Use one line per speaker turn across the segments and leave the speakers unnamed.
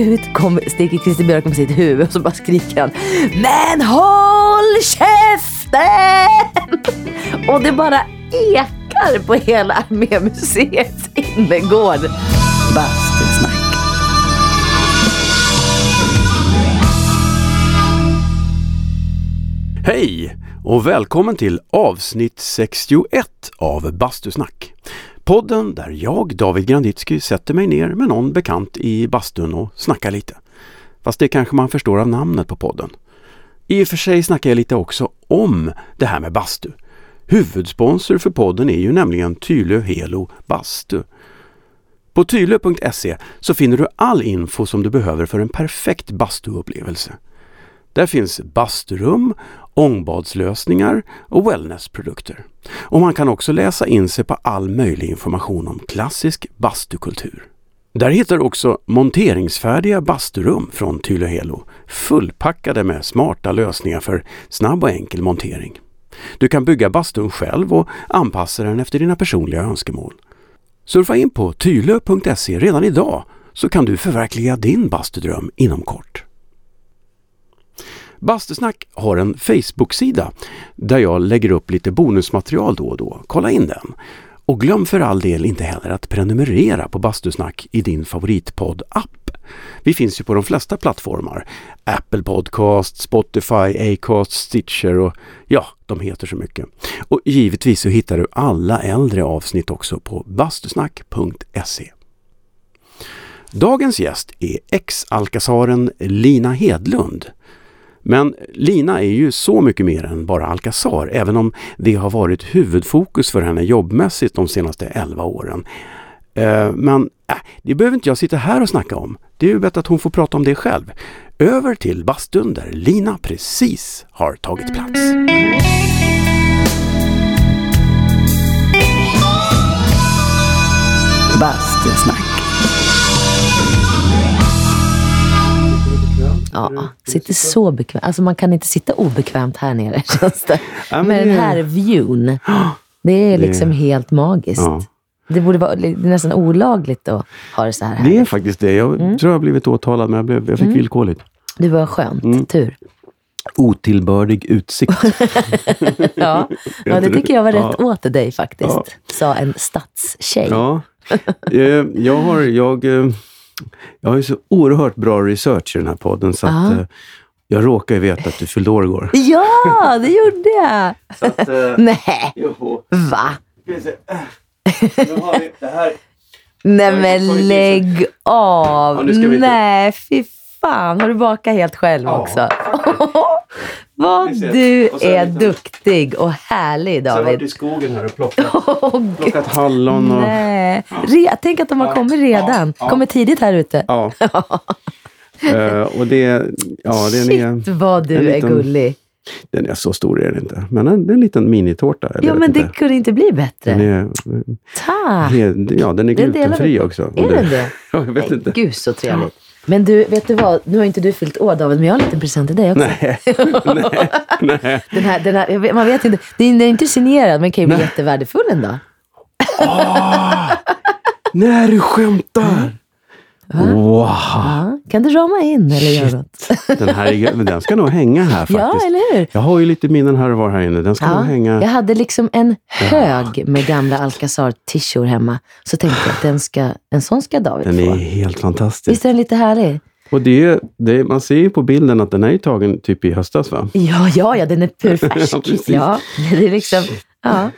ut kommer, sticker Christer Björk med sitt huvud och så bara skriker han Men håll käften! Och det bara ekar på hela Armémuseets innergård. Bastusnack.
Hej och välkommen till avsnitt 61 av Bastusnack. Podden där jag, David Granditsky, sätter mig ner med någon bekant i bastun och snackar lite. Fast det kanske man förstår av namnet på podden. I och för sig snackar jag lite också om det här med bastu. Huvudsponsor för podden är ju nämligen Tylö Helo Bastu. På tylö.se så finner du all info som du behöver för en perfekt bastuupplevelse. Där finns basturum, ångbadslösningar och wellnessprodukter. Och man kan också läsa in sig på all möjlig information om klassisk bastukultur. Där hittar du också monteringsfärdiga basturum från Tylöhelo, fullpackade med smarta lösningar för snabb och enkel montering. Du kan bygga bastun själv och anpassa den efter dina personliga önskemål. Surfa in på tylö.se redan idag så kan du förverkliga din bastudröm inom kort. Bastusnack har en Facebook-sida där jag lägger upp lite bonusmaterial då och då. Kolla in den! Och glöm för all del inte heller att prenumerera på Bastusnack i din favoritpodd-app. Vi finns ju på de flesta plattformar. Apple Podcast, Spotify, Acast, Stitcher och ja, de heter så mycket. Och givetvis så hittar du alla äldre avsnitt också på bastusnack.se. Dagens gäst är ex-alkasaren Lina Hedlund. Men Lina är ju så mycket mer än bara Alcazar, även om det har varit huvudfokus för henne jobbmässigt de senaste 11 åren. Eh, men äh, det behöver inte jag sitta här och snacka om. Det är ju bättre att hon får prata om det själv. Över till bastun där Lina precis har tagit plats.
Bastusnack. Ja, sitter så bekvämt. Alltså man kan inte sitta obekvämt här nere känns det.
Ja, men
Med den här viewn. Det är liksom helt magiskt.
Ja.
Det borde vara det nästan olagligt att ha det så här.
Det är faktiskt det. Jag
Mm.
tror jag har blivit åtalad men jag, blev, jag fick villkorligt.
Det var skönt.
Mm.
Tur.
Otillbördig utsikt.
Ja. ja, det tycker jag var rätt
Ja.
åt dig faktiskt.
Ja.
Sa en stadstjej.
Ja, eh, jag har, jag, eh, jag har ju så oerhört bra research i den här podden så att
Ja.
eh, jag råkar ju veta att du fyllde år igår.
Ja, det gjorde jag!
Att, eh,
Nej,
joho.
va?
Vi. Eh, Nu har vi det här.
Nej men lägg av!
Ja,
Nej, fy fan. Har du bakat helt själv
Ja.
också? Vad du
sen
är
lite-
duktig och härlig
Så jag har varit i
David.
skogen här och plockat,
gud.
plockat hallon och...
Nej. Re, tänk att de har
Ja,
kommit redan.
ja.
Kommer tidigt här ute.
Ja. Eh, och det, ja, den är,
Shit vad du
en
är
liten-
gullig.
den är så stor är den inte. Men en, det är en liten minitårta. eller
Ja men det
inte.
kunde inte bli bättre.
Den är,
Tack!
he- ja, den är
Den
glutenfri
vi.
också.
Är den det?
Ja, jag vet
Nej,
inte.
Gud så trevligt. Men du, vet du vad? Nu har inte du fyllt år David, men jag har en liten present till dig också.
Nej, nej, nej.
Den här, den här, man vet inte, den är inte signerad men kan ju bli jättevärdefull en dag.
Nej, du skämtar! Wow!
Ja, kan du rama in eller göra något?
Den här är, men den ska nog hänga här faktiskt.
Ja, eller hur?
Jag har ju lite minnen här och var här inne. Den ska nog
Ja,
hänga.
jag hade liksom en hög med gamla Alcazar-tishor hemma. Så tänkte jag att den ska, en sån ska David
Den är
få.
helt fantastisk.
Visst är den lite härlig?
Och det, det, man ser ju på bilden att den är tagen typ i höstas va?
Ja, ja, ja, den är purfärsk.
Ja,
ja, det är liksom, ja.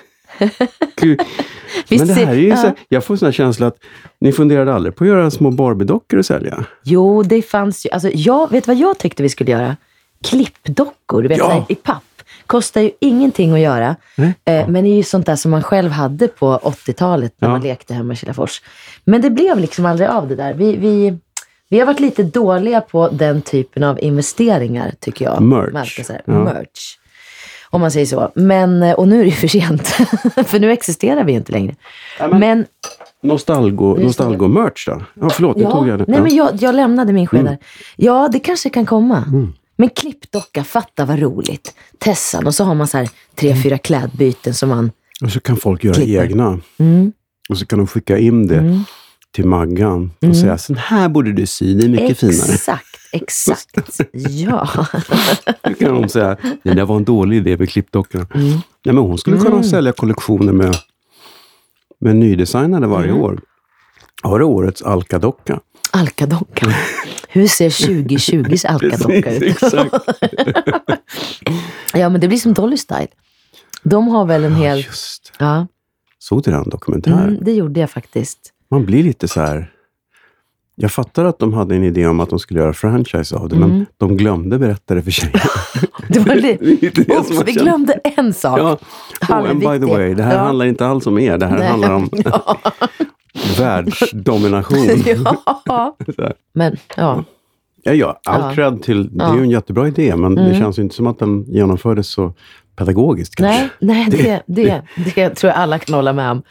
Gud. Men det här är ju
ja.
så, jag får sån känsla att ni funderade aldrig på att göra små Barbie-dockor och sälja?
Jo, det fanns ju. Alltså, jag, vet vad jag tyckte vi skulle göra? Klippdockor, du vet,
Ja.
här, i papp. Kostar ju ingenting att göra.
Nej.
Eh, men det är ju sånt där som man själv hade på 80-talet när
Ja.
man lekte hemma i Kilafors. Men det blev liksom aldrig av det där. Vi, vi, vi har varit lite dåliga på den typen av investeringar, tycker jag.
Merch.
Säga.
Ja.
Merch. Om man säger så. Men, eh, och nu är det ju för sent. för nu existerar vi inte längre.
men-
men
Nostalgo, nostalgo-merch då? Ja, förlåt, nu tog jag det.
Nej,
ja. Mm.
men jag, jag lämnade min sked där. Ja, det kanske kan komma. Men klippdocka, fatta vad roligt. Tessan och så har man så här tre,
Mm.
fyra klädbyten som man...
Och så kan folk göra
Klipper.
egna.
Mm.
Och så kan de skicka in det.
Mm.
till Maggan och
Mm.
säga, sån här borde du sy, det är mycket finare.
Exakt, exakt. Ja.
Då kan hon säga, det där var en dålig idé med klippdockorna.
Mm.
Nej, men hon skulle kunna
Mm.
sälja kollektioner med, med nydesignade varje
Mm.
år. Har du årets Alka-docka?
Alkadockan. Hur ser 2020s alkadocka ut? ja, men det blir som Dolly Style. De har väl en
Ja,
hel...
just.
Ja,
Såg du den dokumentären?
mm, det gjorde jag faktiskt.
Man blir lite så här... Jag fattar att de hade en idé om att de skulle göra franchise av det, men
Mm.
de glömde berätta det för tjejerna.
Det var li-
Det det
Oops,
man
vi glömde en sak.
Ja. Oh, and by the way, det här
Ja.
handlar inte alls om er. Det här
Nej.
handlar om
ja.
världsdomination.
ja. Men, ja.
Ja, ja, all
Ja.
cred till... Det är ju en jättebra idé, men det
Mm.
känns ju inte som att den genomfördes så pedagogiskt. Kanske.
Nej, nej det, det, det tror jag alla kan hålla med om.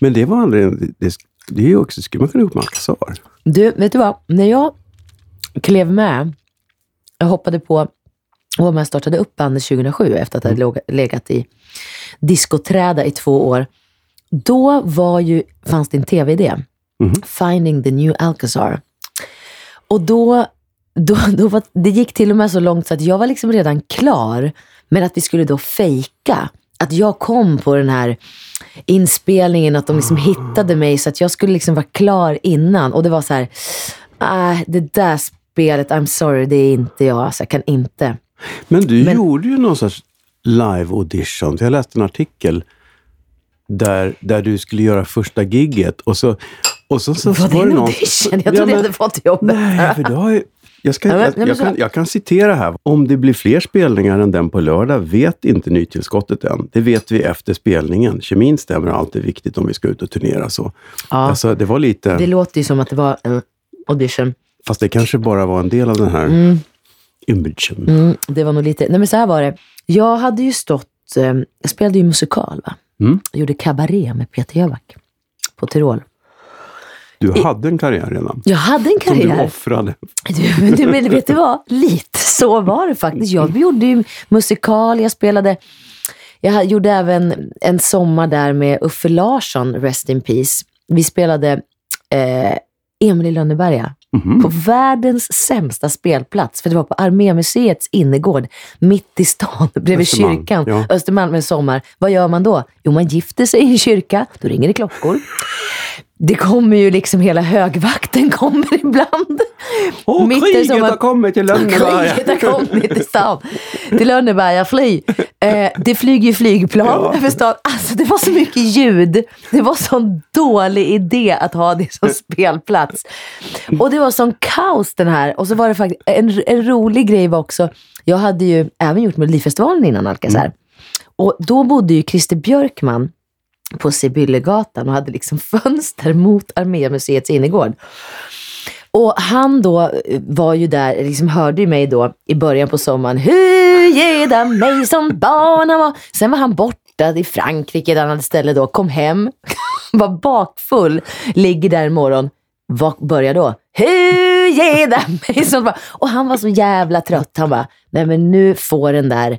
Men det var aldrig... Det, det är också, skulle man kunna ihop med Alcazar.
Du, vet du vad? När jag klev med, jag hoppade på med och startade upp bandet 2007 efter att jag hade låg- legat i diskoträda i två år. Då var ju, fanns det en tv-idé.
Mhm.
Finding the new Alcazar. Och då, då, då var, det gick till och med så långt så att jag var liksom redan klar, men att vi skulle då fejka. Att jag kom på den här inspelningen, att de liksom hittade mig så att jag skulle liksom vara klar innan. Och det var så här, äh, det där spelet, I'm sorry, det är inte jag. Alltså, jag kan inte.
Men du
Men-
gjorde ju någon sorts live audition. Jag läste en artikel där, där du skulle göra första gigget och så, och så, så
var det en audition? Jag trodde jag hade fått jobbet.
Nej, för du har ju... Jag, ska,
Ja, men-
jag, jag, kan, jag kan citera här. Om det blir fler spelningar än den på lördag vet inte nytillskottet än. Det vet vi efter spelningen. Kemin stämmer alltid viktigt om vi ska ut och turnera. Så.
Ja,
Alltså, det var lite...
det låter ju som att det var en audition.
Fast det kanske bara var en del av den här
Mm.
imagen.
Mm, det var nog lite, nej men så här var det. Jag hade ju stått, eh, jag spelade ju musikal va?
Mm.
Jag gjorde kabaré med Peter Jöback på Tyrol.
Du hade en karriär redan.
Jag hade en
Som du
karriär.
offrade.
Du, men du, men vet du vad? Lite så var det faktiskt. Jag gjorde ju musikal, jag spelade, jag gjorde även en sommar där med Uffe Larsson, Rest in Peace. Vi spelade eh, Emil i Lönneberga
Mhm.
på världens sämsta spelplats. För det var på Armémuseets innergård, mitt i stan, bredvid
Östermalm,
kyrkan.
ja.
Östermalm med sommar. Vad gör man då? Jo, man gifter sig i en kyrka. Då ringer det klockor. Det kommer ju liksom, hela högvakten kommer ibland.
Åh,
Mitt
kriget
sommar-
har kommit till Lönneberga!
Kriget har kommit till stan. Till Lönneberga, fly. Eh, det flyger ju flygplan
Ja.
över stan. Alltså det var så mycket ljud. Det var sån dålig idé att ha det som spelplats. Och det var sån kaos den här. Och så var det faktiskt, en, en rolig grej var också, jag hade ju även gjort Melodifestivalen innan Alcazar. Och då bodde ju Christer Björkman på Sibyllegatan och hade liksom fönster mot Armémuseets innergård. Och han då eh, var ju där, liksom hörde ju mig då i början på sommaren. Hur geda mig som barn han var. Sen var han borta i Frankrike där han hade ställe då. Kom hem, var bakfull, ligger där en morgon. Vad börjar då? Hur geda mig som barn. Och han var så jävla trött. Han bara, nej men nu får den där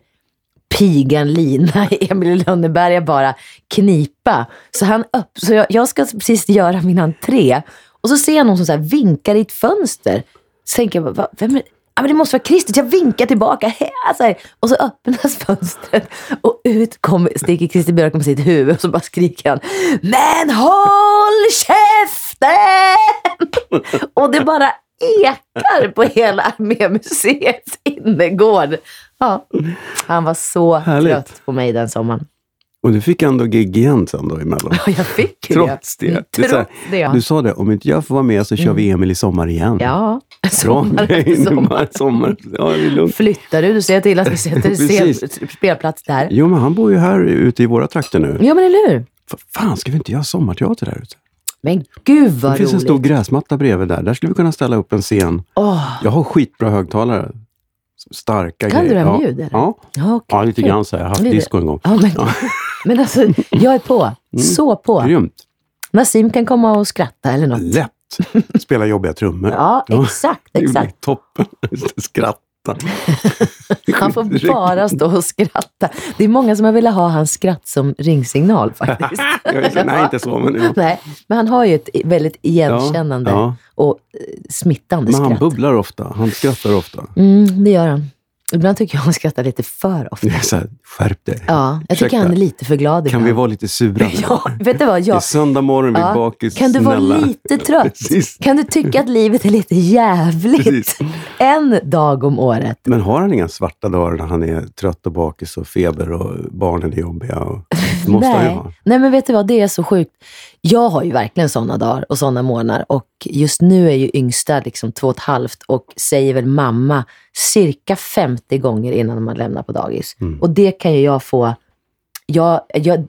pigan Lina i Emil i Lönneberga bara knipa. Så, han upp, så jag, jag ska precis göra min entré och så ser jag någon som så här vinkar i ett fönster. Så tänker jag, va, vem är Ja, men det måste vara Christer, jag vinkar tillbaka. Så här. Och så öppnas fönstret och ut sticker Christer Björkman med sitt huvud och så bara skriker han Men håll käften! Och det bara ekar på hela Armémuseets innergård. Ja, han var så
Härligt.
trött på mig den sommaren.
Och du fick ändå gig igen sen då emellan.
Ja, jag fick ju
Trots
det.
det. Det
Trots det.
Du sa det, om inte jag får vara med så kör vi Emil i sommar igen.
Ja, sommar efter sommar.
sommar. Ja, det är lugnt.
Flyttar du, du ser till att vi sätter spelplats där.
Jo, men han bor ju här ute i våra trakter nu.
Ja, men eller hur?
F- Fan, ska vi inte göra sommarteater där ute?
Men gud
Det
vad
finns en
roligt.
stor gräsmatta bredvid där. Där skulle vi kunna ställa upp en scen.
Åh,
Jag har skitbra högtalare. Starka
Kan du
grejer.
det med
ja.
ljud?
Ja.
ja, okej.
ja, lite grann så. Jag har haft disco en gång.
Ja, men, men alltså, jag är på. Så på.
Grymt.
Nassim kan komma och skratta eller något.
Lätt. Spela jobbiga trummor.
Ja,
Ja.
exakt,
Det blir
exakt.
toppen. Skratta. Skratta.
Han får bara stå och skratta. Det är många som har velat ha hans skratt som ringsignal faktiskt.
Ja, Nej, inte så, men, ja.
Nej, men han har ju ett väldigt igenkännande
Ja,
och eh, smittande
Men han
skratt.
bubblar ofta, han skrattar ofta.
Mm, det gör han. Ibland tycker jag han skrattar lite för ofta.
Så här, skärp dig.
Ja, jag tycker han är lite för glad
Kan
ibland.
vi vara lite sura nu?
Ja, vet du vad?
Det är
Jag,
söndag morgon, vi är
Ja.
bakis.
kan du vara
snälla.
lite trött?
Precis.
Kan du tycka att livet är lite jävligt?
Precis.
En dag om året.
Men har han inga svarta dagar när han är trött och bakis och feber och barnen är jobbiga? Och... Det måste han ju
Nej.
ha.
Nej, men vet du vad? Det är så sjukt. Jag har ju verkligen sådana dagar och sådana månader. Och just nu är ju yngsta liksom två och ett halvt och säger väl mamma cirka 50 gånger innan man lämnar på dagis.
Mm.
Och det kan ju jag få... Jag, jag,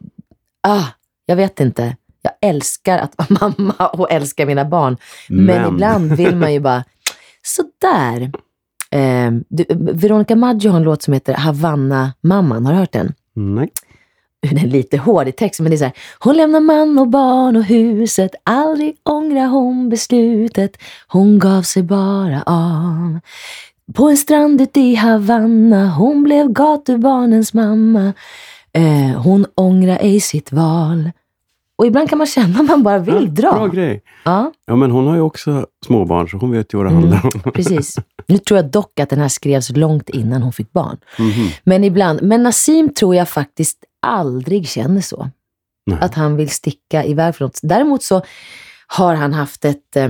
ah, jag vet inte. Jag älskar att vara mamma och älskar mina barn. Men,
Men-
ibland vill man ju bara, sådär. Eh, du, Veronica Maggio har en låt som heter Havanna-mamman. Har du hört den?
Nej.
den är lite hård i texten, men det är så här. Hon lämnar man och barn och huset, aldrig ångrar hon beslutet. Hon gav sig bara av. På en strand ute i Havanna, hon blev gatubarnens mamma. Eh, hon ångrar ej sitt val. Och ibland kan man känna att man bara vill
Ja,
dra.
Bra grej.
Ja,
Ja, men hon har ju också småbarn, så hon vet ju vad det
Mm.
handlar om.
precis. Nu tror jag dock att den här skrevs långt innan hon fick barn.
Mhm.
Men ibland, men Nassim tror jag faktiskt aldrig känner så.
Nej.
Att han vill sticka iväg från något. Däremot så har han haft ett, eh,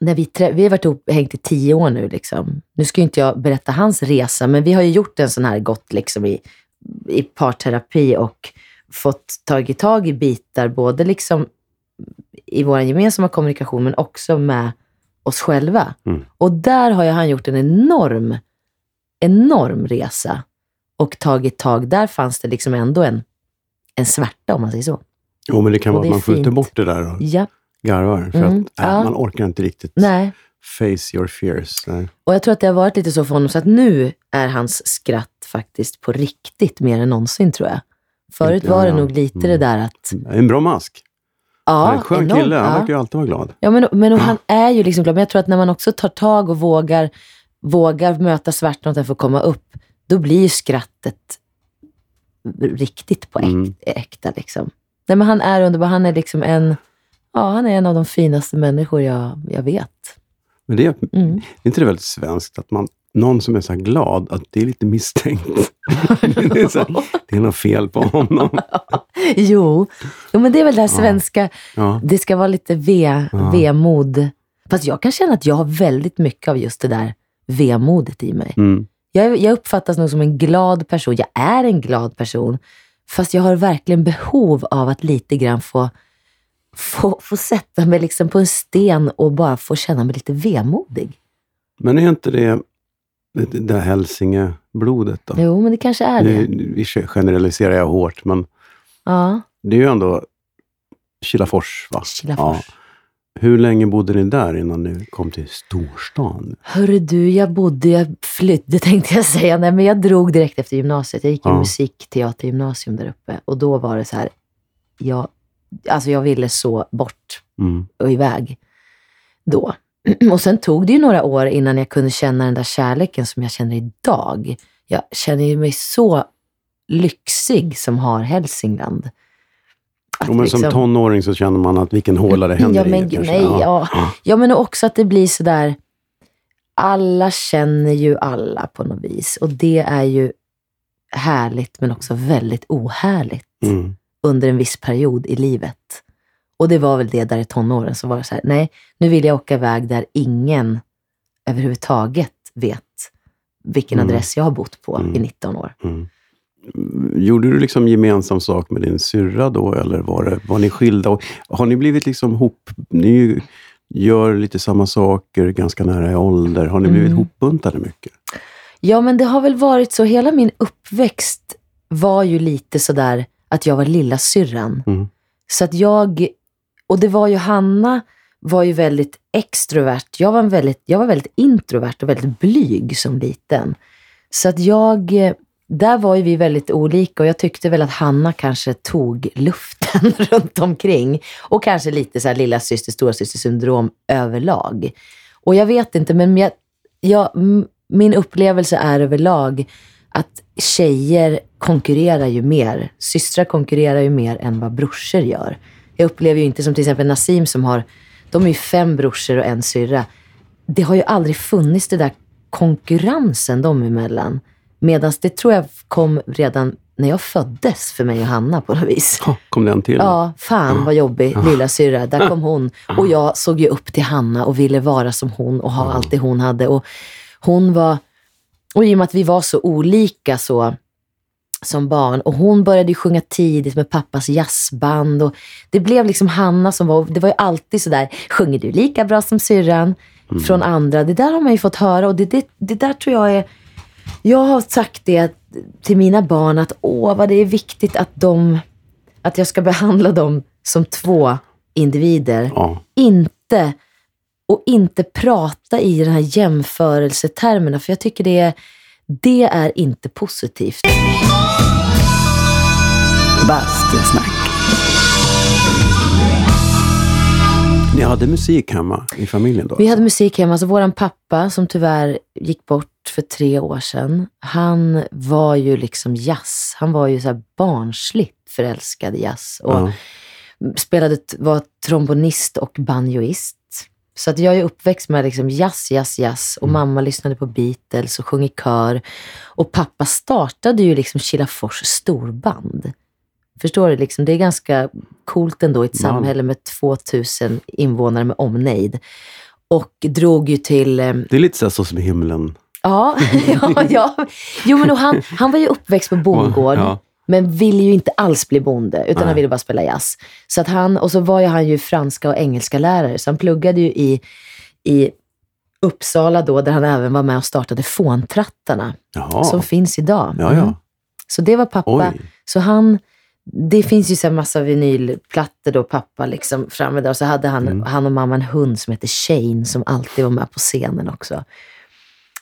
när vi, vi har varit ihop, hängt i tio år nu liksom. Nu ska ju inte jag berätta hans resa, men vi har ju gjort en sån här, gått liksom i, i parterapi och fått tagit tag i bitar, både liksom i vår gemensamma kommunikation, men också med oss själva.
Mm.
Och där har ju han gjort en enorm, enorm resa och tagit tag. Där fanns det liksom ändå en, en svärta, om man säger så.
Jo, men det kan
Och
vara
det
att man skjuter
fint.
bort det där och
Ja,
garvar. För
Mm,
att äh,
ja.
man orkar inte riktigt
nej.
face your fears. Nej.
Och jag tror att det har varit lite så för honom, så att nu är hans skratt faktiskt på riktigt mer än någonsin, tror jag. Förut
Ja,
var det
ja.
nog lite
Mm.
det där att...
En bra mask. Han är
Ja,
en skön
enormt,
kille, han
ja.
verkar ju alltid vara glad.
Ja, men, men och han är ju liksom glad. Men jag tror att när man också tar tag och vågar, vågar möta svärtan och att den får komma upp, då blir skrattet riktigt på äk,
Mm.
äkta. Liksom. Nej, men han är underbar. Han är liksom en, ja, han är en av de finaste människor jag, jag vet.
Men det är,
Mm.
är inte det väldigt svenskt att man, någon som är så här glad, att det är lite misstänkt. det, är så här, det är något fel på honom.
Jo. jo, men det är väl det här svenska,
Ja.
det ska vara lite ve,
Ja.
vemod. Fast jag kan känna att jag har väldigt mycket av just det där vemodet i mig.
Mm.
Jag, jag uppfattas nog som en glad person. Jag är en glad person. Fast jag har verkligen behov av att lite grann få, få, få sätta mig liksom på en sten och bara få känna mig lite vemodig.
Men är inte det det, där hälsingeblodet då?
Jo, men det kanske är
Nu,
det.
vi generaliserar jag hårt, men
Ja,
det är ju ändå Kilafors, va?
Kilafors.
Ja. Hur länge bodde ni där innan ni kom till storstan?
Hörru du, jag bodde, jag flydde tänkte jag säga. Nej, men jag drog direkt efter gymnasiet. Jag gick i
Ja.
musikteatergymnasium där uppe. Och då var det så här, jag, alltså jag ville så bort
Mm.
och iväg då. Och sen tog det ju några år innan jag kunde känna den där kärleken som jag känner idag. Jag känner ju mig så lyxig som har Hälsingland. Att
Jo, men som
liksom-
tonåring så känner man att vilken håla det händer
ja, men,
i. kanske.
nej, ja. ja, men också att det blir sådär, alla känner ju alla på något vis. Och det är ju härligt men också väldigt ohärligt
Mm.
under en viss period i livet. Och det var väl det där i tonåren, så var det så här, nej, nu vill jag åka iväg där ingen överhuvudtaget vet vilken
Mm.
adress jag har bott på
Mm.
i 19 år.
Mm. Gjorde du liksom gemensam sak med din syrra då, eller var, det, var ni skilda? Och har ni blivit liksom hop... Ni gör lite samma saker ganska nära i ålder. Har ni blivit
Mm.
hopbuntade mycket?
Ja, men det har väl varit så, hela min uppväxt var ju lite sådär att jag var lilla syrran.
Mm.
Så att jag, och det var ju Hanna, var ju väldigt extrovert. Jag var, väldigt, jag var väldigt introvert och väldigt blyg som liten. Så att jag, där var ju vi väldigt olika och jag tyckte väl att Hanna kanske tog luften runt omkring. Och kanske lite så här lilla syster, stora syster syndrom överlag. Och jag vet inte, men jag, jag, min upplevelse är överlag att tjejer konkurrerar ju mer. Systrar konkurrerar ju mer än vad brorsor gör. Jag upplever ju inte som till exempel Nassim som har, de är ju fem brorsor och en syrra. Det har ju aldrig funnits det där konkurrensen dem emellan. Medan det tror jag kom redan när jag föddes för mig och Hanna på något vis.
Ja, kom den till?
Ja, fan vad jobbig lilla syrra. Där kom hon. Och jag såg ju upp till Hanna och ville vara som hon och ha allt det hon hade. Och hon var, och i och med att vi var så olika så som barn. Och hon började ju sjunga tidigt med pappas jazzband. Och det blev liksom Hanna som var, det var ju alltid sådär, sjunger du lika bra som syrran? Från andra. Det där har man ju fått höra och det, det, det där tror jag är, jag har sagt det till mina barn att åh vad det är viktigt att de, att jag ska behandla dem som två individer.
Ja.
Inte, och inte prata i den här jämförelsetermerna för jag tycker det är, det är inte positivt.
Bastusnack. Ni hade musik hemma i familjen då?
Vi hade musik hemma. Alltså våran pappa, som tyvärr gick bort för tre år sedan, han var ju liksom jazz. Han var ju så här barnsligt förälskad i jazz. Och
Ja.
spelade, var trombonist och banjoist. Så att jag är uppväxt med liksom jazz, jazz, jazz. Och mamma lyssnade på Beatles och sjöng i kör. Och pappa startade ju liksom Kilafors storband. Förstår du? Liksom, det är ganska coolt ändå i ett
Ja.
samhälle med 2000 invånare med omnejd. Och drog ju till... eh,
Det är lite så, så som i himlen.
Ja, ja, ja. Jo, men han, han var ju uppväxt på bondgård.
Ja.
Men ville ju inte alls bli bonde, utan
Nej.
han ville bara spela jazz. Så att han, och så var ju han ju franska och engelska lärare, så han pluggade ju i, i Uppsala då, där han även var med och startade Fåntrattarna,
Jaha.
som finns idag.
Ja,
Mm.
ja.
Så det var pappa.
Oj.
Så han, det finns ju så här massa vinylplattor då, pappa liksom framme där. Och så hade han,
Mm.
han och mamma en hund som heter Shane, som alltid var med på scenen också.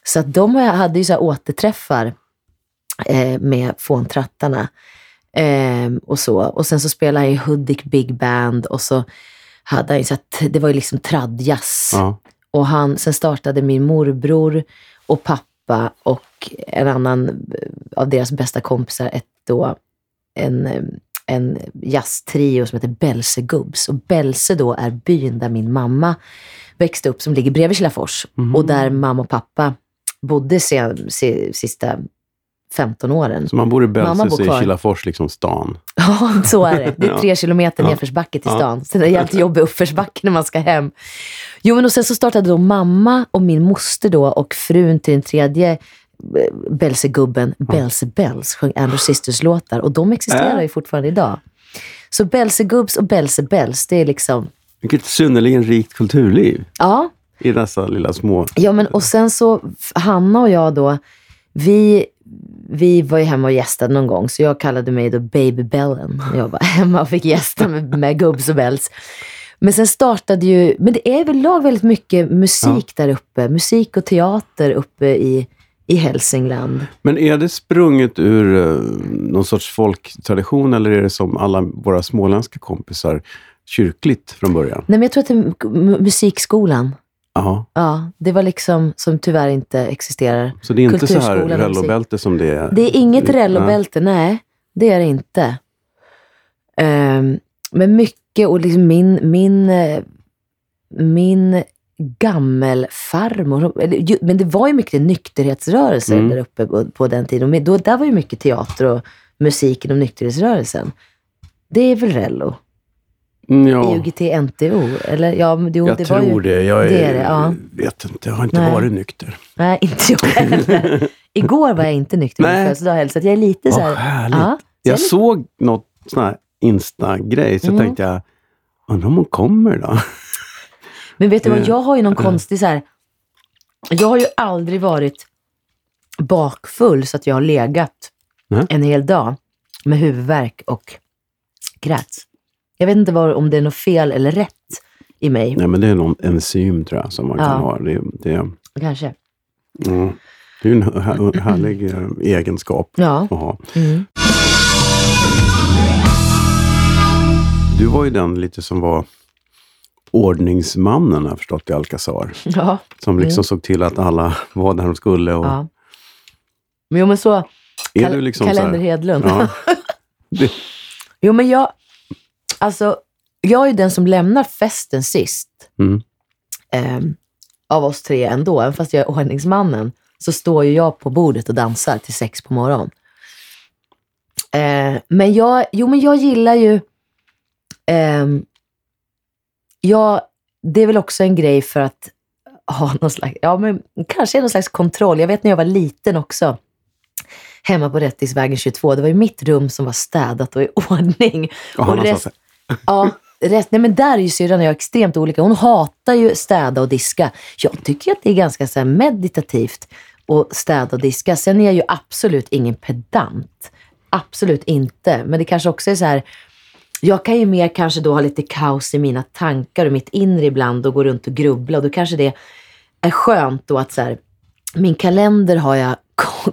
Så att de hade ju så här återträffar eh, med Fåntrattarna. Eh, och så. Och sen så spelade han i Hudik Big Band och så hade han ju så att det var ju liksom tradjazz.
Ja.
Och han, sen startade min morbror och pappa och en annan eh, av deras bästa kompisar ett då, en, en jazztrio som heter Bälsegubbs. Och Bälse då är byn där min mamma växte upp, som ligger bredvid Kilafors.
Mhm.
Och där mamma och pappa bodde se, se, sista 15 åren.
Så man bor i Bälse är
kvar.
Kilafors liksom stan.
Ja, så är det. Det är
Ja.
tre kilometer
Ja.
nedförsbacke till
Ja.
stan. Så det är jävligt jobbig uppförsbacke när man ska hem. Jo, men och sen så startade då mamma och min moster då och frun till den tredje eh, Belsegubben, Belse Bells, sjöng Andrew Sisters-låtar. Och de existerar
Äh.
ju fortfarande idag. Så Belsegubbs och Belse Bells, det är liksom,
Vilket synnerligen rikt kulturliv
ja.
I dessa lilla små...
Ja, men och sen så, Hanna och jag då, vi, vi var ju hemma och gästade någon gång, så jag kallade mig då Baby Bellen. Jag var hemma och fick gästa med, med gubbs och bells. Men sen startade ju, men det är överlag väldigt mycket musik där uppe. Musik och teater uppe i, i Hälsingland.
Men är det sprunget ur eh, någon sorts folktradition eller är det som alla våra småländska kompisar kyrkligt från början?
Nej, men jag tror att det är mu- musikskolan.
Ja,
Ja, det var liksom, som tyvärr inte existerar.
så det är inte så här rellobälte som det är?
Det är inget
Ja.
rellobälte, nej. Det är det inte. Ehm, men mycket, och liksom min, min, eh, min gammelfarmor, men det var ju mycket nykterhetsrörelser
Mm.
där uppe på, på den tiden. Och Då, där var ju mycket teater och musik inom nykterhetsrörelsen. Det är väl rello?
Mm, Ja,
UGT NTO? Eller ja, jo,
jag
det var
tror
ju,
det. Jag är,
det är det, ja.
vet inte, jag har inte
Nej.
varit nykter.
Nej, inte jag heller. Igår var jag inte nykter födelsedag heller, så jag är lite så
Vad
här...
härligt.
Ja, så
Jag såg något sån här Insta-grej, så
Mm.
tänkte jag, undrar om hon kommer då?
Men vet du vad, jag har ju någon konstig så här. Jag har ju aldrig varit bakfull så att jag har legat
Nej.
en hel dag med huvudvärk och kräts. Jag vet inte vad, om det är något fel eller rätt i mig.
Nej, men det är någon enzym tror jag som man
Ja.
kan ha. Det, det,
Kanske.
mm, det är en här, härlig eh, egenskap
Ja.
att ha.
Mm.
Du var ju den lite som var ordningsmannen har jag förstått i Alcazar.
Ja.
Som liksom
Mm.
såg till att alla var där de skulle. Och,
ja. Men jo, men så. Kal-
liksom
Kalender
så
Hedlund.
ja, det,
Jo, men jag... Alltså, jag är den som lämnar festen sist.
mm,
ehm, av oss tre ändå. Även fast jag är ordningsmannen så står ju jag på bordet och dansar till sex på morgonen. Eh, men jag, jo men jag gillar ju, ehm, jag, det är väl också en grej för att ha någon slags, ja men kanske någon slags kontroll. Jag vet när jag var liten också, hemma på Rättingsvägen 22, det var ju mitt rum som var städat och i ordning.
han
Och rest- Ja, rätt. Nej, men där är ju syrran och jag extremt olika. Hon hatar ju städa och diska. Jag tycker att det är ganska så här meditativt att städa och diska. Sen är jag ju absolut ingen pedant. Absolut inte. Men det kanske också är så här, jag kan ju mer kanske då ha lite kaos i mina tankar och mitt inre ibland och gå runt och grubbla. Och då kanske det är skönt då att så här, min kalender har jag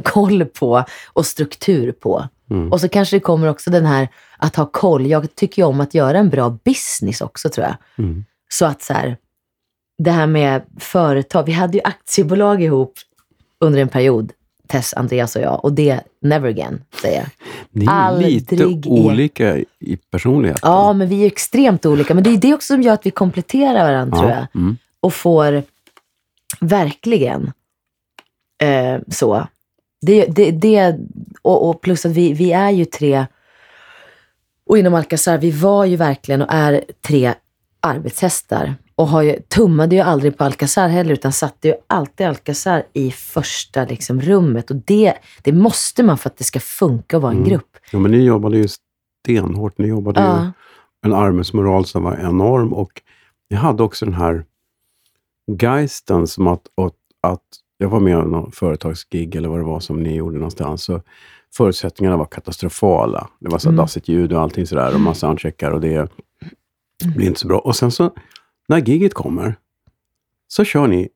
koll på och struktur på.
Mm.
Och så kanske det kommer också den här att ha koll. Jag tycker ju om att göra en bra business också tror jag.
mm,
Så att så här, det här med företag. Vi hade ju aktiebolag ihop under en period, Tess, Andreas och jag. Och det, never again, säger jag.
ni är
Aldrig
lite olika i personlighet.
Ja, men vi är extremt olika. Men det är det också som gör att vi kompletterar varandra, tror jag.
Mm.
och får verkligen eh, så. Det, det, det, och, och plus att vi, vi är ju tre, och inom Alcazar, vi var ju verkligen och är tre arbetshästar. Och har ju, tummade ju aldrig på Alcazar heller, utan satte ju alltid Alcazar i första liksom, rummet. Och det, det måste man för att det ska funka att vara en
Mm.
grupp.
Ja, men ni jobbade ju stenhårt. Ni jobbade ju
Ja.
en arbetsmoral som var enorm och ni hade också den här geisten som att, att, att jag var med om någon företagsgig eller vad det var som ni gjorde någonstans. Så förutsättningarna var katastrofala. Det var så
Mm.
dassigt ljud och allting sådär och massa soundcheckar och det blir inte så bra. Och sen så när giget kommer så kör ni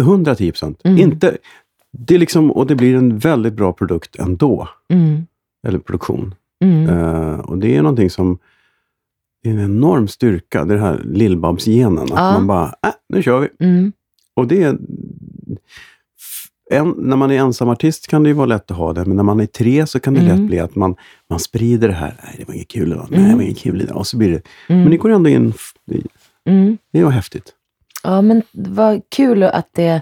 110 procent.
Mm.
Inte, det liksom, och det blir en väldigt bra produkt ändå.
Mm.
Eller produktion.
Mm.
Eh, och det är någonting som är en enorm styrka. Det är det här lillbabs-genen. Att
Ja.
man bara, äh, nu kör vi.
Mm.
Och det. En, när man är ensam artist kan det ju vara lätt att ha det, men när man är tre så kan det
Mm.
lätt bli att man, man sprider det här. Nej, det var inget kul idag. Nej,
Mm.
det var inget kul idag. Och så blir det...
Mm.
Men ni går ändå in... Det,
Mm.
det var häftigt.
Ja, men vad kul att det...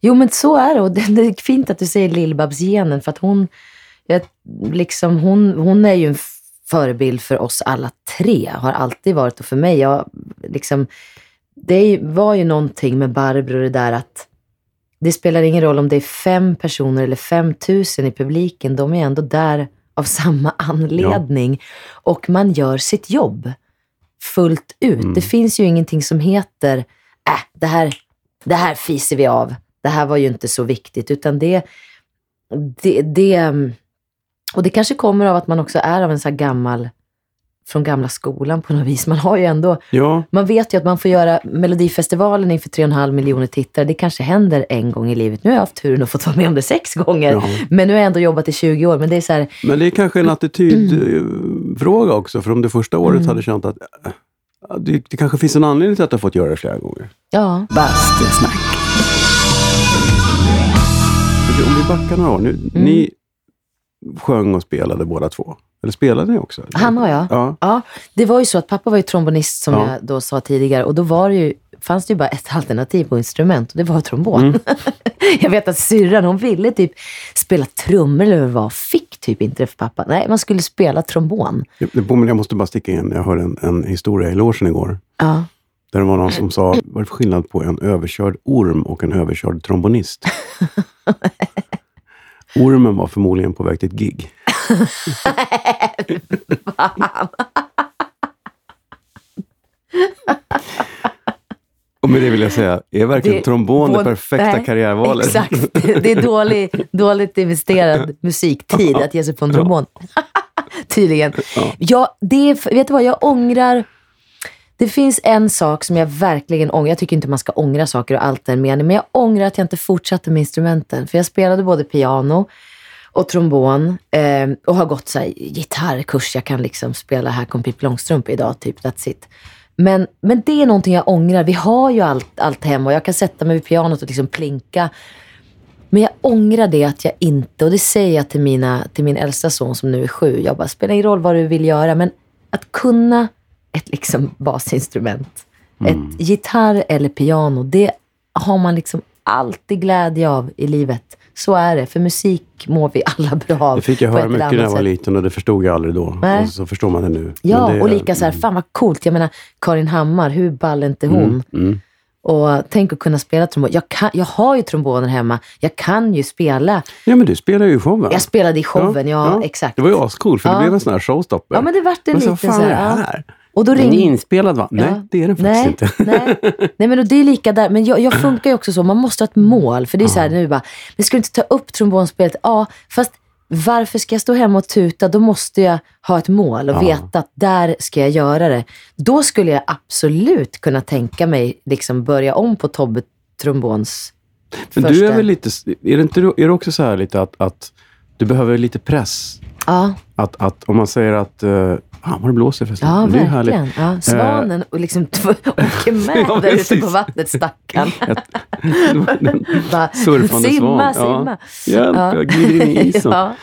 Jo, men så är det. Och det, det är fint att du säger Lill-Babs-genen, för att hon, jag, liksom, hon, hon är ju en förebild för oss alla tre. Har alltid varit. Och för mig, jag, liksom, det var ju någonting med Barbro det där att det spelar ingen roll om det är fem personer eller fem tusen i publiken. De är ändå där av samma anledning. Och man gör sitt jobb fullt ut.
Mm.
Det finns ju ingenting som heter, äh, det här, det här fiser vi av. Det här var ju inte så viktigt. Utan det, det, det, och det kanske kommer av att man också är av en så här gammal, från gamla skolan på något vis. Man har ju ändå,
Ja,
man vet ju att man får göra Melodifestivalen inför 3,5 miljoner tittare. Det kanske händer en gång i livet. Nu har jag haft turen att fått vara med om det sex gånger.
ja.
Men nu har jag ändå jobbat i 20 år. Men det är så här,
Men det är kanske en attitydfråga också. För om du första året
Mm.
hade känt att äh, det, det kanske finns en anledning till att du har fått göra det flera gånger.
ja.
Bastusnack.
Om vi backar några år. Nu, Ni sjöng och spelade båda två. Eller spelade ni också?
Han har jag.
Ja.
Ja, det var ju så att pappa var ju trombonist som
Ja.
jag då sa tidigare och då var det ju, fanns det ju bara ett alternativ på instrument och det var trombon.
Mm.
jag vet att syrran hon ville typ spela trummor eller vad fick typ inte det för pappa. Nej, man skulle spela trombon.
Påminner- Jag måste bara sticka in. Jag hörde en, en historia i logen igår.
Ja.
Där det var någon som sa, vad är det för skillnad på en överkörd orm och en överkörd trombonist? Ormen var förmodligen på väg till ett gig. Och med det vill jag säga, är verkligen
Det-
trombon det perfekta
nej,
karriärvalet?
Exakt. Det är dålig, dåligt investerad musiktid att ge sig på en trombon. Tydligen.
Ja.
Ja, det är, vet du vad, jag ångrar... Det finns en sak som jag verkligen ångrar. Jag tycker inte man ska ångra saker och allt är mening, men jag ångrar att jag inte fortsatte med instrumenten. För jag spelade både piano och trombon eh, och har gått så här, gitarrkurs. Jag kan liksom spela Här kom Pippi Långstrump idag, typ. That's it. Men, men det är någonting jag ångrar. Vi har ju allt, allt hemma och jag kan sätta mig vid pianot och liksom plinka. Men jag ångrar det att jag inte, och det säger jag till, mina, till min äldsta son som nu är sju. Jag bara, spelar ingen roll vad du vill göra, men att kunna ett liksom basinstrument,
Mm.
ett gitarr eller piano, det har man liksom alltid glädje av i livet. Så är det, för musik mår vi alla bra av.
Det fick jag höra mycket när jag var liten och det förstod jag aldrig då.
Nej.
Och så förstår man det nu.
Ja,
det,
och lika så här, fan vad coolt. Jag menar, Karin Hammar, hur ball är inte hon?
Mm.
Och tänk att kunna spela trombon. Jag, kan, jag har ju trombonen hemma. Jag kan ju spela.
Ja, men du spelar ju i showen.
Jag spelade i showen, ja, exakt.
Det var ju ascool, för det
Ja.
blev en sån här showstopper.
Ja, men det vart en
Men så,
liten
fan
så
är det
här. Och då
Den är inspelad va? Nej,
Ja.
det är den faktiskt
nej,
inte.
Nej. nej, men och det är lika där. Men jag, jag funkar ju också så. Man måste ha ett mål. För det är så här nu bara, men ska inte ta upp trombonspelet? Ja, fast varför ska jag stå hemma och tuta? Då måste jag ha ett mål och
Ja.
veta att där ska jag göra det. Då skulle jag absolut kunna tänka mig liksom börja om på Tobbe trombons
Men
första.
du är väl lite, är det, inte, är det också så här lite att, att du behöver lite press?
Ja,
Att, att om man säger att, uh, ah, vad det blåser förresten.
ja
det är
verkligen. Ja, svanen och liksom åker med
Ja,
där ute på vattnet, stackarn.
Surfande
simma,
svan.
simma.
Ja. Hjälp,
Ja.
jag glider in i isen.
ja.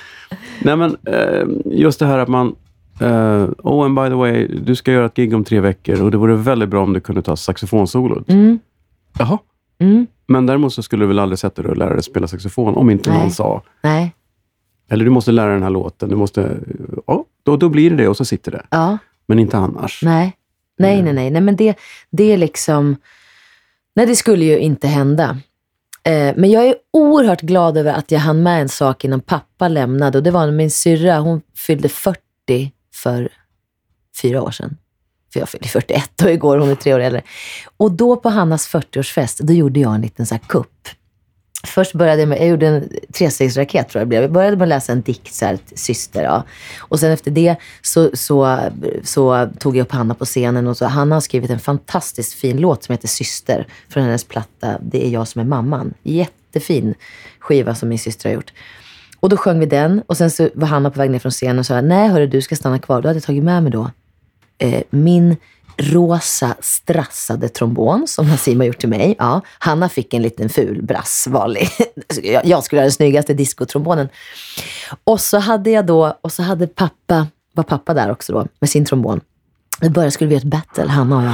Nej men eh, just det här att man, eh, oh and by the way, du ska göra ett gig om tre veckor och det vore väldigt bra om du kunde ta saxofonsolot.
Mm,
Jaha.
mm,
Men däremot så skulle du väl aldrig sätta dig och lära dig spela saxofon om inte
Nej.
någon sa,
nej,
eller du måste lära den här låten, du måste, ja, då, blir det det och så sitter det.
ja.
Men inte annars.
Nej, nej, nej, nej. nej men det, det är liksom... Nej, det skulle ju inte hända. Eh, men jag är oerhört glad över att jag hann med en sak innan pappa lämnade. Och det var min syrra, hon fyllde 40 för fyra år sedan. För jag fyllde 41 och igår, hon är tre år äldre. Och då på Hannas 40-årsfest, då gjorde jag en liten så här kupp. Först började jag med, jag gjorde en trestegsraket tror jag det blev. Jag började med att läsa en dikt, så här, syster. Ja. Och sen efter det så, så, så tog jag upp Hanna på scenen och så, Hanna har skrivit en fantastiskt fin låt som heter Syster från hennes platta Det är jag som är mamman. Jättefin skiva som min syster har gjort. Och då sjöng vi den och sen så var Hanna på väg ner från scenen och sa, nej hörru du ska stanna kvar. Då hade jag tagit med mig då eh, min rosa strassade trombon som Nassim har gjort till mig. Ja, Hanna fick en liten ful brass, vanlig. Jag skulle ha den snyggaste diskotrombonen. Och så hade jag då, och så hade pappa, var pappa där också då, med sin trombon. I början skulle vi göra ett battle, Hanna och jag.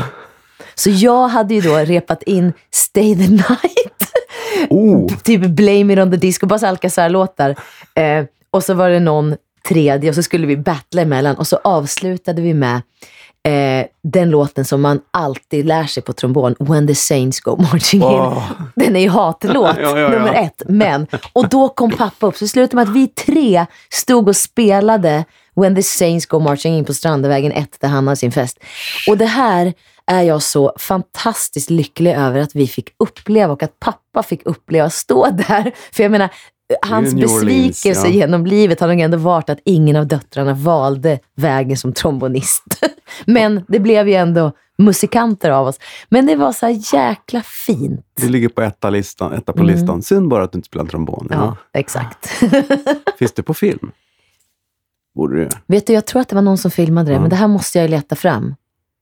Så jag hade ju då repat in Stay the night
Oh,
typ Blame it on the disco, bara Alcazar-låtar. Eh, och så var det någon tredje och så skulle vi battla emellan och så avslutade vi med eh, den låten som man alltid lär sig på trombon, When the Saints Go Marching In.
Åh.
Den är ju hatlåt,
Ja, ja,
nummer ett. Men, och då kom pappa upp, så det slutade med att vi tre stod och spelade When the Saints Go Marching In på Strandevägen 1 där han har sin fest. Och det här är jag så fantastiskt lycklig över att vi fick uppleva och att pappa fick uppleva stå där. För jag menar, hans
New Orleans,
besvikelse
ja.
genom livet har nog ändå varit att ingen av döttrarna valde vägen som trombonist. Men det blev ju ändå musikanter av oss. Men det var så jäkla fint.
det ligger på etta, listan, etta på
Mm.
listan. Synd bara att du inte spelar trombon. Ja.
Ja, exakt.
Finns det på film? Borde det?
Vet du, jag tror att det var någon som filmade det,
Ja.
men det här måste jag leta fram.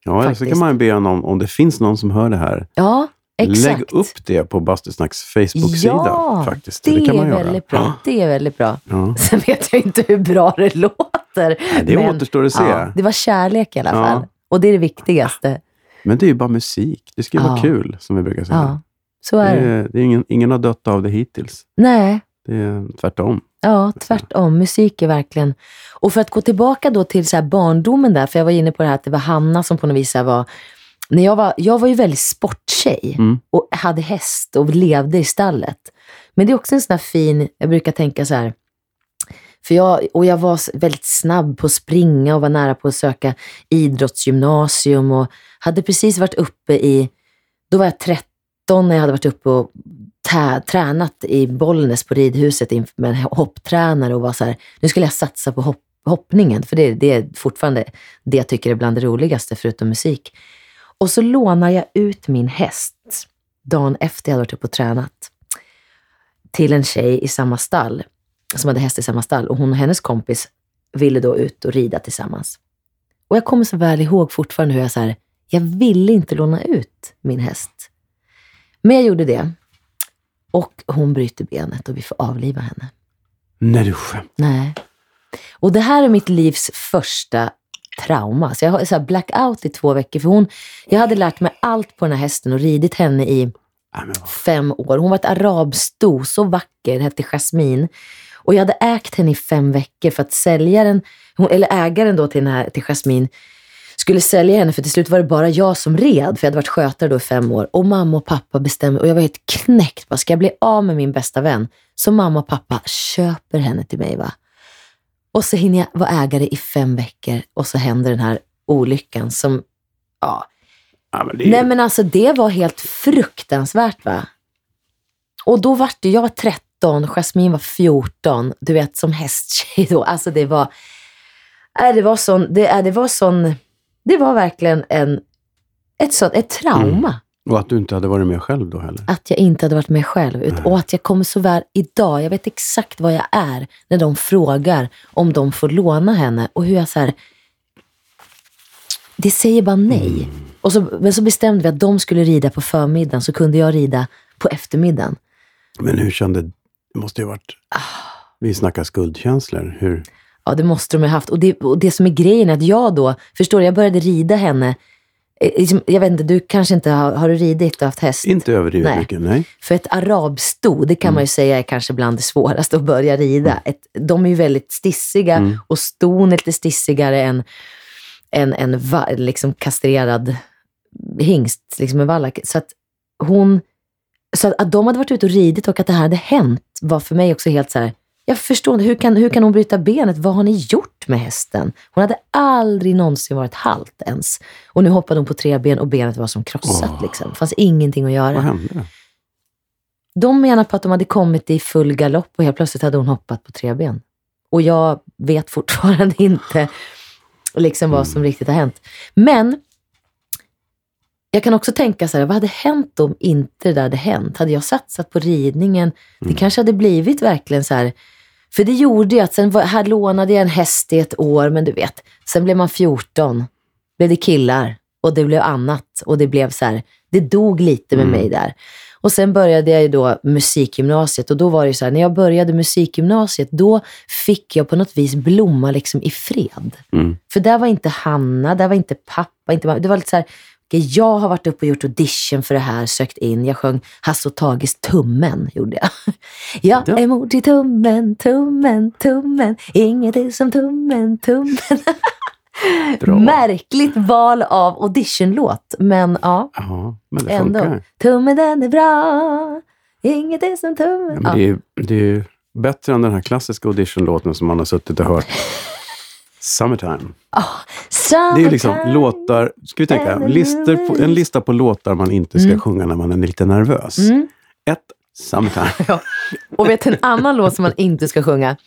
Ja, så
Faktiskt.
kan man be honom, om det finns någon som hör det här,
Ja, exakt.
lägg upp det på Bastusnacks Facebook-sida.
Ja,
faktiskt.
Det,
kan
är
man göra.
väldigt bra.
Ja.
Det är väldigt bra.
Ja.
Sen vet jag inte hur bra det låter.
Nej, det återstår att se.
Ja, det var kärlek i alla
Ja.
fall. Och det är det viktigaste.
Men det är ju bara musik. Det ska ju vara
Ja.
kul, som vi brukar säga.
Ja, så
det
är det.
är, det är ingen, ingen har dött av det hittills.
Nej,
Det är tvärtom.
ja, tvärtom. Musik är verkligen... Och för att gå tillbaka då till så barndomen där, för jag var inne på det här att det var Hanna som på något vis var... När jag, var, jag var ju väldigt sporttjej
Mm.
och hade häst och levde i stallet. Men det är också en sån här fin, jag brukar tänka så här, för jag, och jag var väldigt snabb på att springa och var nära på att söka idrottsgymnasium och hade precis varit uppe i, då var jag 13 när jag hade varit uppe och tä, tränat i Bollnäs på ridhuset med en hopptränare och var så här, nu skulle jag satsa på hopp, hoppningen, för det, det är fortfarande det jag tycker är bland det roligaste förutom musik. Och så lånar jag ut min häst dagen efter jag hade varit uppe och tränat till en tjej i samma stall, som hade häst i samma stall. Och hon och hennes kompis ville då ut och rida tillsammans. Och jag kommer så väl ihåg fortfarande hur jag så här, jag ville inte låna ut min häst. Men jag gjorde det. Och hon bryter benet och vi får avliva henne.
Nej, du skämt.
Nej. Och det här är mitt livs första trauma. Så jag har så blackout i två veckor. För hon, jag hade lärt mig allt på den här hästen och ridit henne i fem år. Hon var ett arabsto, så vacker, hette Jasmine. Och jag hade ägt henne i fem veckor för att säljaren, eller ägaren då till, den här, till Jasmine, skulle sälja henne för till slut var det bara jag som red, för jag hade varit skötare då i fem år. Och mamma och pappa bestämde, och jag var helt knäckt. Bara, ska jag bli av med min bästa vän? Så mamma och pappa köper henne till mig. va? Och så hinner jag vara ägare i fem veckor och så händer den här olyckan som, ja,
Ja, men det
Nej men alltså det var helt fruktansvärt va. Och då var det, jag var 13, Jasmine var 14, du vet som hästtjej då. Alltså det var, nej, det var sån, det, äh, det var sån, det var verkligen en, ett, sånt, ett trauma.
Och att du inte hade varit med själv då heller.
Att jag inte hade varit med själv.
Nej.
och att jag kommer så väl idag, jag vet exakt vad jag är när de frågar om de får låna henne. Och hur jag så här, det säger bara nej. Och så, men så bestämde vi att de skulle rida på förmiddagen, så kunde jag rida på eftermiddagen.
Men hur kände... Det måste ju ha varit...
Ah.
Vi snackar skuldkänslor. Hur...
Ja, det måste de ha haft. Och det, och det som är grejen är att jag då, förstår du, jag började rida henne. Eh, liksom, Jag vet inte, du kanske inte har, har du ridit och haft häst?
Inte överdrivet
Nej.
mycket, nej.
För ett arabsto, det kan man ju säga är kanske bland det svåraste att börja rida. Ett, de är ju väldigt stissiga
Mm.
och ston är lite stissigare än en, en va, liksom kastrerad hingst, liksom en vallack. Så att hon, så att, att de hade varit ute och ridit och att det här hade hänt var för mig också helt så här, jag förstår inte, hur kan, hur kan hon bryta benet? Vad har ni gjort med hästen? Hon hade aldrig någonsin varit halt ens. Och nu hoppade hon på tre ben och benet var som krossat.
Åh.
Liksom. Det fanns ingenting att göra.
Vad hände?
De menar på att de hade kommit i full galopp och helt plötsligt hade hon hoppat på tre ben. Och jag vet fortfarande inte liksom vad som riktigt har hänt. Men jag kan också tänka så här, vad hade hänt om inte det där hade hänt? Hade jag satsat på ridningen? Det kanske hade blivit verkligen så här, för det gjorde ju att sen var, här lånade jag en häst i ett år, men du vet, sen blev man 14, blev det killar och det blev annat och det blev så här, det dog lite med mig där. Och sen började jag ju då musikgymnasiet och då var det så här, när jag började musikgymnasiet, då fick jag på något vis blomma liksom i fred.
Mm.
För där var inte Hanna, där var inte pappa, inte mamma. Det var lite så här, jag har varit uppe och gjort audition för det här, sökt in. Jag sjöng Hasse och Tages Tummen, gjorde jag. Jag
Ja.
är mord i tummen, tummen, tummen. Inget är som tummen, tummen.
Bra.
Märkligt val av auditionlåt, men ja,
Ja, men det
ändå. Tummen den är bra, inget är som tummen.
Ja, det, är, det är ju bättre än den här klassiska auditionlåten som man har suttit och hört. Summertime. Det är ju liksom låtar, ska vi tänka, listor på, en lista på låtar man inte ska sjunga när man är lite nervös.
Mm.
Ett, Summertime.
Och vet en annan låt som man inte ska sjunga?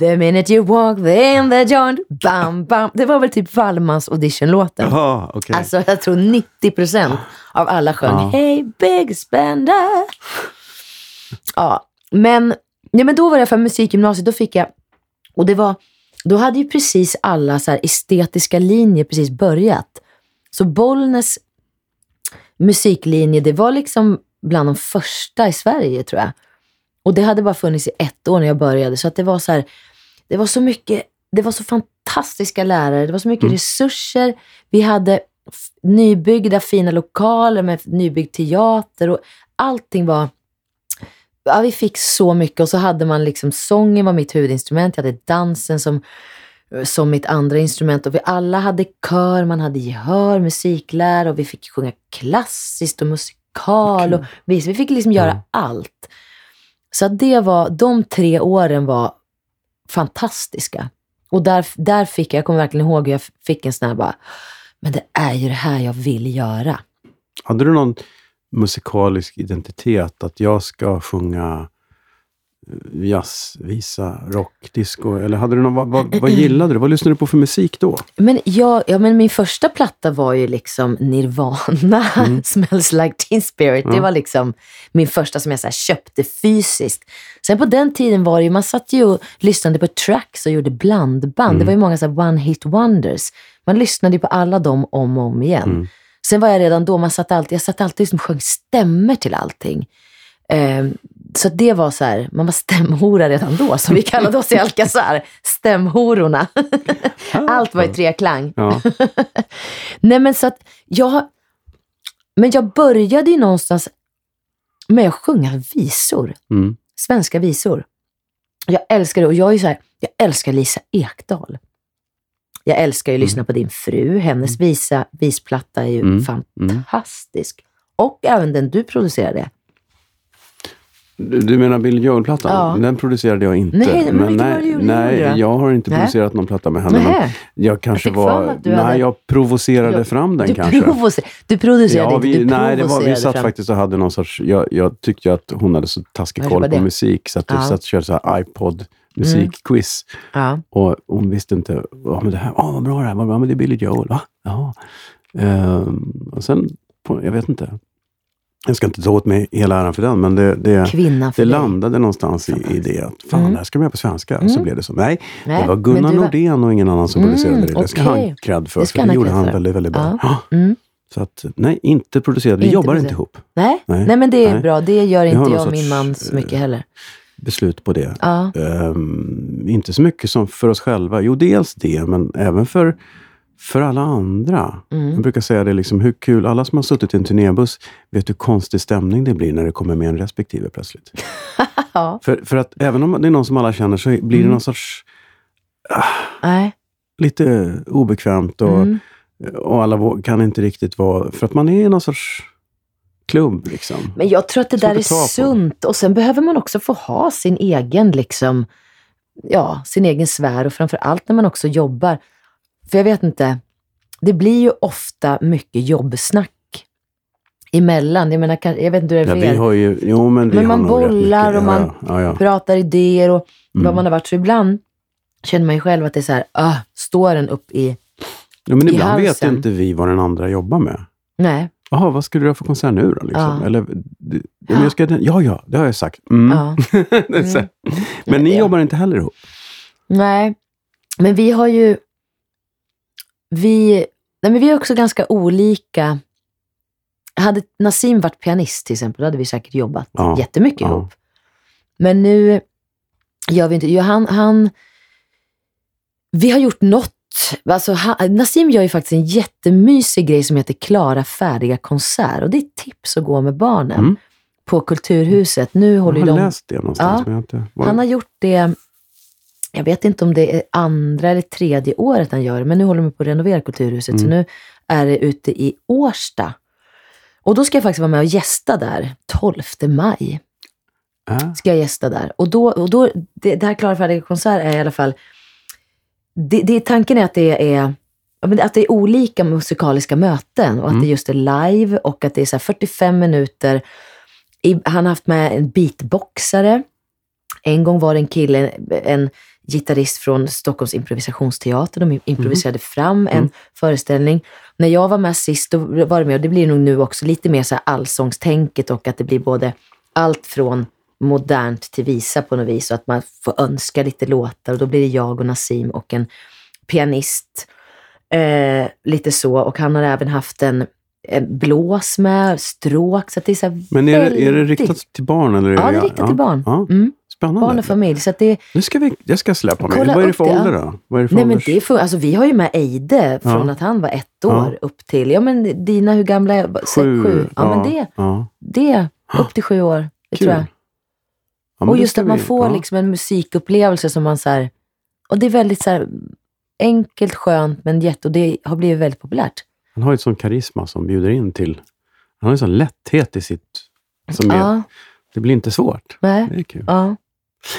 The minute you walk in the joint, bam, bam. Det var väl typ Wallmans auditionlåten.
Jaha, okej.
Alltså jag tror 90 procent av alla sjöng
Ja.
Hey big spender. Ja, men, ja, men då var jag för musikgymnasiet, då fick jag, och det var, då hade ju precis alla så estetiska linjer precis börjat. Så Bollnäs musiklinje, det var liksom bland de första i Sverige tror jag. Och det hade bara funnits i ett år när jag började. Så att det var så här, det var så mycket, det var så fantastiska lärare, det var så mycket resurser. Vi hade nybyggda fina lokaler med nybyggd teater och allting var Ja, vi fick så mycket och så hade man liksom sången var mitt huvudinstrument, jag hade dansen som, som mitt andra instrument och vi alla hade kör, man hade gehör, musiklärare och vi fick sjunga klassiskt och musikal och vi, vi fick liksom göra
Ja.
allt. Så det var, de tre åren var fantastiska. Och där, där fick jag, jag kommer verkligen ihåg hur jag fick en sån här bara, men det är ju det här jag vill göra.
Hade du någon musikalisk identitet? Att jag ska sjunga jazzvisa, rock, disco? Eller hade du någon, vad, vad, vad gillade du? Vad lyssnade du på för musik då?
Men, jag, ja, men min första platta var ju liksom Nirvana, Smells like teen spirit. Det
Mm. Ja.
var liksom min första som jag så köpte fysiskt. Sen på den tiden var det ju, man satt ju och lyssnade på tracks och gjorde blandband.
Mm.
Det var ju många så one hit wonders. Man lyssnade på alla dem om och om igen.
Mm.
Sen var jag redan då, man satt alltid, jag satt alltid liksom sjöng stämmer till allting. Ehm, så det var så här, man var stämhora redan då, som vi kallade oss i Alcazar. Stämhororna. Allt var i treklang.
Ja.
Nej men så att jag, men jag började ju någonstans med att sjunga visor.
Mm.
Svenska visor. Jag älskar det och jag är så här, jag älskar Lisa Ekdahl. Jag älskar ju att lyssna på din fru. Hennes visa, visplatta är ju
Mm.
fantastisk. Och även den du producerade.
Du, menar Billy Joel-plattan?
Ja.
Den producerade jag inte.
Nej, men vilken
nej, nej, jag har inte
Nej.
producerat någon platta med henne. Men
Nähä.
jag kanske
Jag
var... nej,
hade-
jag provocerade
Ja,
fram den
Du,
kanske.
provocer, du producerade
Ja,
inte,
vi,
du
nej, det var, vi satt
fram.
faktiskt och hade någon sorts... Jag, jag tyckte att hon hade så taskig koll på
det.
musik så att
Ja. Mm.
satt och körde så iPod musikquiz.
Ja.
Och hon visste inte, ja men det här, oh, vad bra det här var, ja men det är Billy Joel, va? Ja. Ehm, och sen, på, jag vet inte. Jag ska inte ta åt mig hela äran för den, men det, det, det landade någonstans i, i det att fan,
Mm.
det här ska man göra på svenska. Och så
Mm.
blev det så. Nej,
Nej,
det var Gunnar
var-
Nordén och ingen annan som
Mm,
producerade det. Det ska han
okej.
ha cred för,
Det
för
han
det gjorde han
för.
väldigt, väldigt bra.
Ja. Mm.
Så att, nej, inte producerade. Vi
Inte
jobbar inte
producerade.
ihop.
Nej.
Nej.
Nej. men det är
Nej.
bra. Det gör inte jag och min man så mycket heller.
Beslut på det.
Ja.
Ehm, inte så mycket som för oss själva. Jo, dels det, men även för, för alla andra.
Mm.
Jag brukar säga det, liksom, hur kul, alla som har suttit i en turnébuss vet hur konstig stämning det blir när det kommer med en respektive plötsligt.
ja.
För, för att även om det är någon som alla känner så blir det
Mm.
någon sorts
Nej.
lite obekvämt och,
Mm.
och alla kan inte riktigt vara... För att man är någon sorts klubb liksom.
Men jag tror att det
Svårt
där är sunt. Och sen behöver man också få ha sin egen, liksom, ja, sin egen sfär. Och framför allt när man också jobbar. För jag vet inte, det blir ju ofta mycket jobbsnack emellan. Jag menar, jag vet inte hur det är
Ja,
för
vi
er.
har ju, jo, men vi
Men man bollar och man
Ja, ja, ja.
pratar idéer och
Mm.
vad man har varit. Så ibland känner man ju själv att det är så här, ah, står den upp i...
ja, men
i
ibland vet
halsen.
inte vi vad den andra jobbar med.
Nej.
Jaha, vad skulle du ha för konsert nu då? Liksom?
Ja.
Eller, det- men jag ska, ja, ja, det har jag sagt. Mm.
Ja. Mm.
Men ni jobbar inte heller ihop?
Nej, men vi har ju... Vi, nej men vi är också ganska olika. Hade Nassim varit pianist till exempel, då hade vi säkert jobbat
Ja,
jättemycket
ja.
ihop. Men nu gör vi inte... Han, han, vi har gjort något. Alltså, han, Nassim gör ju faktiskt en jättemysig grej som heter Klara färdiga konsert. Och det är ett tips att gå med barnen
Mm.
på Kulturhuset. Nu
Jag
håller
har
ju de
läst det någonstans.
Ja.
Jag har inte, var,
han har gjort det, jag vet inte om det är andra eller tredje året han gör det, men nu håller de på att renovera Kulturhuset, så
Mm.
nu är det ute i Årsta. Och då ska jag faktiskt vara med och gästa där, 12 maj
äh,
ska jag gästa där. Och då, och då det, det här Klara färdiga konsert är i alla fall, det, det, tanken är att det är att det är olika musikaliska möten och att
Mm.
det just är live och att det är så här 45 minuter. Han har haft med en beatboxare. En gång var det en kille, en gitarrist från Stockholms improvisationsteater. De improviserade fram en
Mm.
föreställning. När jag var med sist, då var det med, och det blir nog nu också lite mer så här allsångstänket och att det blir både allt från modernt till visa på något vis och att man får önska lite låtar och då blir det jag och Nassim och en pianist. Eh, lite så och han har även haft en, en blås med, stråk. Så det är så
men är det, är det
väldigt-
riktat till barn? Eller är
Ja, det är riktat till barn.
Ja,
Mm,
spännande.
barn och familj. Så att det,
Nu ska vi, jag ska släppa mig. Vad är det för
det, ja.
ålder då? Vad är det för
nej men
ålders-
det är för, alltså vi har ju med Eide från
Ja.
att han var ett
Ja.
år upp till, ja men dina hur gamla är Sex, sju? Ja, men det,
Ja.
det, upp till sju år. Det
Kul.
tror jag.
Ja,
och just att man
vi-
får
ja.
liksom en musikupplevelse som man så här, och det är väldigt så här enkelt, skönt, men jätte, och det har blivit väldigt populärt.
Han har ju ett sån karisma som bjuder in till... Han har en sån lätthet i sitt... Som är,
Ja,
det blir inte svårt.
nej,
Det är kul.
ja.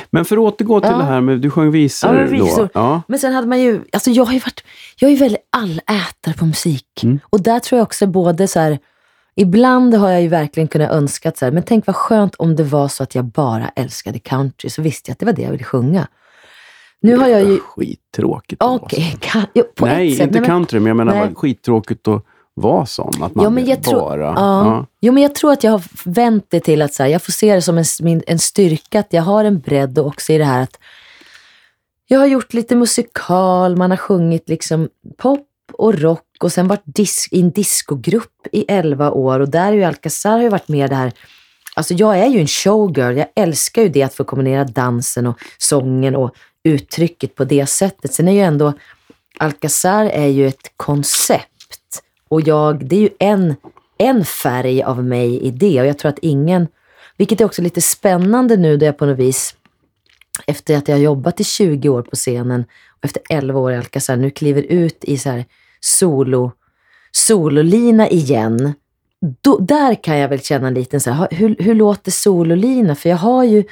Men för att återgå till
Ja.
det här med... Du sjöng visor,
Ja, visor.
då. Ja.
Men sen hade man ju, alltså jag har ju varit, jag är ju väldigt allätare på musik.
Mm.
Och där tror jag också både så här, Ibland har jag ju verkligen kunnat önska att så här, men tänk vad skönt om det var så att jag bara älskade country, så visste jag att det var det jag ville sjunga. Nu har jag ju...
Skittråkigt att vara sån.
kan- jo, på
Nej,
ett sätt.
inte
Nej, men-
country, men jag menar
Nej.
skittråkigt att vara sån. Att man
Ja, men jag tror-
bara...
Ja. Jo, men jag tror att jag har vänt det till att så här, jag får se det som en, min, en styrka, att jag har en bredd och också i det här att jag har gjort lite musikal, man har sjungit liksom pop och rock och sen varit disk, i en discogrupp i 11 år. Och där är ju Alcazar har ju varit med det här Alltså jag är ju en showgirl, jag älskar ju det att få kombinera dansen och sången och uttrycket på det sättet. Sen är ju ändå Alcazar är ju ett koncept. Och jag, det är ju en, en färg av mig i det. Och jag tror att ingen, vilket är också lite spännande nu då jag på något vis, efter att jag har jobbat i 20 år på scenen och efter 11 år i Alcazar nu kliver ut i så här solo, sololina igen. Då, där kan jag väl känna en liten så här, hur, hur låter sololina? För jag har ju,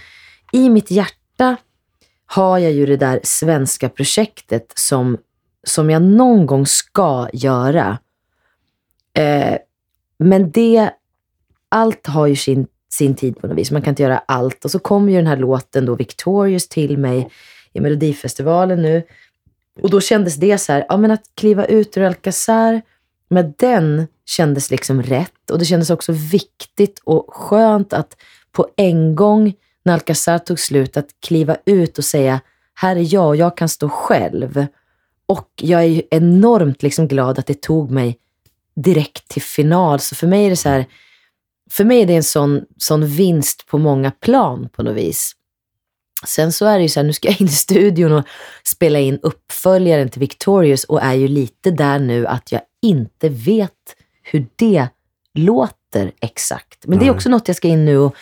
i mitt hjärta har jag ju det där svenska projektet som, som jag någon gång ska göra. Eh, men det, allt har ju sin, sin tid på något vis. Man kan inte göra allt. Och så kom ju den här låten då, Victorious, till mig i Melodifestivalen nu. Och då kändes det så här, ja men att kliva ut ur Alcazar med den kändes liksom rätt. Och det kändes också viktigt och skönt att på en gång när Alcazar tog slut, att kliva ut och säga, här är jag och jag kan stå själv. Och jag är ju enormt liksom glad att det tog mig direkt till final. Så för mig är det så här, för mig är det en sån, sån vinst på många plan på något vis. Sen så är det ju så här, nu ska jag in i studion och spela in uppföljaren till Victorious och är ju lite där nu att jag inte vet hur det låter exakt. Men det är också något jag ska in nu och,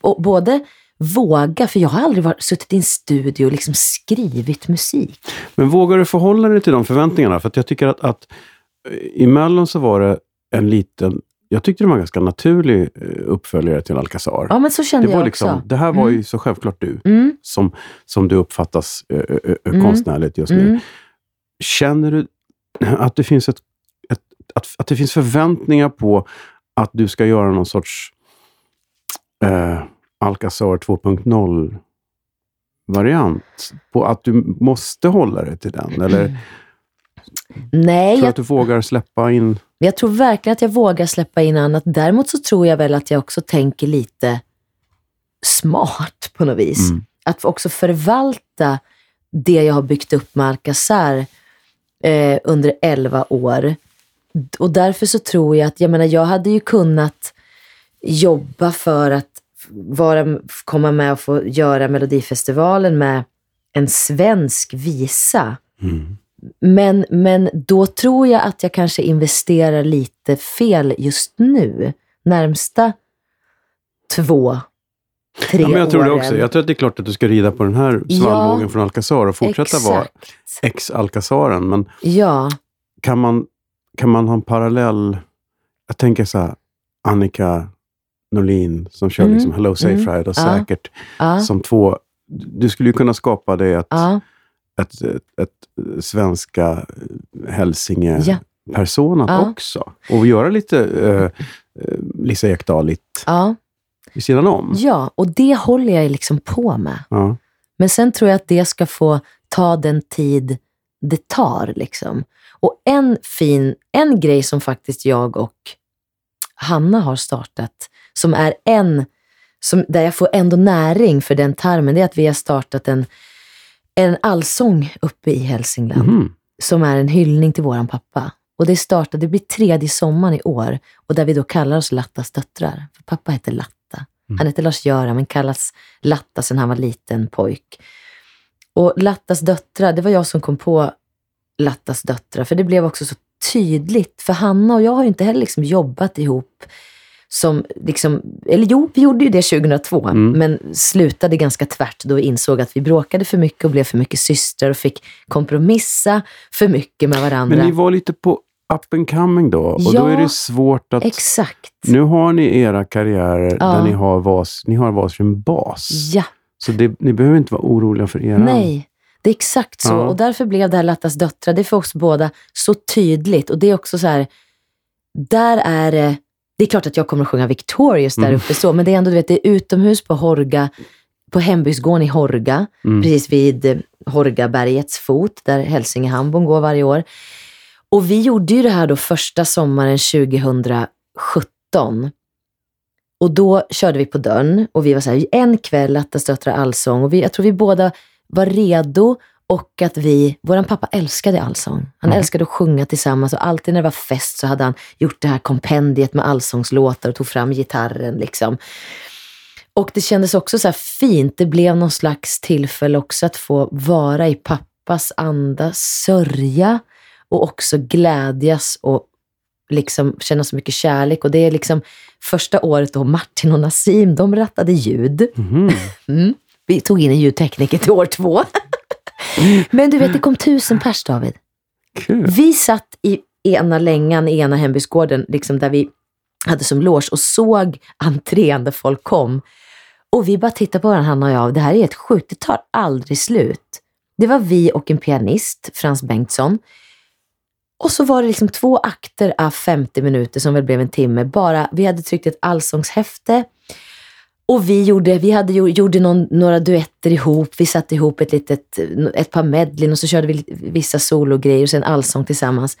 och både våga, för jag har aldrig varit, suttit i en studio och liksom skrivit musik.
Men vågar du förhålla dig till de förväntningarna? För jag tycker att, att eh, i Mellon så var det en liten, jag tyckte det var en ganska naturlig eh, uppföljare till Alcazar.
Ja, men så kände
det var
jag
liksom,
också.
det här var
Mm.
ju så självklart du,
Mm,
som, som du uppfattas ö, ö, ö,
Mm.
konstnärligt just nu.
mm.
Känner du att det finns ett, ett att, att det finns förväntningar på att du ska göra någon sorts eh, Alcazar 2.0 variant? På att du måste hålla dig till den? Eller
Nej,
tror
jag
att du vågar släppa in...
Jag tror verkligen att jag vågar släppa in annat. Däremot så tror jag väl att jag också tänker lite smart på något vis.
Mm.
Att också förvalta det jag har byggt upp med Alcazar eh, under 11 år. Och därför så tror jag att, jag menar jag hade ju kunnat jobba för att vara, komma med och få göra Melodifestivalen med en svensk visa.
Mm.
Men, men då tror jag att jag kanske investerar lite fel just nu. Närmsta två, tre
Ja, men jag tror det
åren.
också. Jag tror att det är klart att du ska rida på den här
Ja.
svallvågen från Alcazar och fortsätta vara
Exakt.
ex-Alcazaren. Men
Ja,
kan man, kan man ha en parallell... Jag tänker så här, Annika Norlin som kör
Mm,
liksom Hello Safe
mm,
Ride och
ja.
säkert
ja,
som två... Du skulle ju kunna skapa det
ja,
ett, ett, ett svenska
ja.
Hälsinge-personat
Ja.
också. Och göra lite uh, Lisa Ekdahl-igt
ja,
vid sidan om.
ja, och det håller jag liksom på med.
Ja.
Men sen tror jag att det ska få ta den tid det tar. Liksom. Och en fin, en grej som faktiskt jag och Hanna har startat, som är en, som, där jag får ändå näring för den tarmen, det är att vi har startat en, en allsång uppe i Hälsingland,
Mhm.
som är en hyllning till våran pappa. Och det startade, det blir tredje sommaren i år, och där vi då kallar oss Lattas döttrar. För pappa heter Latta. Han heter Lars-Göran, men kallas Latta sedan han var liten pojk. Och Lattas döttrar, det var jag som kom på Lattas döttrar, för det blev också så tydligt. För Hanna och jag har inte heller liksom jobbat ihop som, liksom, eller jo, vi gjorde ju det 2002,
Mm.
men slutade ganska tvärt då vi insåg att vi bråkade för mycket och blev för mycket systrar och fick kompromissa för mycket med varandra.
Men ni var lite på up and coming då och då
Ja,
är det svårt att...
Exakt.
Nu har ni era karriärer
Ja.
där ni har, vas, ni har varsin bas.
Ja,
Så det, ni behöver inte vara oroliga för era...
nej. Det är exakt så.
Ja.
Och därför blev det här Lattas döttrar, det är för oss båda så tydligt. Och det är också så här, där är det, det är klart att jag kommer att sjunga Victorious där uppe så, men det är ändå, du vet, det är utomhus på Horga, på hembygdsgården i Horga, precis vid Horgabergets fot, där Hälsingehamn går varje år. Och vi gjorde ju det här då första sommaren 2017. Och då körde vi på dörren och vi var så här, en kväll Attas döttrar allsång och vi, jag tror vi båda var redo och att vi, våran pappa älskade allsång. Han älskade att sjunga tillsammans och alltid när det var fest så hade han gjort det här kompendiet med allsångslåtar och tog fram gitarren liksom. Och det kändes också så här fint. Det blev någon slags tillfälle också att få vara i pappas anda, sörja och också glädjas och liksom känna så mycket kärlek. Och det är liksom första året då Martin och Nassim, de rattade ljud.
Mhm.
Mm. Vi tog in en ljudtekniker till år två. Men du vet, det kom tusen pers David.
Kul.
Vi satt i ena längan i ena hembygdsgården, liksom där vi hade som loge och såg entrén där folk kom. Och vi bara tittade på varandra, han och jag. Det här är helt sjukt, det tar aldrig slut. Det var vi och en pianist, Frans Bengtsson. Och så var det liksom två akter av 50 minuter som väl blev en timme. Bara, vi hade tryckt ett allsångshäfte och vi gjorde, vi hade, gjorde någon, några duetter ihop. Vi satte ihop ett, litet, ett par medlin och så körde vi vissa sologrejer och sen allsång tillsammans.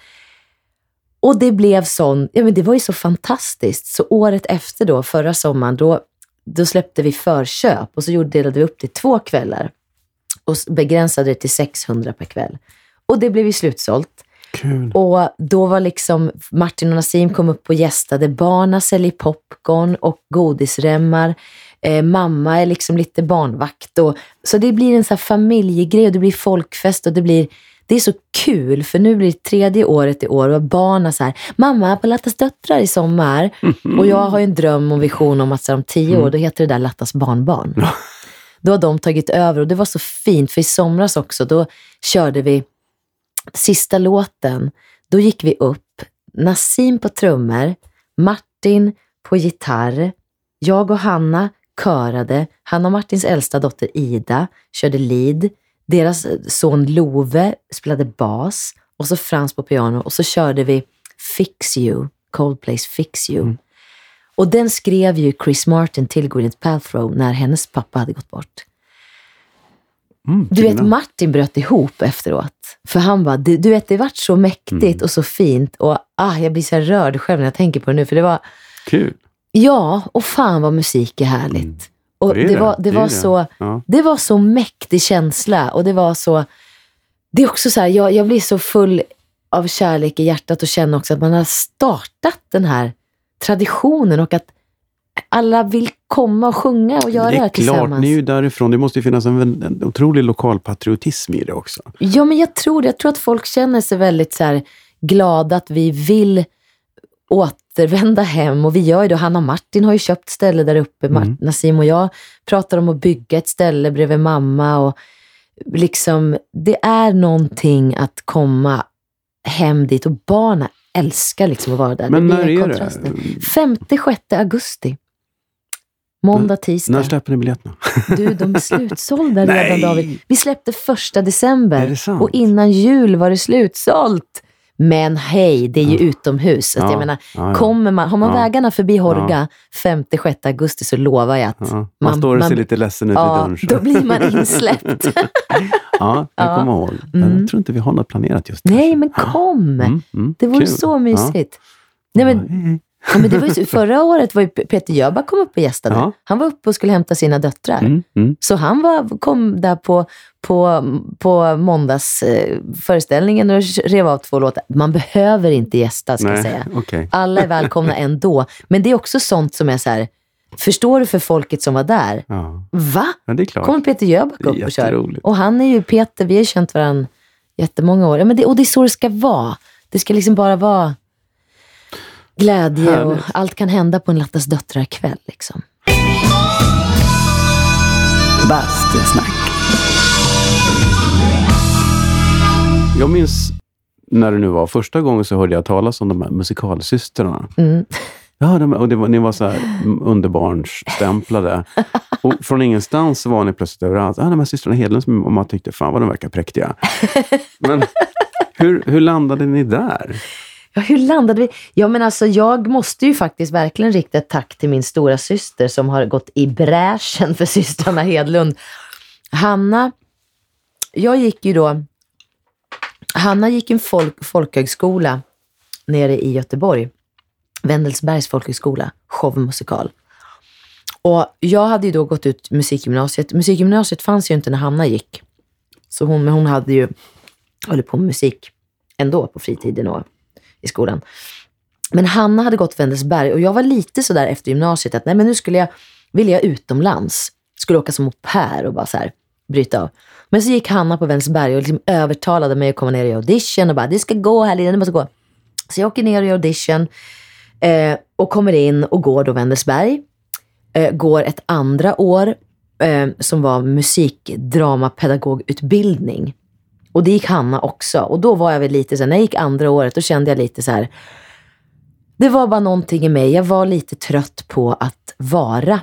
Och det blev sån, ja men det var ju så fantastiskt. Så året efter då, förra sommaren, då, då släppte vi förköp och så gjorde, delade vi upp det i två kvällar. Och begränsade det till 600 per kväll. Och det blev ju slutsålt.
Kul.
Och då var liksom Martin och Nassim kom upp och gästade. Barna säljer popcorn och godisremmar. Eh, mamma är liksom lite barnvakt. Och, så det blir en så familjegrej och det blir folkfest och det blir det är så kul för nu blir det tredje året i år och barnen så här, mamma på Lattas döttrar i sommar. Och jag har ju en dröm och vision om att så här, om tio år, då heter det där Lattas barnbarn. Då har de tagit över och det var så fint för i somras också, då körde vi sista låten, då gick vi upp, Nassim på trummor, Martin på gitarr, jag och Hanna körade, Hanna och Martins äldsta dotter Ida körde lead, deras son Love spelade bas och så Frans på piano och så körde vi Fix You, Coldplays Fix You. Och den skrev ju Chris Martin till Gwyneth Paltrow när hennes pappa hade gått bort.
Mm,
Du vet. Martin bröt ihop efteråt. För han bara, du, du vet, det vart så mäktigt
Mm.
och så fint. Och ah, jag blir så rörd själv när jag tänker på det nu. För det var,
Kul.
ja, och fan vad musik är härligt.
Mm.
Och
Det är
det,
det,
var, det,
det
var så,
Ja.
det var så mäktig känsla och det var så... Det är också så här, jag, jag blir så full av kärlek i hjärtat och känner också att man har startat den här traditionen och att alla vill komma och sjunga och göra
det
det
är
här
klart,
tillsammans.
ni är ju därifrån. Det måste ju finnas en, en otrolig lokal patriotism i det också.
Ja, men jag tror det. Jag tror att folk känner sig väldigt så här, glada att vi vill återvända hem och vi gör ju det. Hanna och Martin har ju köpt ställe där uppe.
Mm.
Nassim och jag pratar om att bygga ett ställe bredvid mamma och liksom, det är någonting att komma hem dit och barnen älskar liksom att vara där.
Men när är det?
5-6 augusti. Måndag, tisdag.
När släpper ni biljetterna?
Du, de är slutsålda redan! David. Vi släppte första december och innan jul var det slutsålt. Men hej, det är ju utomhus. Att
Ja,
jag menar,
ja, ja.
kommer man, har man
Ja.
vägarna förbi Horga 5-6 augusti så lovar jag att
Ja, man,
Man-
står och ser
man-
lite ledsen ut
ja,
dörren. så.
då blir man insläppt.
Ja, jag
Ja.
kommer ihåg.
Mm.
Jag tror inte vi har något planerat just där.
Nej, men kom!
Mm, mm,
Det vore
kul.
så mysigt.
Ja.
Nej, men. Ja, men det var ju, förra året var ju Peter Jöback kom upp och gästade.
Ja.
Han var uppe och skulle hämta sina döttrar.
Mm, mm.
Så han var, kom där på, på, på måndagsföreställningen eh, och rev av två låtar. Man behöver inte gästa, ska jag
Nej,
säga.
okej.
Alla är välkomna ändå. Men det är också sånt som är så här, förstår du för folket som var där?
Ja.
Va?
ja, det är klart.
Kommer Peter Jöback upp och kör? Och han är ju Peter, vi har känt varandra jättemånga år. Ja, men det, och det är så det ska vara. Det ska liksom bara vara glädje och
Härligt.
allt kan hända på en Lattas döttrar-kväll. Liksom.
Bastusnack. Jag minns när det nu var första gången så hörde jag talas om de här musikalsystrarna.
Mm.
Ja, de, och det var, ni var så här underbarnsstämplade. och från ingenstans var ni plötsligt överallt. Ah, de här systrarna Hedlund, som- och man tyckte fan vad de verkar präktiga. Men hur, hur landade ni där?
Ja, hur landade vi? Ja, men alltså jag måste ju faktiskt verkligen rikta ett tack till min stora syster som har gått i bräschen för systrarna Hedlund. Hanna, jag gick ju då, Hanna gick en folk, folkhögskola nere i Göteborg. Wendelsbergs folkhögskola, showmusikal. Och jag hade ju då gått ut musikgymnasiet. Musikgymnasiet fanns ju inte när Hanna gick. Så hon, men hon hade ju hållit på med musik ändå på fritiden och i skolan. Men Hanna hade gått Wendelsberg och jag var lite sådär efter gymnasiet att nej men nu skulle jag, ville jag utomlands. Skulle åka som au pair och bara så här, bryta av. Men så gick Hanna på Wendelsberg och liksom övertalade mig att komma ner i audition och bara, det ska gå här Lina, det måste gå. Så jag åker ner i audition eh, och kommer in och går då Wendelsberg. Eh, går ett andra år eh, som var musikdramapedagogutbildning. Och det gick Hanna också. Och då var jag väl lite så här, när jag gick andra året, då kände jag lite så här, det var bara någonting i mig. Jag var lite trött på att vara,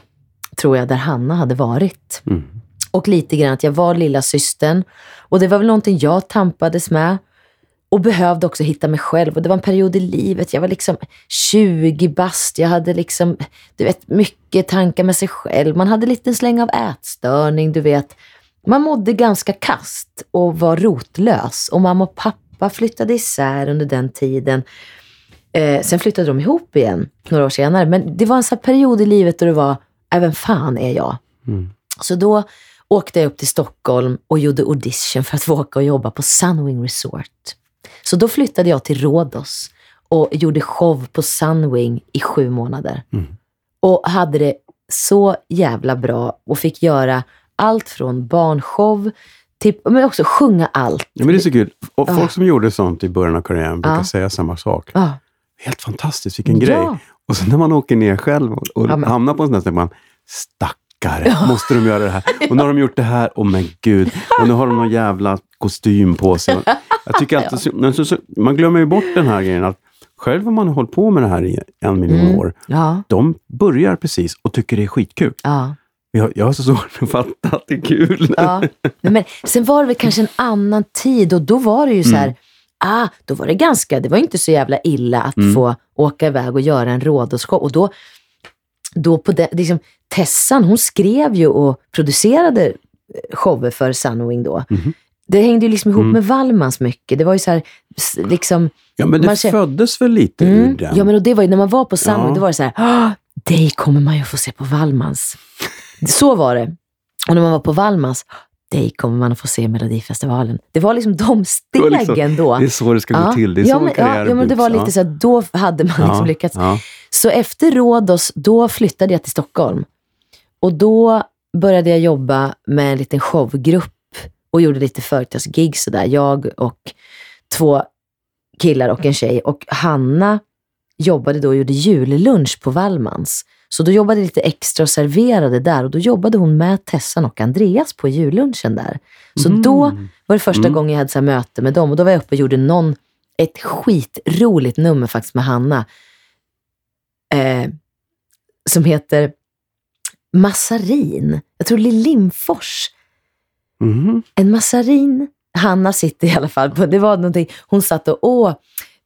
tror jag, där Hanna hade varit.
Mm.
Och lite grann att jag var lilla systern Och det var väl någonting jag tampades med. Och behövde också hitta mig själv. Och det var en period i livet, jag var liksom 20 bast. Jag hade liksom, du vet, mycket tankar med sig själv. Man hade lite en släng av ätstörning, du vet. Man mådde ganska kast och var rotlös. Och mamma och pappa flyttade isär under den tiden. Eh, sen flyttade de ihop igen några år senare. Men det var en sån period i livet då det var, äh, vem fan är jag?
Mm.
Så då åkte jag upp till Stockholm och gjorde audition för att få åka och jobba på Sunwing Resort. Så då flyttade jag till Rhodos och gjorde show på Sunwing i sju månader.
Mm.
Och hade det så jävla bra och fick göra allt från barnshow till, men också sjunga allt.
Ja, men det är så kul. Och
Ja.
folk som gjorde sånt i början av karriären brukar
Ja.
säga samma sak.
Ja.
Helt fantastiskt, vilken grej.
Ja.
Och sen när man åker ner själv och, och
Ja,
hamnar på en sån där ställe, man stackare, måste de göra det här? Och nu har de gjort det här, åh men gud. Och nu har de någon jävla kostym på sig. Jag tycker alltid, så, men så, så, man glömmer ju bort den här grejen att själv har man hållit på med det här i en miljon
Mm.
år.
Ja,
De börjar precis och tycker det är skitkul.
ja.
Jag, jag har så svårt att fatta att det är kul.
Ja. Men, sen var det väl kanske en annan tid och då var det ju så här, ah, då var det ganska, det var inte så jävla illa att
Mm.
få åka iväg och göra en rådårsshow. Och då, då på det, liksom, Tessan, hon skrev ju och producerade shower för Sunwing då.
Mhm.
Det hängde ju liksom ihop
Mm.
med Wallmans mycket. Det var ju så här, liksom,
Ja, men det
ser-
föddes väl lite ur
Mm.
den?
Ja, men och det var ju, när man var på Sunwing,
Ja.
då var det så här, ah, dig kommer man ju få se på Wallmans. Så var det. Och när man var på Wallmans, dig kommer man att få se i Melodifestivalen. Det var liksom de
Det var
stegen
liksom-
då.
Det är så det ska gå till. Det är
ja,
så
men, ja, ja, men det var lite så att då hade man liksom lyckats.
Ja.
Så efter Rhodos, då flyttade jag till Stockholm. Och då började jag jobba med en liten showgrupp och gjorde lite företagsgig sådär. Jag och två killar och en tjej. Och Hanna jobbade då och gjorde jullunch på Wallmans. Så då jobbade jag lite extra och serverade där och då jobbade hon med Tessan och Andreas på jullunchen där. Så
Mm.
då var det första
Mm.
gången jag hade så möte med dem och då var jag uppe och gjorde någon, ett skitroligt nummer faktiskt med Hanna. Eh, som heter Massarin. Jag tror Lill Lindfors.
Mhm.
En massarin. Hanna sitter i alla fall på, det var någonting, hon satt och åh,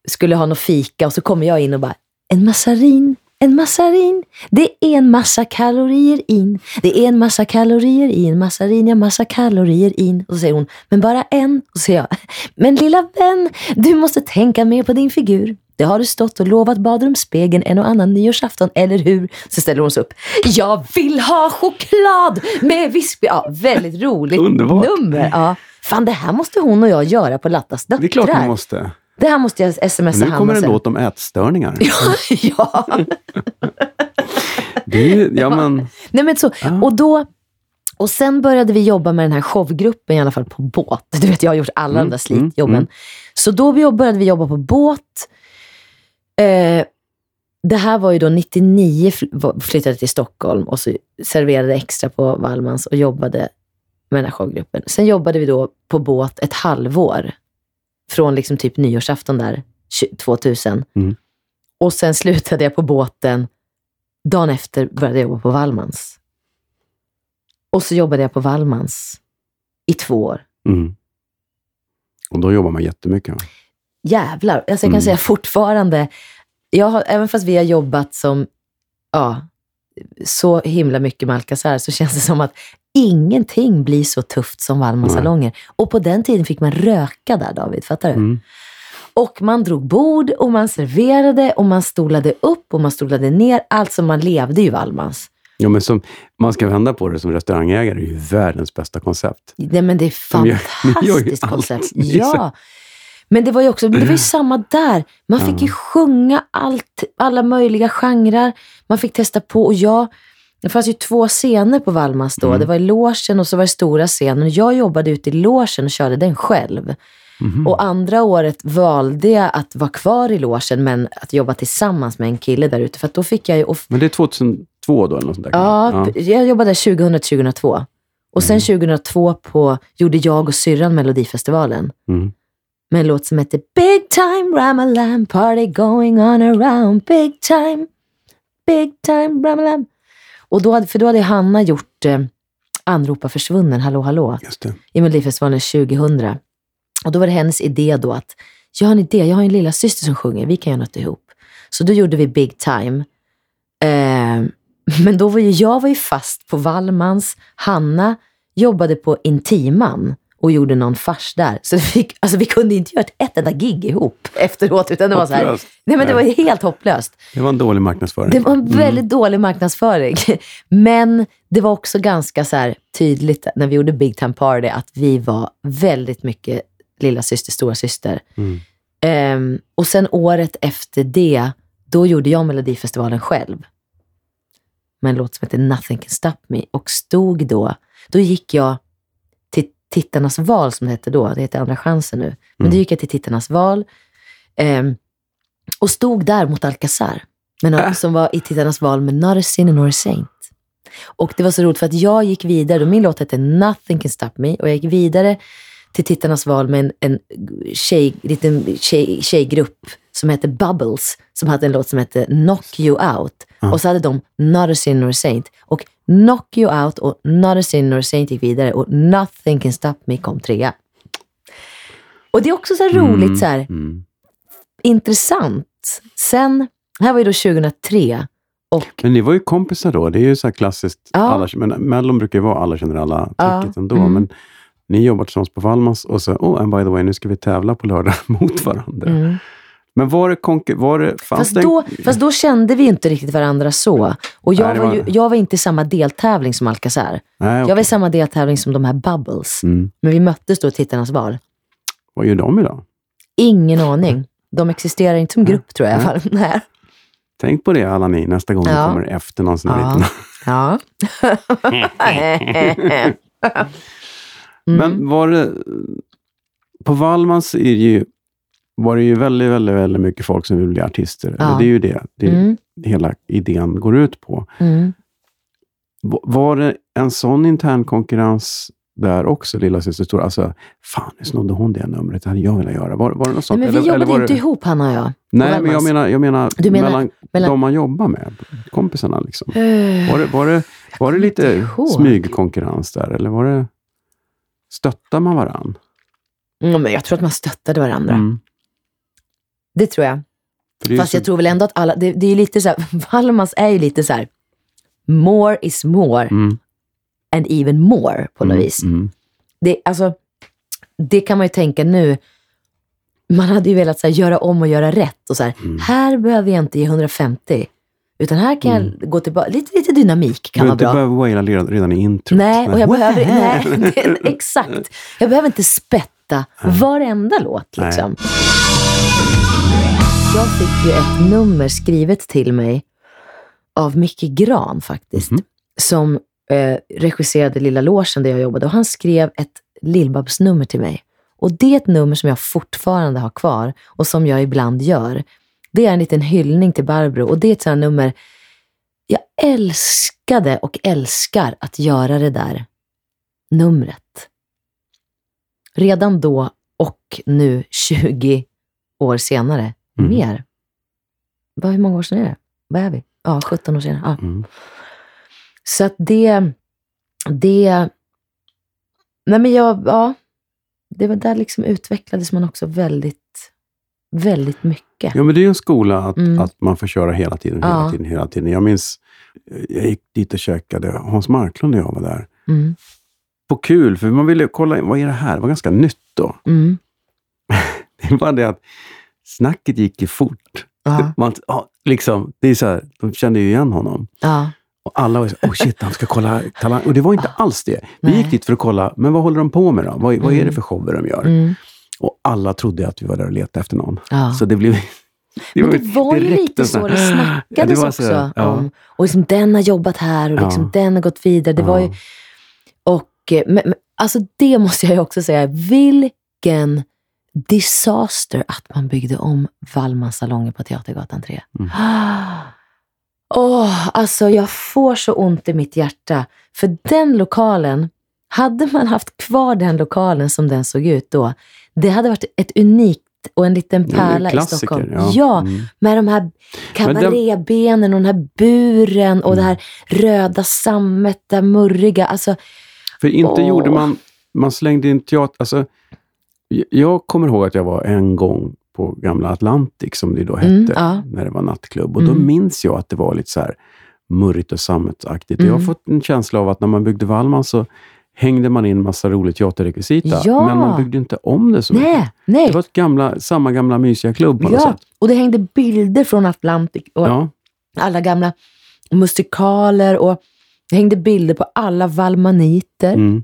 skulle ha något fika och så kommer jag in och bara, en massarin, en massarin. Det är en massa kalorier in. Det är en massa kalorier i en massarin, ja massa kalorier in. Och så säger hon, men bara en. Och så säger jag, men lilla vän, du måste tänka mer på din figur. Det har du stått och lovat badrumsspegeln en och annan nyårsafton, eller hur? Så ställer hon sig upp. Jag vill ha choklad med vispgrädde. Ja, väldigt roligt
Underbart.
nummer. Ja. Fan, det här måste hon och jag göra på Lattas döttrar.
Det är klart man måste.
Det här måste jag smsa
Men nu
Hanna
kommer en
sen.
låt om ätstörningar.
ja.
Det ja, men,
Nej, men så,
Ja.
och då och sen började vi jobba med den här showgruppen i alla fall på båt. Du vet, jag har gjort alla
Mm,
de där slitjobben.
mm, mm.
Så då började vi jobba på båt. Eh, det här var ju då 99 fl- var- flyttade till Stockholm och så serverade extra på Wallmans och jobbade med den här showgruppen. Sen jobbade vi då på båt ett halvår. Från liksom typ nyårsafton där, 20- 2000.
Mm.
Och sen slutade jag på båten. Dagen efter började jag jobba på Wallmans. Och så jobbade jag på Wallmans i två år.
mm. Och då jobbar man jättemycket.
jävlar. Alltså jag kan
Mm.
säga fortfarande, jag har, även fast vi har jobbat som, ja, så himla mycket med Alcazar så känns det som att ingenting blir så tufft som Wallmans
Nej.
salonger. Och på den tiden fick man röka där David, fattar du?
Mm.
Och man drog bord och man serverade och man stolade upp och man stolade ner. Alltså man levde ju Wallmans.
Ja, men som, man ska vända på det som restaurangägare, det är ju världens bästa koncept.
Nej, men det är
De gör- gör
fantastiskt koncept. Ja. Men det var ju också, det var ju samma där. Man fick ju sjunga allt, alla möjliga genrer. Man fick testa på och jag, det fanns ju två scener på Wallmans då.
Mm.
Det var i logen och så var det stora scenen. Jag jobbade ute i logen och körde den själv.
Mhm.
Och andra året valde jag att vara kvar i logen men att jobba tillsammans med en kille där ute. För då fick jag ju
Men det är 2002 då eller något sånt där?
Ja, p- jag jobbade 2000-2002. Och sen 2002 på, gjorde jag och syrran Melodifestivalen.
Mm.
Med en låt som heter Big time Ramalam, party going on around, big time, big time Ramalam. Och då hade, för då hade Hanna gjort eh, Anropa försvunnen, Hallå hallå,
Just det.
i Melodifestivalen 2000. Och då var det hennes idé då att, jag har en idé, jag har en lilla syster som sjunger, vi kan göra något ihop. Så då gjorde vi Big time. Eh, men då var ju jag var ju fast på Wallmans, Hanna jobbade på Intiman och gjorde någon fars där. Så vi, fick, alltså vi kunde inte göra ett, enda gig ihop efteråt, utan det var så här, nej men det var helt hopplöst.
Det var en dålig marknadsföring.
Det var en väldigt dålig marknadsföring. Men det var också ganska så tydligt när vi gjorde Big Time Party att vi var väldigt mycket lilla syster, stora syster.
Mm.
Ehm, och sen året efter det, då gjorde jag Melodifestivalen själv. Med en låt som heter Nothing Can Stop Me. Och stod då, då gick jag Tittarnas val som det hette då. Det heter Andra chansen nu. Men
Mm.
då gick jag till Tittarnas val. ehm, och stod där mot Alcazar. Men,
Äh.
Som var i Tittarnas val med Not a sinner nor a saint. Och det var så roligt för att jag gick vidare, och min låt hette Nothing Can Stop Me. Och jag gick vidare till Tittarnas val med en, en tjej, liten tjej, tjejgrupp som hette Bubbles, som hade en låt som hette Knock You Out.
Ja.
Och så hade de Not a Sinner or Saint. Och Knock You Out och Not a Sinner or Saint gick vidare och Nothing Can Stop Me kom trea. Och det är också så här roligt, så här,
Mm.
intressant. Sen, här var ju då 2003 och
Men ni var ju kompisar då. Det är ju så här klassiskt.
Ja.
Alla, men Mellon brukar ju vara alla känner alla
Ja.
ändå.
Mm.
Men ni jobbar tillsammans på Wallmans och så, oh, and by the way, nu ska vi tävla på lördag mot varandra.
mm.
Men var det konkur... Var det,
Fast
det...
då, fast då kände vi inte riktigt varandra så. Och jag,
Nej,
var
var-
ju, jag var inte i samma deltävling som Alcazar.
Nej,
Jag var i samma deltävling som de här Bubbles.
mm.
Men vi möttes då i Tittarnas val.
Vad gör de idag?
Ingen aning. De existerar inte som grupp tror jag i alla fall. Nej.
Tänk på det alla ni nästa gång
Ja.
ni kommer efter någon sån här
Ja.
liten...
Ja. Mm.
Men var det... På Wallmans är det ju, var det ju väldigt, väldigt, väldigt mycket folk som vill bli artister.
Ja.
Eller Det är ju det, det är
Mm.
hela idén går ut på.
Mm.
Va- Var det en sån intern konkurrens där också, lilla syster Stora? Alltså, fan, nu snodde hon det numret. Det hade jag velat göra. Var, var det något sånt?
men vi
Eller- eller
jobbade
var
inte
det...
ihop han och jag.
Nej, men jag menar, jag menar,
Du menar
mellan,
mellan-
de man jobbar med, kompisarna. Liksom.
Eh,
Var det, var det, var det lite smygkonkurrens där? Eller var det... Stöttar man varann?
Mm, men jag tror att man stöttade varandra.
Mm.
Det tror jag.
Det
Fast
så-
jag tror väl ändå att alla, det, det är lite så här, Wallmans är ju lite så här, more is more
Mm,
and even more på något
mm,
vis.
mm.
Det, alltså, det kan man ju tänka nu. Man hade ju velat så här, göra om och göra rätt. Och så här,
Mm.
Här behöver jag inte ge 150. Utan här kan jag gå tillbaka. Lite, lite dynamik
Du
kan vara bra.
behöver waila redan, redan i introt.
Nej, och jag behöver, nej, det, exakt. Jag behöver inte spätta varenda låt.
Nej.
Jag fick ju ett nummer skrivet till mig av Micke Gran faktiskt.
Mhm.
Som eh, regisserade Lilla Logen där jag jobbade. Och han skrev ett Lill-Babs-nummer till mig. Och det är ett nummer som jag fortfarande har kvar och som jag ibland gör. Det är en liten hyllning till Barbro och det är ett sånt här nummer jag älskade och älskar att göra det där numret. Redan då och nu 20 år senare.
Mm.
Mer. Vad, hur många år sedan är det? Vad är vi? Ja, 17 år senare. Ja.
Mm.
Så att det, det, nej men jag, ja, det var där liksom utvecklades man också väldigt väldigt mycket.
Ja, men det är ju en skola att,
Mm.
att man får köra hela tiden, hela
Ja.
tiden, hela tiden. Jag minns, jag gick dit och käkade, Hans Marklund och jag var där.
Mm.
På kul, för man ville kolla, vad är det här? Det var ganska nytt då.
Mm.
Det var det att snacket gick ju fort.
Ja.
Man, liksom, det är så här, de kände ju igen honom.
Ja.
Och alla var så oh shit, han ska kolla Talang. Och det var inte alls det. Vi gick dit för att kolla, men vad håller de på med då? Vad, vad är det
Mm.
för shower de gör?
Mm.
Och alla trodde att vi var där och letade efter någon.
Ja.
Så det blev...
Men det var ju lite så det snackades
det
också
så ja.
om. Och liksom den har jobbat här och liksom
Ja.
den har gått vidare. Det var ju, och, eh, men, men, alltså det måste jag ju också säga, vilken disaster att man byggde om Wallmans salonger på Teatergatan 3.
Mm.
Åh, alltså jag får så ont i mitt hjärta. För den lokalen, hade man haft kvar den lokalen som den såg ut då, det hade varit ett unikt och en liten pärla i Stockholm.
ja.
ja
Mm.
med de här kabarébenen och den här buren och det här röda sammet, det murriga. Alltså,
För inte
Åh.
gjorde man... Man slängde in teater... Alltså, jag kommer ihåg att jag var en gång på gamla Atlantic, som det då hette,
Mm, ja.
när det var nattklubb. Och då
Mm.
minns jag att det var lite så här murrigt och sammetsaktigt. Jag har
Mm.
fått en känsla av att när man byggde Wallman så hängde man in massa rolig teaterrekvisita.
Ja.
Men man byggde inte om det så mycket.
nej, nej.
Det var gamla, samma gamla mysiga klubb på något
Ja,
sätt.
och det hängde bilder från Atlantic och
Ja.
alla gamla musikaler och det hängde bilder på alla valmaniter
Mm.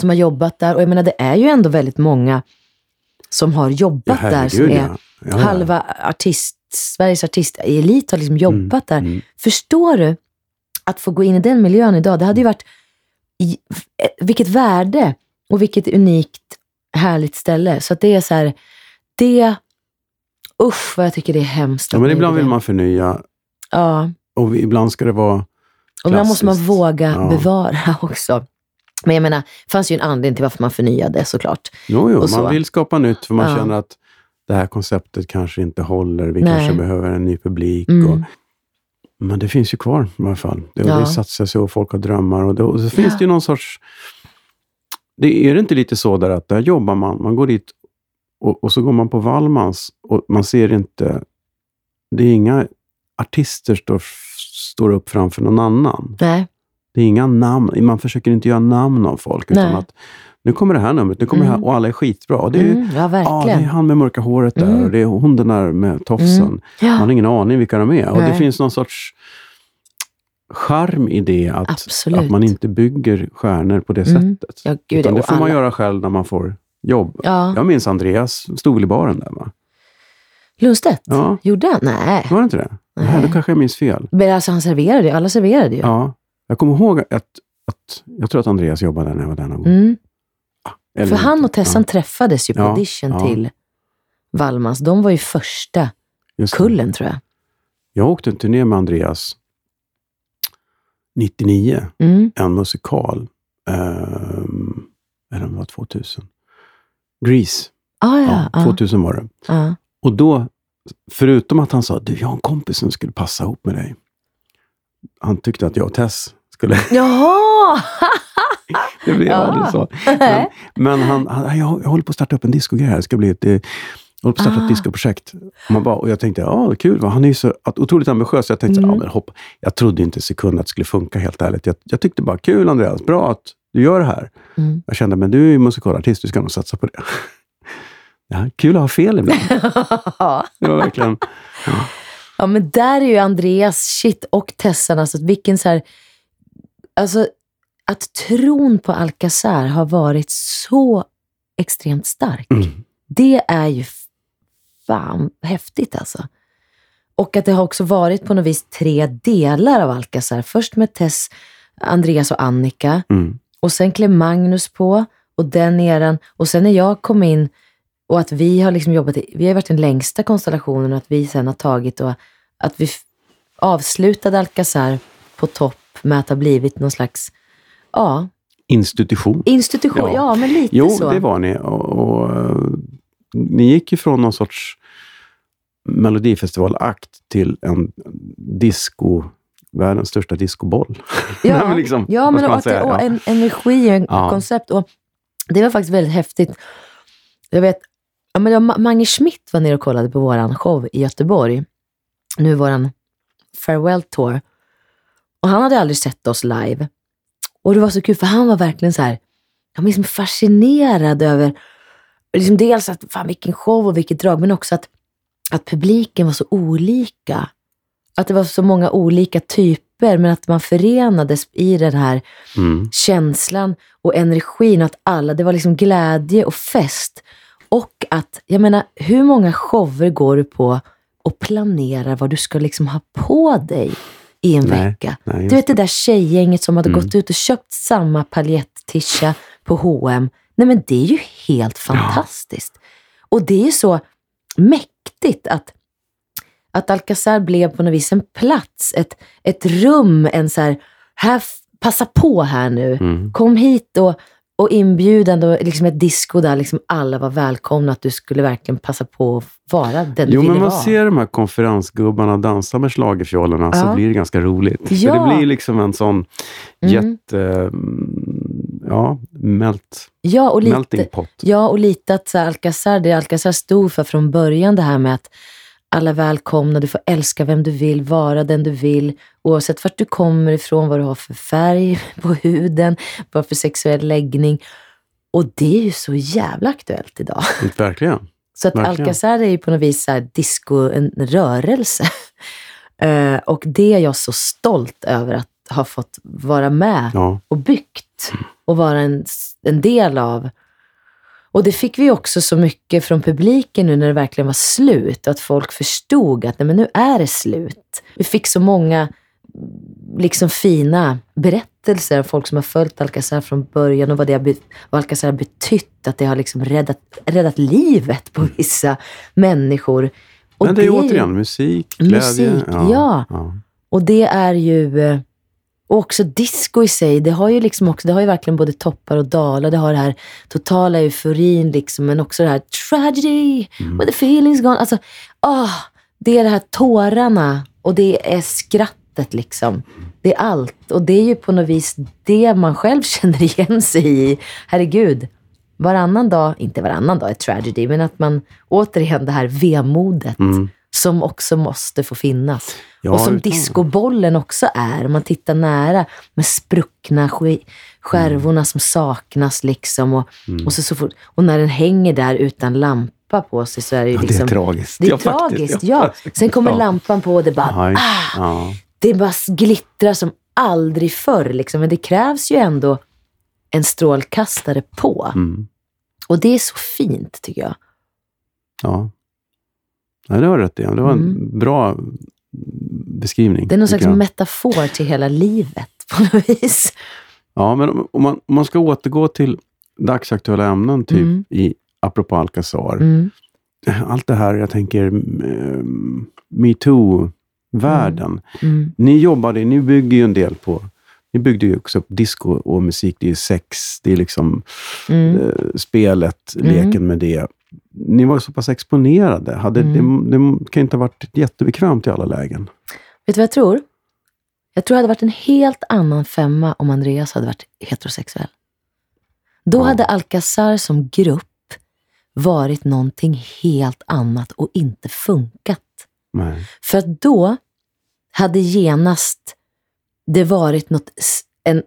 Som har jobbat där. Och jag menar, det är ju ändå väldigt många som har
Ja,
jobbat där, som är
ja. Ja, ja.
halva artist, Sveriges artistelit har liksom jobbat där.
Mm.
Förstår du att få gå in i den miljön idag? Det hade ju varit, vilket värde och vilket unikt härligt ställe. Så att det är så här, det, usch vad jag tycker det är hemskt.
Ja, men ibland vill man förnya
Ja,
och ibland ska det vara
och ibland måste man
klassiskt.
våga
Ja.
bevara också. Men jag menar, det fanns ju en anledning till varför man förnyade såklart.
Jo, jo
så.
man vill skapa nytt för man
Ja.
känner att det här konceptet kanske inte håller. Vi
Nej.
kanske behöver en ny publik.
Mm.
Och, men det finns ju kvar i alla fall. Det,
Ja.
det satsar sig och folk har drömmar. Och, det, och så finns
Ja.
det ju någon sorts... Det är det inte lite så där att där jobbar man, man går dit och, och så går man på Wallmans och man ser inte... Det är inga artister står, står upp framför någon annan.
Nej,
Det är inga namn, man försöker inte göra namn av folk. Utan
Nej.
att nu kommer det här numret, nu kommer det
Mm.
här och alla är skitbra. Och det är,
mm, ja
Ja, det är han med mörka håret där
Mm.
och det är hon den där med tofsen.
Mm.
Man
Ja,
har ingen aning vilka de är. Och det
Nej.
finns någon sorts charm i det att,
Absolut.
att man inte bygger stjärnor på det
Mm.
sättet.
ja gud,
Utan det får man
alla-
göra själv när man får jobb.
Ja.
Jag minns Andreas stod i baren där va?
Lundstedt?
Ja,
Gjorde han? Nej.
var det inte det?
Nej.
Nej, då kanske jag minns fel.
Men alltså han serverade ju, alla serverade ju.
Ja, jag kommer ihåg att, att jag tror att Andreas jobbade där när jag var där någon gång.
Mm.
Eller
För han och Tessan träffades ju på
Ja,
audition
ja.
till Wallmans. De var ju första kullen tror jag.
Jag åkte en turné med Andreas 99.
Mm.
en musikal. Um, eller om det var 2000. Grease.
Ah,
Ja,
ja, ja,
2000 var det.
ja.
Och då, förutom att han sa du, jag har en kompis som skulle passa ihop med dig. Han tyckte att jag och Tess skulle...
Jaha!
det blev
Ja.
aldrig så. Men, men han, han jag, håller på att starta upp en discogrej här. Det ska bli ett, eh, jag håller på att starta
Ah.
ett discoprojekt. Och, man bara, och jag tänkte, ja kul. Han är ju så otroligt ambitiös. Jag tänkte,
Mm.
ja, men hopp. jag trodde inte en sekund att det skulle funka helt ärligt. Jag, jag tyckte bara, kul Andreas, bra att du gör det här.
Mm.
Jag kände, men du är ju musikalartist, du ska nog satsa på det. Ja, kul att ha fel ibland. Det var verkligen...
ja, men där är ju Andreas shit och Tessan, alltså vilken så här, alltså att tron på Alcazar har varit så extremt stark.
Mm.
Det är ju fan häftigt alltså. Och att det har också varit på något vis tre delar av Alcazar. Först med Tess, Andreas och Annika.
Mm.
Och sen klev Magnus på och den eran. Och sen när jag kom in och att vi har liksom jobbat, i- vi har varit den längsta konstellationen och att vi sen har tagit och att vi avslutade Alcazar på topp med att ha blivit någon slags, ja,
Institution.
institution. Ja,
Ja.
men lite
Jo,
så.
det var ni. Och, och, eh, ni gick ju från någon sorts melodifestivalakt till en disco, världens största discoboll.
Ja,
Nej, men liksom,
ja men och,
säga?
och en energi och en
Ja.
koncept. Och det var faktiskt väldigt häftigt. Jag vet, Ja, men Ma- Mange Schmidt var nere och kollade på våran show i Göteborg. Nu våran farewell tour. Och han hade aldrig sett oss live. Och det var så kul för han var verkligen så här, han var liksom fascinerad över, liksom dels att fan vilken show och vilket drag, men också att, att publiken var så olika. Att det var så många olika typer, men att man förenades i den här
Mm.
känslan och energin och att alla, det var liksom glädje och fest. Och att, jag menar, hur många shower går du på och planerar vad du ska liksom ha på dig i en
Nej,
vecka?
nej,
du vet det där tjejgänget som hade
Mm.
gått ut och köpt samma paljettisha på H&M. Nej men det är ju helt fantastiskt. Och det är ju så mäktigt att att Alcazar blev på något vis en plats, ett, ett rum, en så här, här, passa på här nu.
Mm.
Kom hit och, och inbjudande och liksom ett disco där liksom alla var välkomna, att du skulle verkligen passa på att vara den du
Jo, men man
vara.
ser de här konferensgubbarna dansa med schlagerfjollorna så
Ja.
blir det ganska roligt.
Ja.
För det blir liksom en sån
Mm.
jätte... mm, Ja, melt,
ja, och
melting
lite,
pot.
ja, och lite att så här, Alcazar, det Alcazar stod för från början, det här med att alla är välkomna, du får älska vem du vill, vara den du vill, oavsett vart du kommer ifrån, vad du har för färg på huden, vad för sexuell läggning. Och det är ju så jävla aktuellt idag.
Verkligen.
Så att
Verkligen.
Alcazar är ju på något vis så disco, en rörelse. Eh, och det är jag så stolt över att ha fått vara med
Ja.
och byggt och vara en, en del av. Och det fick vi också så mycket från publiken nu när det verkligen var slut. Att folk förstod att nej, men nu är det slut. Vi fick så många liksom fina berättelser av folk som har följt Alcazar från början och vad, det har, be- vad Alcazar har betytt. Att det har liksom räddat, räddat livet på vissa människor. Och
Men det är
ju-
återigen musik, glädje.
Musik, ja.
ja.
och det är ju, eh, och också disco i sig, det har ju liksom också, det har ju verkligen både toppar och dalar. Det har det här totala euforin liksom, men också det här tragedy,
Mm.
with the feelings gone. Alltså, ah, det är det här tårarna och det är skrattet liksom. Det är allt. Och det är ju på något vis det man själv känner igen sig i. Herregud, varannan dag, inte varannan dag är tragedy, men att man återigen det här vemodet
Mm.
Som också måste få finnas.
Ja,
och som discobollen också är, om man tittar nära med spruckna sk- skärvorna som saknas. liksom och,
Mm.
och, så, så fort, och när den hänger där utan lampa på sig så är det ju
Ja, det är
liksom...
tragiskt.
Det är
Ja, faktiskt.
tragiskt, ja. Sen kommer lampan på och det bara, ah, det bara glittrar som aldrig förr. Liksom. Men det krävs ju ändå en strålkastare på.
Mm.
Och det är så fint tycker jag.
ja. Ja, det har du rätt i. Det var en
Mm.
bra beskrivning.
Det är någon slags
jag.
metafor till hela livet på något vis.
Ja, men om- man, om man ska återgå till dagsaktuella ämnen, typ
Mm.
i apropå Alcazar.
Mm.
Allt det här, jag tänker um, metoo-världen.
Mm.
Ni jobbade, ni bygger ju en del på ni byggde ju också upp disco och musik. Det är sex, det är liksom
Mm.
eh, spelet,
Mm.
leken med det. Ni var så pass exponerade. Hade,
Mm.
det, det kan inte ha varit jättebekvämt i alla lägen.
Vet du vad jag tror? Jag tror det hade varit en helt annan femma om Andreas hade varit heterosexuell. Då
Ja.
hade Alcazar som grupp varit någonting helt annat och inte funkat.
Nej.
För att då hade genast det varit något, en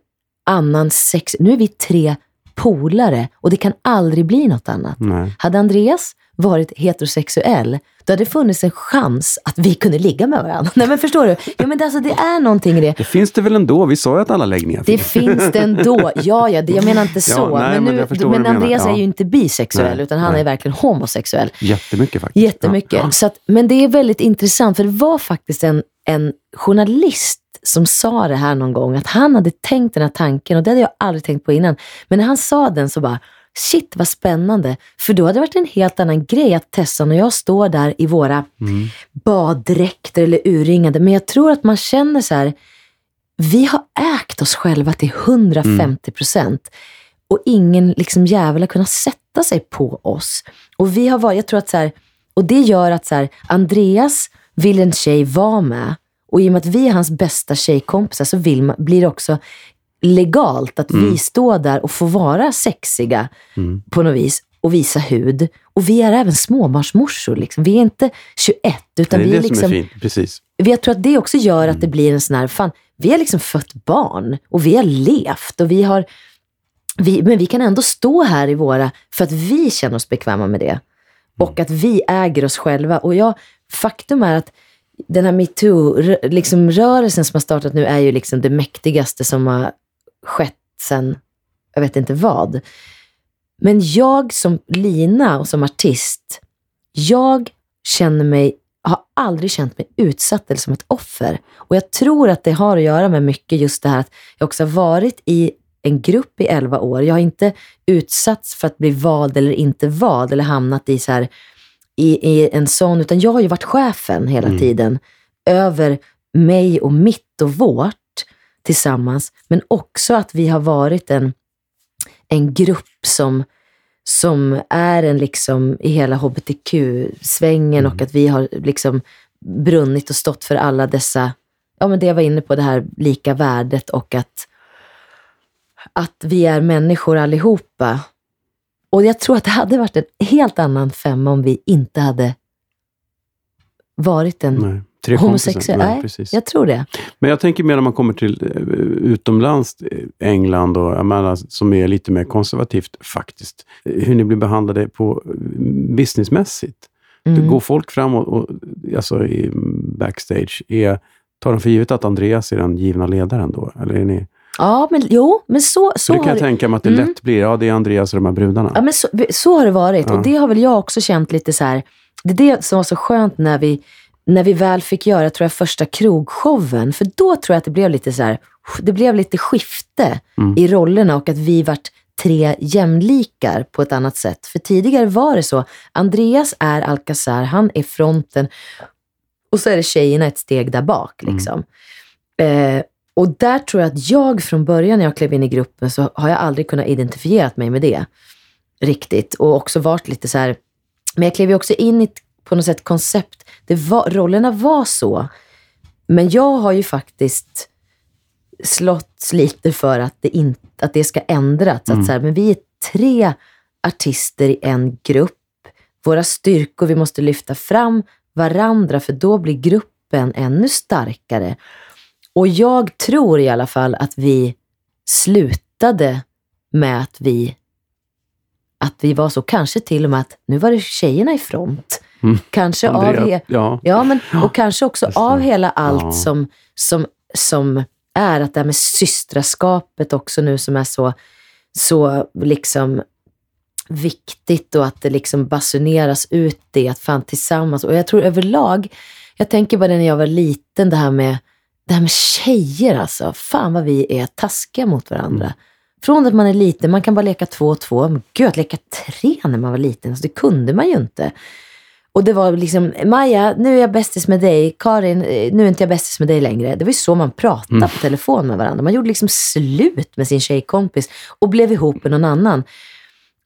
annan sex... Nu är vi tre polare och det kan aldrig bli något annat.
Nej.
Hade Andreas varit heterosexuell, då hade det funnits en chans att vi kunde ligga med varandra. Nej men förstår du? Ja, men det, alltså, det är någonting i det.
Det finns det väl ändå? Vi sa ju att alla läggningar
Det
finns.
finns det ändå. Ja, ja, det, jag menar inte så.
Ja, nej,
men,
men
nu, men
menar.
Andreas
Ja.
är ju inte bisexuell,
Nej,
utan han
nej.
är verkligen homosexuell.
Jättemycket faktiskt.
Jättemycket.
Ja.
Så att, men det är väldigt intressant, för det var faktiskt en, en journalist som sa det här någon gång, att han hade tänkt den här tanken och det hade jag aldrig tänkt på innan. Men när han sa den så bara, shit vad spännande. För då hade det varit en helt annan grej att Tessan och jag står där i våra
Mm.
baddräkter eller urringade. Men jag tror att man känner så här, vi har ägt oss själva till 150 procent. Och ingen liksom jävel har kunnat sätta sig på oss. Och vi har varit, jag tror att så här, och det gör att så här, Andreas vill en tjej vara med. Och i och med att vi är hans bästa tjejkompisar så vill man, blir det också legalt att vi står där och får vara sexiga
Mm.
på något vis. och visa hud. Och vi är även småbarnsmorsor. Liksom. Vi är inte 21, utan
det är
vi
det
liksom...
som är fint, precis.
Jag tror att det också gör att det blir en sån här, fan, vi har liksom fött barn och vi har levt och vi har, vi, men vi kan ändå stå här i våra, för att vi känner oss bekväma med det. Och att vi äger oss själva. Och jag, faktum är att den här metoo-rörelsen liksom, rörelsen som har startat nu är ju liksom det mäktigaste som har skett sen, jag vet inte vad. Men jag som Lina och som artist, jag känner mig, har aldrig känt mig utsatt eller som ett offer. Och jag tror att det har att göra med mycket just det här att jag också har varit i en grupp i 11 år. Jag har inte utsatts för att bli vald eller inte vald eller hamnat i, så här, i, i en sån, utan jag har ju varit chefen hela
Mm.
tiden över mig och mitt och vårt tillsammans. Men också att vi har varit en, en grupp som, som är en liksom i hela hbtq-svängen och att vi har liksom brunnit och stått för alla dessa, ja men det jag var inne på, det här lika värdet och att, att vi är människor allihopa. Och jag tror att det hade varit en helt annan femma om vi inte hade varit en
Nej. Tre kompisar.
homosexuell.
Nej, precis.
jag tror det.
Men jag tänker mer när man kommer till eh, utomlands, eh, England och menar, som är lite mer konservativt faktiskt. Eh, Hur ni blir behandlade på businessmässigt.
Mm.
Går folk fram och, och alltså i backstage, är, tar de för givet att Andreas är den givna ledaren då? Eller är ni,
Ja, men jo, men så, så
det kan jag
det
tänka mig att det
Mm.
lätt blir, ja det är Andreas och de här brudarna.
Ja, men så, så har det varit.
Ja.
Och det har väl jag också känt lite så här. Det är det som var så skönt när vi, när vi väl fick göra, tror jag, första krogshowen. För då tror jag att det blev lite så här, det blev lite skifte
Mm.
i rollerna och att vi vart tre jämlikar på ett annat sätt. För tidigare var det så. Andreas är Alcazar, han är fronten och så är det tjejerna ett steg där bak. Liksom. Eh, och där tror jag att jag från början när jag klev in i gruppen så har jag aldrig kunnat identifiera mig med det riktigt. Och också varit lite så här, men jag klev ju också in i på något sätt koncept. Det var, rollerna var så. Men jag har ju faktiskt slått lite för att det, inte, att det ska ändras. Att så här, men vi är tre artister i en grupp. Våra styrkor, vi måste lyfta fram varandra för då blir gruppen ännu starkare. Och jag tror i alla fall att vi slutade med att vi att vi var så, kanske till och med att nu var det tjejerna i front.
Mm.
Kanske av,
Andrea,
he-
ja.
ja, men, och kanske också
Just det.
av hela allt
Ja.
som, som, som är att det här med systraskapet också nu som är så, så liksom viktigt och att det liksom basuneras ut det, att fan tillsammans. Och jag tror överlag, jag tänker bara det när jag var liten, det här med, det här med tjejer alltså. Fan vad vi är taskiga mot varandra. Från att man är liten, man kan bara leka två och två. Men gud, att leka tre när man var liten, alltså, det kunde man ju inte. Och det var liksom, Maja, nu är jag bästis med dig. Karin, eh, nu är inte jag bästis med dig längre. Det var ju så man pratade
Mm.
på telefon med varandra. Man gjorde liksom slut med sin tjejkompis och blev ihop med någon annan.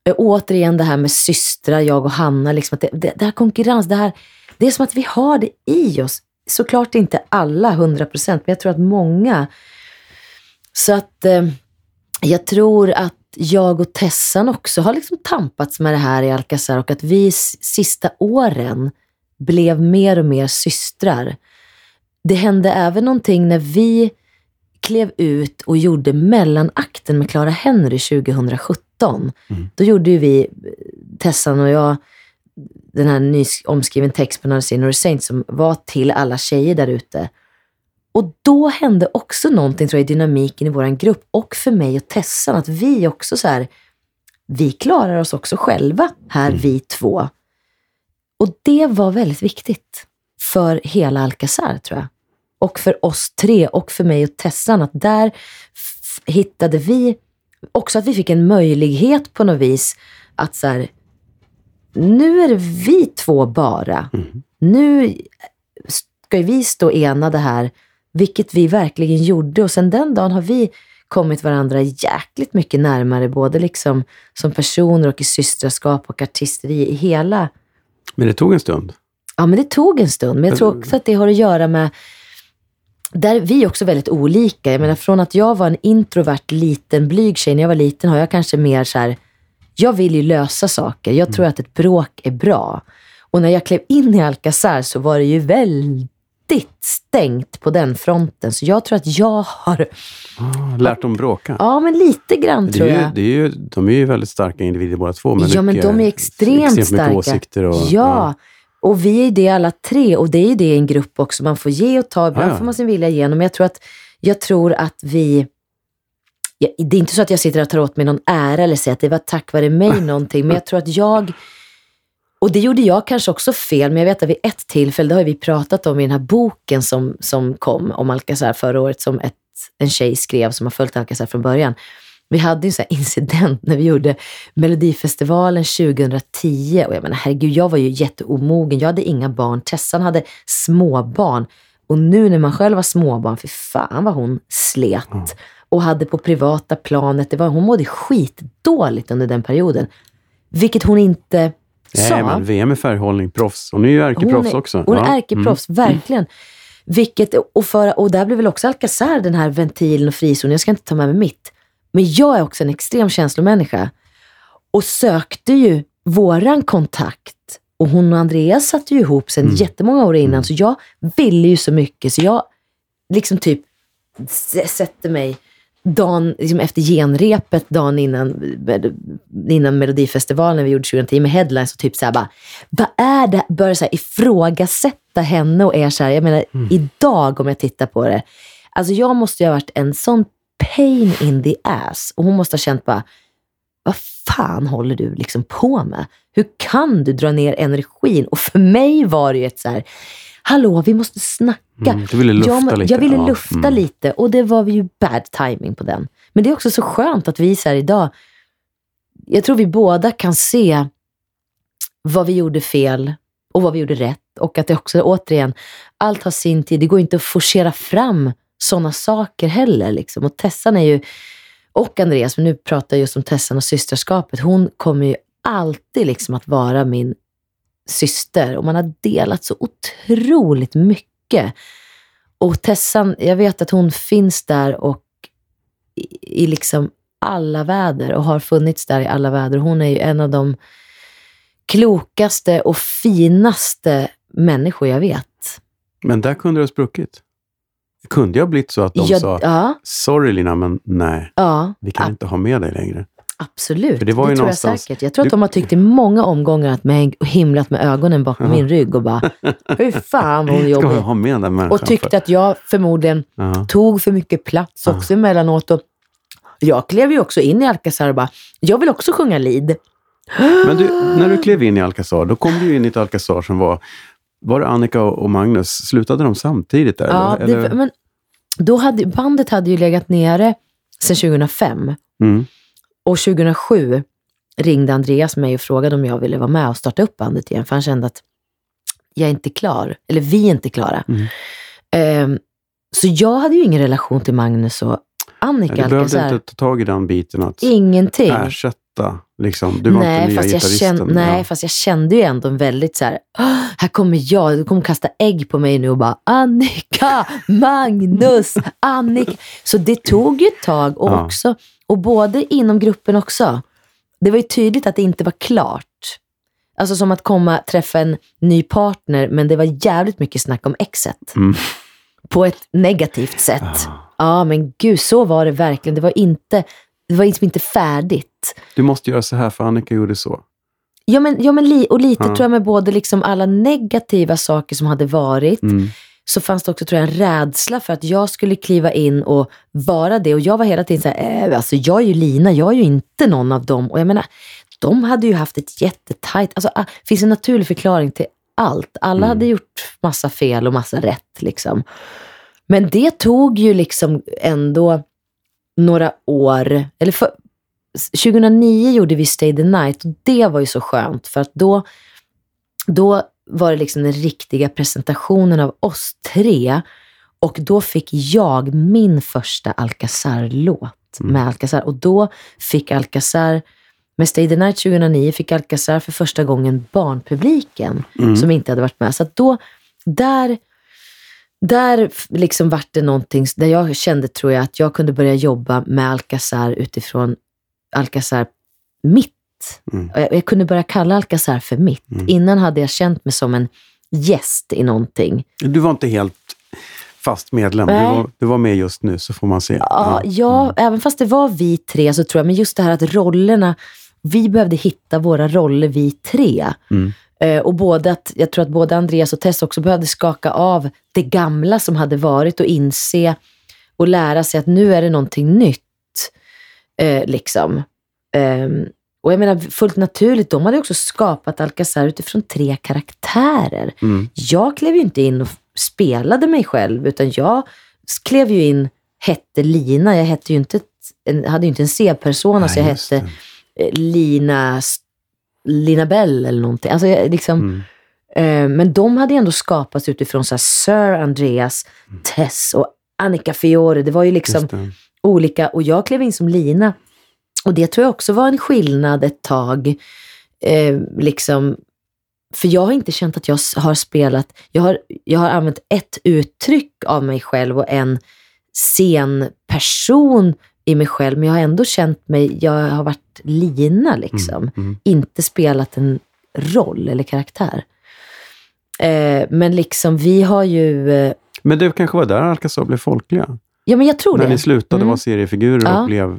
Eh, återigen det här med systrar, jag och Hanna. Liksom att det, det, det här konkurrens, det här, det är som att vi har det i oss. Såklart inte alla 100 procent, men jag tror att många. Så att eh, jag tror att jag och Tessan också har liksom tampats med det här i Alcazar och att vi sista åren blev mer och mer systrar. Det hände även någonting när vi klev ut och gjorde mellanakten med Clara Henry 2017.
Mm.
Då gjorde ju vi, Tessan och jag, den här ny omskriven text på Another Sinner Saint som var till alla tjejer där ute. Och då hände också någonting tror jag i dynamiken i vår grupp och för mig och Tessan att vi också så här, vi klarar oss också själva här vi två. Och det var väldigt viktigt för hela Alcazar tror jag. Och för oss tre och för mig och Tessan att där f- hittade vi också att vi fick en möjlighet på något vis att så här, nu är det vi två bara.
Mm.
Nu ska vi stå enade här, vilket vi verkligen gjorde. Och sen den dagen har vi kommit varandra jäkligt mycket närmare, både liksom som personer och i systraskap och artisteri i hela
Men det tog en stund.
Ja, men det tog en stund. Men jag tror också att det har att göra med... Där är vi också väldigt olika. Jag menar, från att jag var en introvert, liten, blyg tjej när jag var liten har jag kanske mer så här... jag vill ju lösa saker. Jag tror att ett bråk är bra. Och när jag klev in i Alcazar så var det ju väldigt stängt på den fronten. Så jag tror att jag har,
Ah, lärt dem bråka.
ja men lite grann tror
ju,
jag.
det är ju, de är ju väldigt starka individer båda två. Med
ja men de är extremt,
extremt
starka.
åsikter. Och,
ja. och vi är det alla tre. Och det är ju det i en grupp också. Man får ge och ta. Ibland
Ja, ja.
får man sin vilja igenom. Men jag tror att, jag tror att vi... Det är inte så att jag sitter och tar åt mig någon ära eller säger att det var tack vare mig någonting. Men jag tror att jag... Och det gjorde jag kanske också fel, men jag vet att vid ett tillfälle, det har vi pratat om i den här boken som, som kom om Alcazar förra året, som ett, en tjej skrev som har följt Alcazar från början. Vi hade en sån incident när vi gjorde Melodifestivalen 2010 och jag menar herregud, jag var ju jätteomogen. Jag hade inga barn. Tessan hade småbarn. Och nu när man själv har småbarn, för fan vad hon slet. Och hade på privata planet, det var, hon mådde skitdåligt under den perioden. Vilket hon inte sa.
Nej, men VM är färghållning, proffs. Hon är ju ärkeproffs
Hon är,
också.
Hon
Ja.
är ärkeproffs, verkligen. Vilket, och, för, och där blev väl också Alcazar den här ventilen och frizonen. Jag ska inte ta med mig mitt. Men jag är också en extrem känslomänniska. Och sökte ju våran kontakt. Och hon och Andreas satte ju ihop sen jättemånga år innan. Så jag ville ju så mycket. Så jag liksom typ sätter mig dagen, liksom efter genrepet, dagen innan, innan Melodifestivalen vi gjorde 2010 med headlines och typ såhär bara, vad är det? Börjar så här ifrågasätta henne och är så här, jag menar idag om jag tittar på det, alltså jag måste ju ha varit en sån pain in the ass och hon måste ha känt bara, vad fan håller du liksom på med? Hur kan du dra ner energin? Och för mig var det ju ett så här, hallå vi måste snacka.
Mm, du ville lufta
jag,
lite.
Jag ville
Ja,
lufta
mm.
lite och det var ju bad timing på den. Men det är också så skönt att vi så här idag, jag tror vi båda kan se vad vi gjorde fel och vad vi gjorde rätt. Och att det också, återigen, allt har sin tid. Det går inte att forcera fram sådana saker heller. Liksom. Och Tessan är ju, och Andreas, men nu pratar jag just om Tessan och systerskapet. Hon kommer ju alltid liksom att vara min syster. Och man har delat så otroligt mycket. Och Tessan, jag vet att hon finns där och i, i liksom alla väder och har funnits där i alla väder. Hon är ju en av de klokaste och finaste människor jag vet.
Men där kunde det ha spruckit. Det kunde ju ha blivit så att de
ja,
sa,
ja,
sorry Lina, men nej,
ja,
vi kan inte ha med dig längre.
Absolut.
För det var ju
tror jag säkert. Jag tror att
du-
de har tyckt i många omgångar att mig och himlat med ögonen bakom
Ja.
min rygg och bara, hur fan vad hon jobbar.
ha med den?
Och tyckte att jag förmodligen
för? Ja.
tog för mycket plats också emellanåt. Och jag klev ju också in i Alcazar och bara, jag vill också sjunga lead.
Men du, när du klev in i Alcazar, då kom du in i ett Alcazar som var... Var det Annika och Magnus? Slutade de samtidigt där?
Ja,
eller?
det, men då hade, bandet hade ju legat nere sedan 2005.
Mm.
Och 2007 ringde Andreas mig och frågade om jag ville vara med och starta upp bandet igen. För han kände att jag är inte klar. Eller vi är inte klara.
Mm.
Ehm, så jag hade ju ingen relation till Magnus och Annika
Du behövde inte ta tag i den biten att
Ingenting.
ersätta. Liksom. Du var
nej,
inte nya
fast jag kände, nej,
ja.
fast jag kände ju ändå en väldigt så här, "Åh, här kommer jag, du kommer kasta ägg på mig nu och bara Annika, Magnus, Annika. Så det tog ju ett tag och
Ja.
också, och både inom gruppen också. Det var ju tydligt att det inte var klart. Alltså som att komma, träffa en ny partner, men det var jävligt mycket snack om exet.
Mm.
På ett negativt sätt.
Ah.
Ja, men gud, så var det verkligen. Det var inte, det var liksom inte färdigt.
Du måste göra så här för Annika gjorde så.
Ja, men, ja, men li, och lite
Ja.
tror jag med både liksom alla negativa saker som hade varit,
Mm.
Så fanns det också tror jag, en rädsla för att jag skulle kliva in och vara det. Och jag var hela tiden så här, äh, alltså jag är ju Lina, jag är ju inte någon av dem. Och jag menar, de hade ju haft ett jättetajt, alltså ah, det finns en naturlig förklaring till allt. Alla
Mm.
hade gjort massa fel och massa rätt liksom. Men det tog ju liksom ändå några år, eller för, 2009 gjorde vi Stay the Night och det var ju så skönt för att då, då var det liksom den riktiga presentationen av oss tre och då fick jag min första Alcazar-låt
Mm.
med Alcazar och då fick Alcazar, med Stay the Night 2009 fick Alcazar för första gången barnpubliken
Mm.
som inte hade varit med. Så då, där, där liksom vart det någonting där jag kände, tror jag, att jag kunde börja jobba med Alcazar utifrån Alcazar, mitt
Mm.
Jag, jag kunde börja kalla Alcazar för mitt.
Mm.
Innan hade jag känt mig som en gäst i någonting.
Du var inte helt fast medlem. Du var, du var med just nu så får man se.
Ja, ja, även fast det var vi tre så tror jag, men just det här att rollerna, vi behövde hitta våra roller vi tre.
Mm.
Eh, och både att, jag tror att både Andreas och Tess också behövde skaka av det gamla som hade varit och inse och lära sig att nu är det någonting nytt. Eh, liksom. Ehm, och jag menar fullt naturligt, de hade också skapat Alcazar utifrån tre karaktärer.
Mm.
Jag klev ju inte in och spelade mig själv, utan jag klev ju in, hette Lina. Jag hette ju inte, hade ju inte en C-persona, så jag hette
det.
eh, Lina, Lina Bell eller någonting. Alltså jag, liksom,
Mm.
eh, men de hade ju ändå skapats utifrån så Sir Andreas, Tess och Annika Fiore. Det var ju liksom olika, och jag klev in som Lina. Och det tror jag också var en skillnad ett tag. Eh, liksom, för jag har inte känt att jag har spelat, jag har, jag har använt ett uttryck av mig själv och en scenperson i mig själv, men jag har ändå känt mig, jag har varit Lina liksom.
Mm. Mm.
Inte spelat en roll eller karaktär. Eh, men liksom vi har ju, eh,
Men det kanske var där Alcazar blev folkliga?
ja men jag tror
När
det.
ni slutade
Mm.
vara seriefigurer
Ja.
och blev...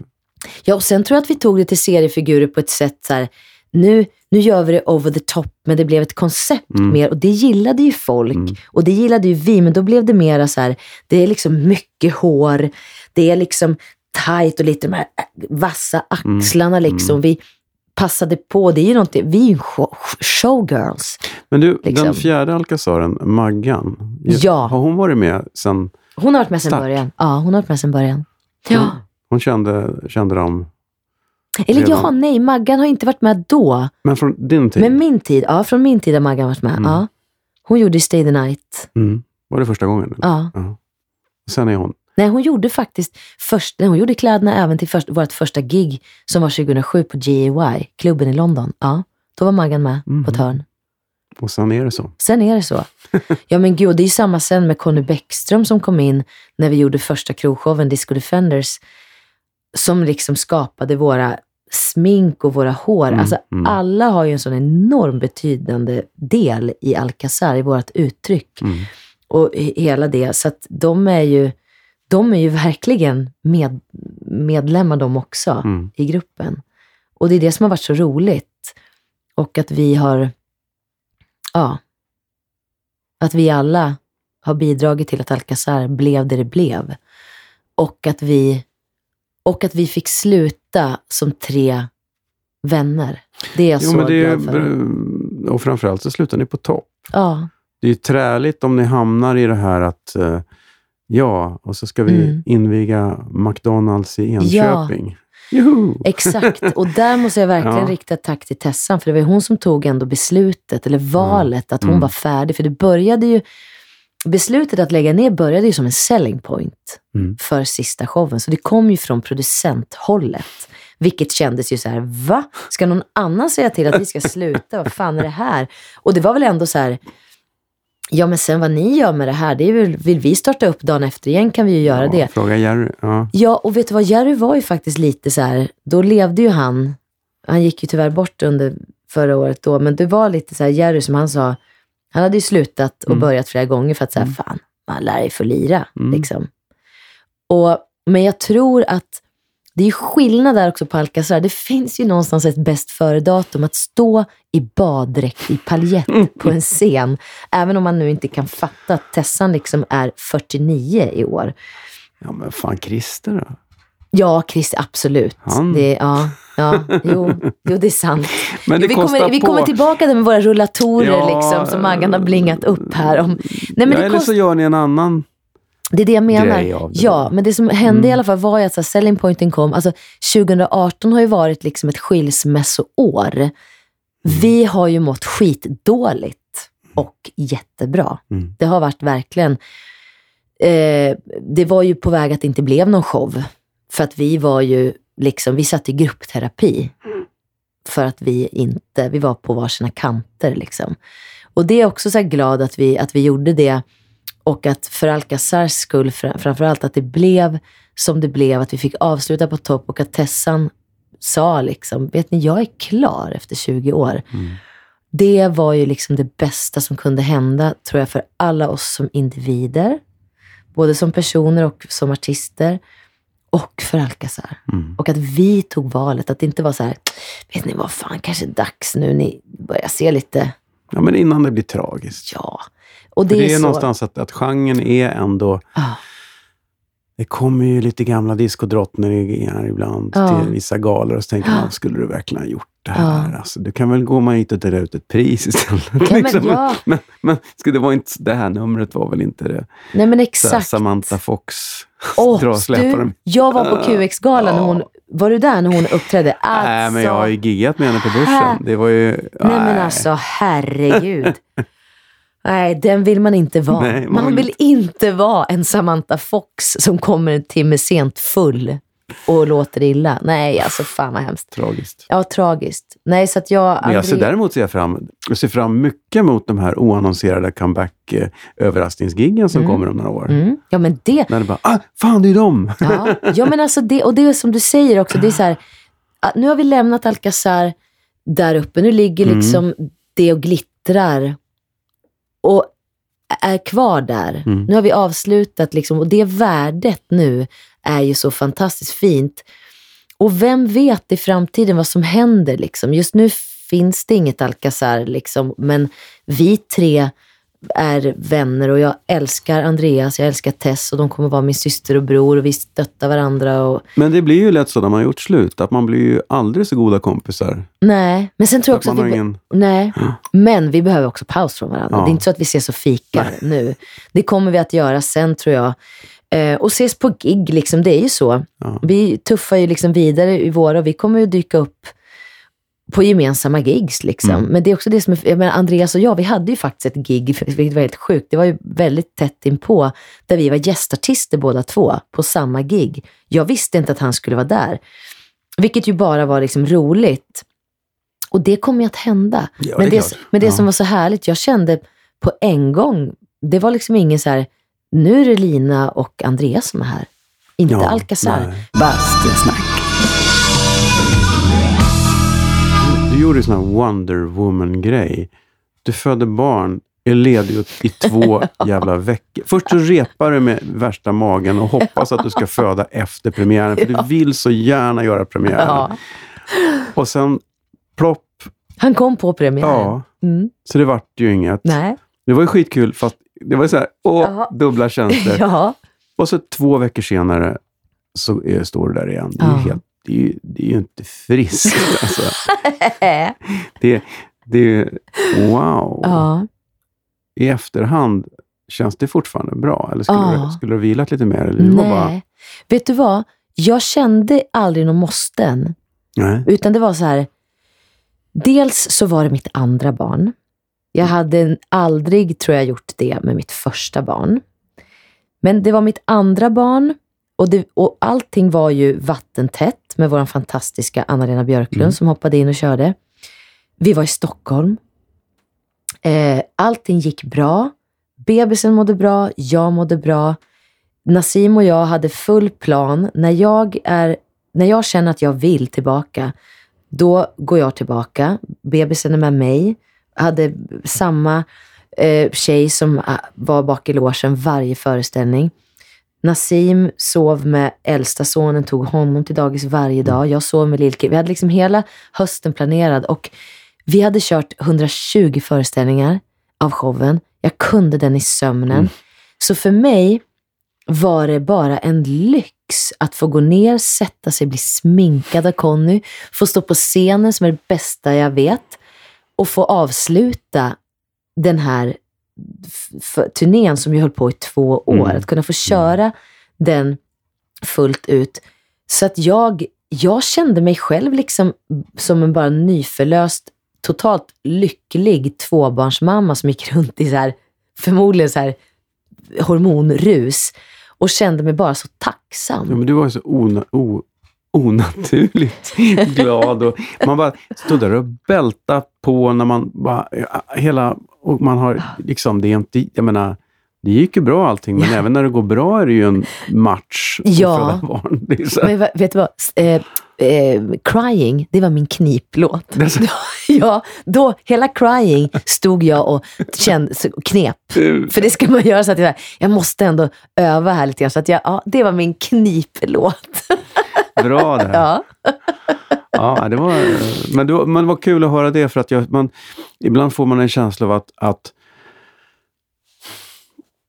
Ja, och sen tror jag att vi tog det till seriefigurer på ett sätt så här, nu, nu gör vi det over the top, men det blev ett koncept
Mm.
mer och det gillade ju folk
Mm.
och det gillade ju vi, men då blev det mera så här, det är liksom mycket hår, det är liksom tight och lite de här äh, vassa axlarna
Mm.
liksom. Vi passade på, det är ju någonting, vi är ju show, showgirls.
Men du,
Liksom.
den fjärde Alcazaren, Maggan.
Ja.
Har hon varit med sen...
Hon har varit med
Stark.
början. Ja, hon har varit med sedan början. Ja.
Hon kände, kände dem...
Eller
Redan.
ja, nej, Maggan har inte varit med då.
Men från din tid?
Men min tid, ja, från min tid har Maggan varit med.
Mm.
Ja. Hon gjorde Stay the Night.
Mm. Var det första gången?
Ja.
Ja. Sen är hon...
Nej, hon gjorde faktiskt först, nej, hon gjorde kläderna även till först, vårt första gig som var 2007 på GAY, klubben i London. Ja, då var Maggan med
Mhm.
på ett hörn.
Och sen är det så.
Sen är det så. Ja men gud, det är ju samma sen med Conny Bäckström som kom in när vi gjorde första krogshowen, Disco Defenders, som liksom skapade våra smink och våra hår.
Mm,
Alltså
mm.
alla har ju en sån enorm betydande del i Alcazar, i vårt uttryck.
Mm.
och he- hela det. Så att de är ju, de är ju verkligen med, medlemmar de också
Mm.
i gruppen. Och det är det som har varit så roligt. Och att vi har, ja, att vi alla har bidragit till att Alcazar blev det det blev. Och att vi, och att vi fick sluta som tre vänner. Det är jag
Jo,
så
men det
glad för.
och framförallt så slutar ni på topp.
Ja,
Det är ju träligt om ni hamnar i det här att eh, ja, och så ska vi
Mm.
inviga McDonalds i Enköping. Juhu!
Exakt, och där måste jag verkligen
Ja.
rikta ett tack till Tessan, för det var ju hon som tog ändå beslutet, eller valet, att hon
Mm.
var färdig. För det började ju, beslutet att lägga ner började ju som en selling point
Mm.
för sista showen. Så det kom ju från producenthållet. Vilket kändes ju så här, va? Ska någon annan säga till att vi ska sluta? Vad fan är det här? Och det var väl ändå så här, ja men sen vad ni gör med det här, det väl, vill vi starta upp dagen efter igen kan vi ju göra
Ja,
det.
Fråga Jerry. Ja.
Ja, och vet du vad? Jerry var ju faktiskt lite så här, då levde ju han, han gick ju tyvärr bort under förra året då, men det var lite så här, Jerry som han sa, han hade ju slutat och
Mm.
börjat flera gånger för att säga, fan, man lär sig få lira.
Mm.
Liksom. Och, men jag tror att det är ju skillnad där också på Alcazar. Det finns ju någonstans ett bäst före-datum att stå i baddräkt i paljett på en scen. Även om man nu inte kan fatta att Tessan liksom är 49 i år.
ja, men fan Christer då?
Ja, Christer, absolut.
Han-
Det, ja, ja, jo, jo, det är sant.
Men det
vi, kommer, vi kommer tillbaka där med våra rullatorer
Ja,
liksom, som Maggan har blingat upp här. Om, nej, men
ja,
det,
eller
kost,
så gör ni en annan
det är det jag menar.
det.
Ja, men det som hände
Mm.
i alla fall var ju att så här, selling pointen kom. Alltså, 2018 har ju varit liksom ett skilsmässoår.
Mm.
Vi har ju mått skitdåligt och jättebra.
Mm.
Det har varit verkligen... Eh, det var ju på väg att det inte blev någon show. För att vi var ju liksom, vi satt i gruppterapi. För att vi inte, vi var på varsina kanter liksom. Och det är också så här glad att vi, att vi gjorde det. Och att för Alcazars skull, fr- framförallt att det blev som det blev, att vi fick avsluta på topp och att Tessan sa liksom, vet ni, jag är klar efter 20 år.
Mm.
Det var ju liksom det bästa som kunde hända, tror jag, för alla oss som individer. Både som personer och som artister. Och för Alcazar.
Mm.
Och att vi tog valet, att det inte var så här, vet ni vad fan, kanske dags nu, ni börjar se lite,
Ja, men innan det blir tragiskt.
ja. Och
Det
det,
är, är
så,
någonstans att, att genren är ändå...
Ja.
Det kommer ju lite gamla diskodrottningar ibland
Ja.
till vissa galor och så tänker man, skulle du verkligen ha gjort det här? Alltså, du kan väl gå man hit och dela ut ett pris istället.
Ja, men ja.
men, men det, vara inte, det här numret var väl inte det?
Nej men
Så här,
exakt.
Samantha Fox
Åh,
dra dem.
jag var på QX-galan när
Ja.
hon, var du där när hon uppträdde? Alltså,
Nej, men jag har ju giggat med henne på börsen. Det var ju...
Nej men alltså herregud. Nej, den vill man inte vara.
Nej, man
man,
vill
vill inte vara en Samantha Fox som kommer en timme sent full och låter illa. Nej, alltså fan vad hemskt.
Tragiskt.
Ja, tragiskt. Nej, så att jag...
Men jag ser däremot ser jag fram, jag ser fram mycket mot de här oannonserade comeback-överraskningsgiggen som kommer om några år.
Mm. Ja, men det...
När det bara, ah, fan det är dem!
Ja, ja men alltså det, och det är som du säger också, det är så här, nu har vi lämnat Alcazar där uppe, nu ligger
Mm.
liksom det och glittrar och är kvar där.
Mm.
Nu har vi avslutat liksom, och det värdet nu är ju så fantastiskt fint. Och vem vet i framtiden vad som händer liksom. Just nu finns det inget Alcazar liksom, men vi tre är vänner och jag älskar Andreas, jag älskar Tess och de kommer vara min syster och bror och vi stöttar varandra. Och,
Men det blir ju lätt så när man har gjort slut, att man blir ju aldrig så goda kompisar.
nej, men sen tror jag
Att
också att vi,
ingen...
nej, men vi behöver också paus från varandra.
Ja.
Det är inte så att vi ses och fikar nu. Det kommer vi att göra sen tror jag. Eh, och ses på gig, liksom, det är ju så.
Ja.
Vi tuffar ju liksom vidare i våra och vi kommer ju dyka upp på gemensamma gigs. Liksom.
Mm.
Men det är också det som är, jag menar, Andreas och jag, vi hade ju faktiskt ett gig, vilket var helt sjukt. Det var ju väldigt tätt inpå, där vi var gästartister båda två på samma gig. Jag visste inte att han skulle vara där. Vilket ju bara var liksom roligt. Och det kommer ju att hända.
Ja,
men
det
det, men det
Ja.
som var så härligt, jag kände på en gång, det var liksom ingen så här, nu är det Lina och Andreas som är här. Inte
Ja,
Alcazar.
nej. Gjorde sån här Wonder Woman-grej. Du födde barn, är ledig i två jävla veckor. Först så repar du med värsta magen och hoppas att du ska föda efter premiären, för du vill så gärna göra premiären.
Ja.
Och sen plopp,
Han kom på premiären.
ja.
Mm.
Så det vart ju inget.
Nej.
Det var ju skitkul, fast det var så här, åh, dubbla känslor.
Ja.
Och så två veckor senare så är, står du där igen. Det är,
Ja.
helt, det är, ju, det är ju inte friskt. Alltså. Det, det wow.
ja.
I efterhand, känns det fortfarande bra? Eller skulle,
Ja.
du, skulle du vilat lite mer? Eller
Nej.
bara,
Vet du vad? Jag kände aldrig någon måsten.
nej.
Utan det var så här. Dels så var det mitt andra barn. Jag hade aldrig, tror jag, gjort det med mitt första barn. Men det var mitt andra barn och, det, och allting var ju vattentätt med vår fantastiska Anna-Lena Björklund
Mm.
som hoppade in och körde. Vi var i Stockholm. Eh, allting gick bra. Bebisen mådde bra, jag mådde bra. Nassim och jag hade full plan. När jag, är, när jag känner att jag vill tillbaka, då går jag tillbaka. Bebisen är med mig. Jag hade samma eh, tjej som ah, var bak i logen varje föreställning. Nassim sov med äldsta sonen, tog honom till dagis varje dag. Jag sov med Lilke. Vi hade liksom hela hösten planerad och vi hade kört 120 föreställningar av showen. Jag kunde den i sömnen. Så för mig var det bara en lyx att få gå ner, sätta sig, bli sminkad av Conny, få stå på scenen som är det bästa jag vet och få avsluta den här turnén som jag höll på i två år.
Mm.
Att kunna få köra den fullt ut. Så att jag, jag kände mig själv liksom som en bara nyförlöst, totalt lycklig tvåbarnsmamma som gick runt i så här, förmodligen så här hormonrus och kände mig bara så tacksam.
Ja, men du var ju så o, onaturligt glad. Och man bara stod där och bältade på när man bara, ja, hela, och man har liksom, det är inte, jag menar, det gick ju bra allting, men även när det går bra är det ju en match
Ja.
barn.
Men vet du vad? Eh, eh, crying, det var min kniplåt.
Så-
ja, då, hela Crying stod jag och kände, knep. För det ska man göra så att jag, jag måste ändå öva här lite grann. Så att jag, ja, det var min kniplåt.
Bra det här.
Ja.
Ja, det var, men, det var, men det var kul att höra det för att jag, man, ibland får man en känsla av att, att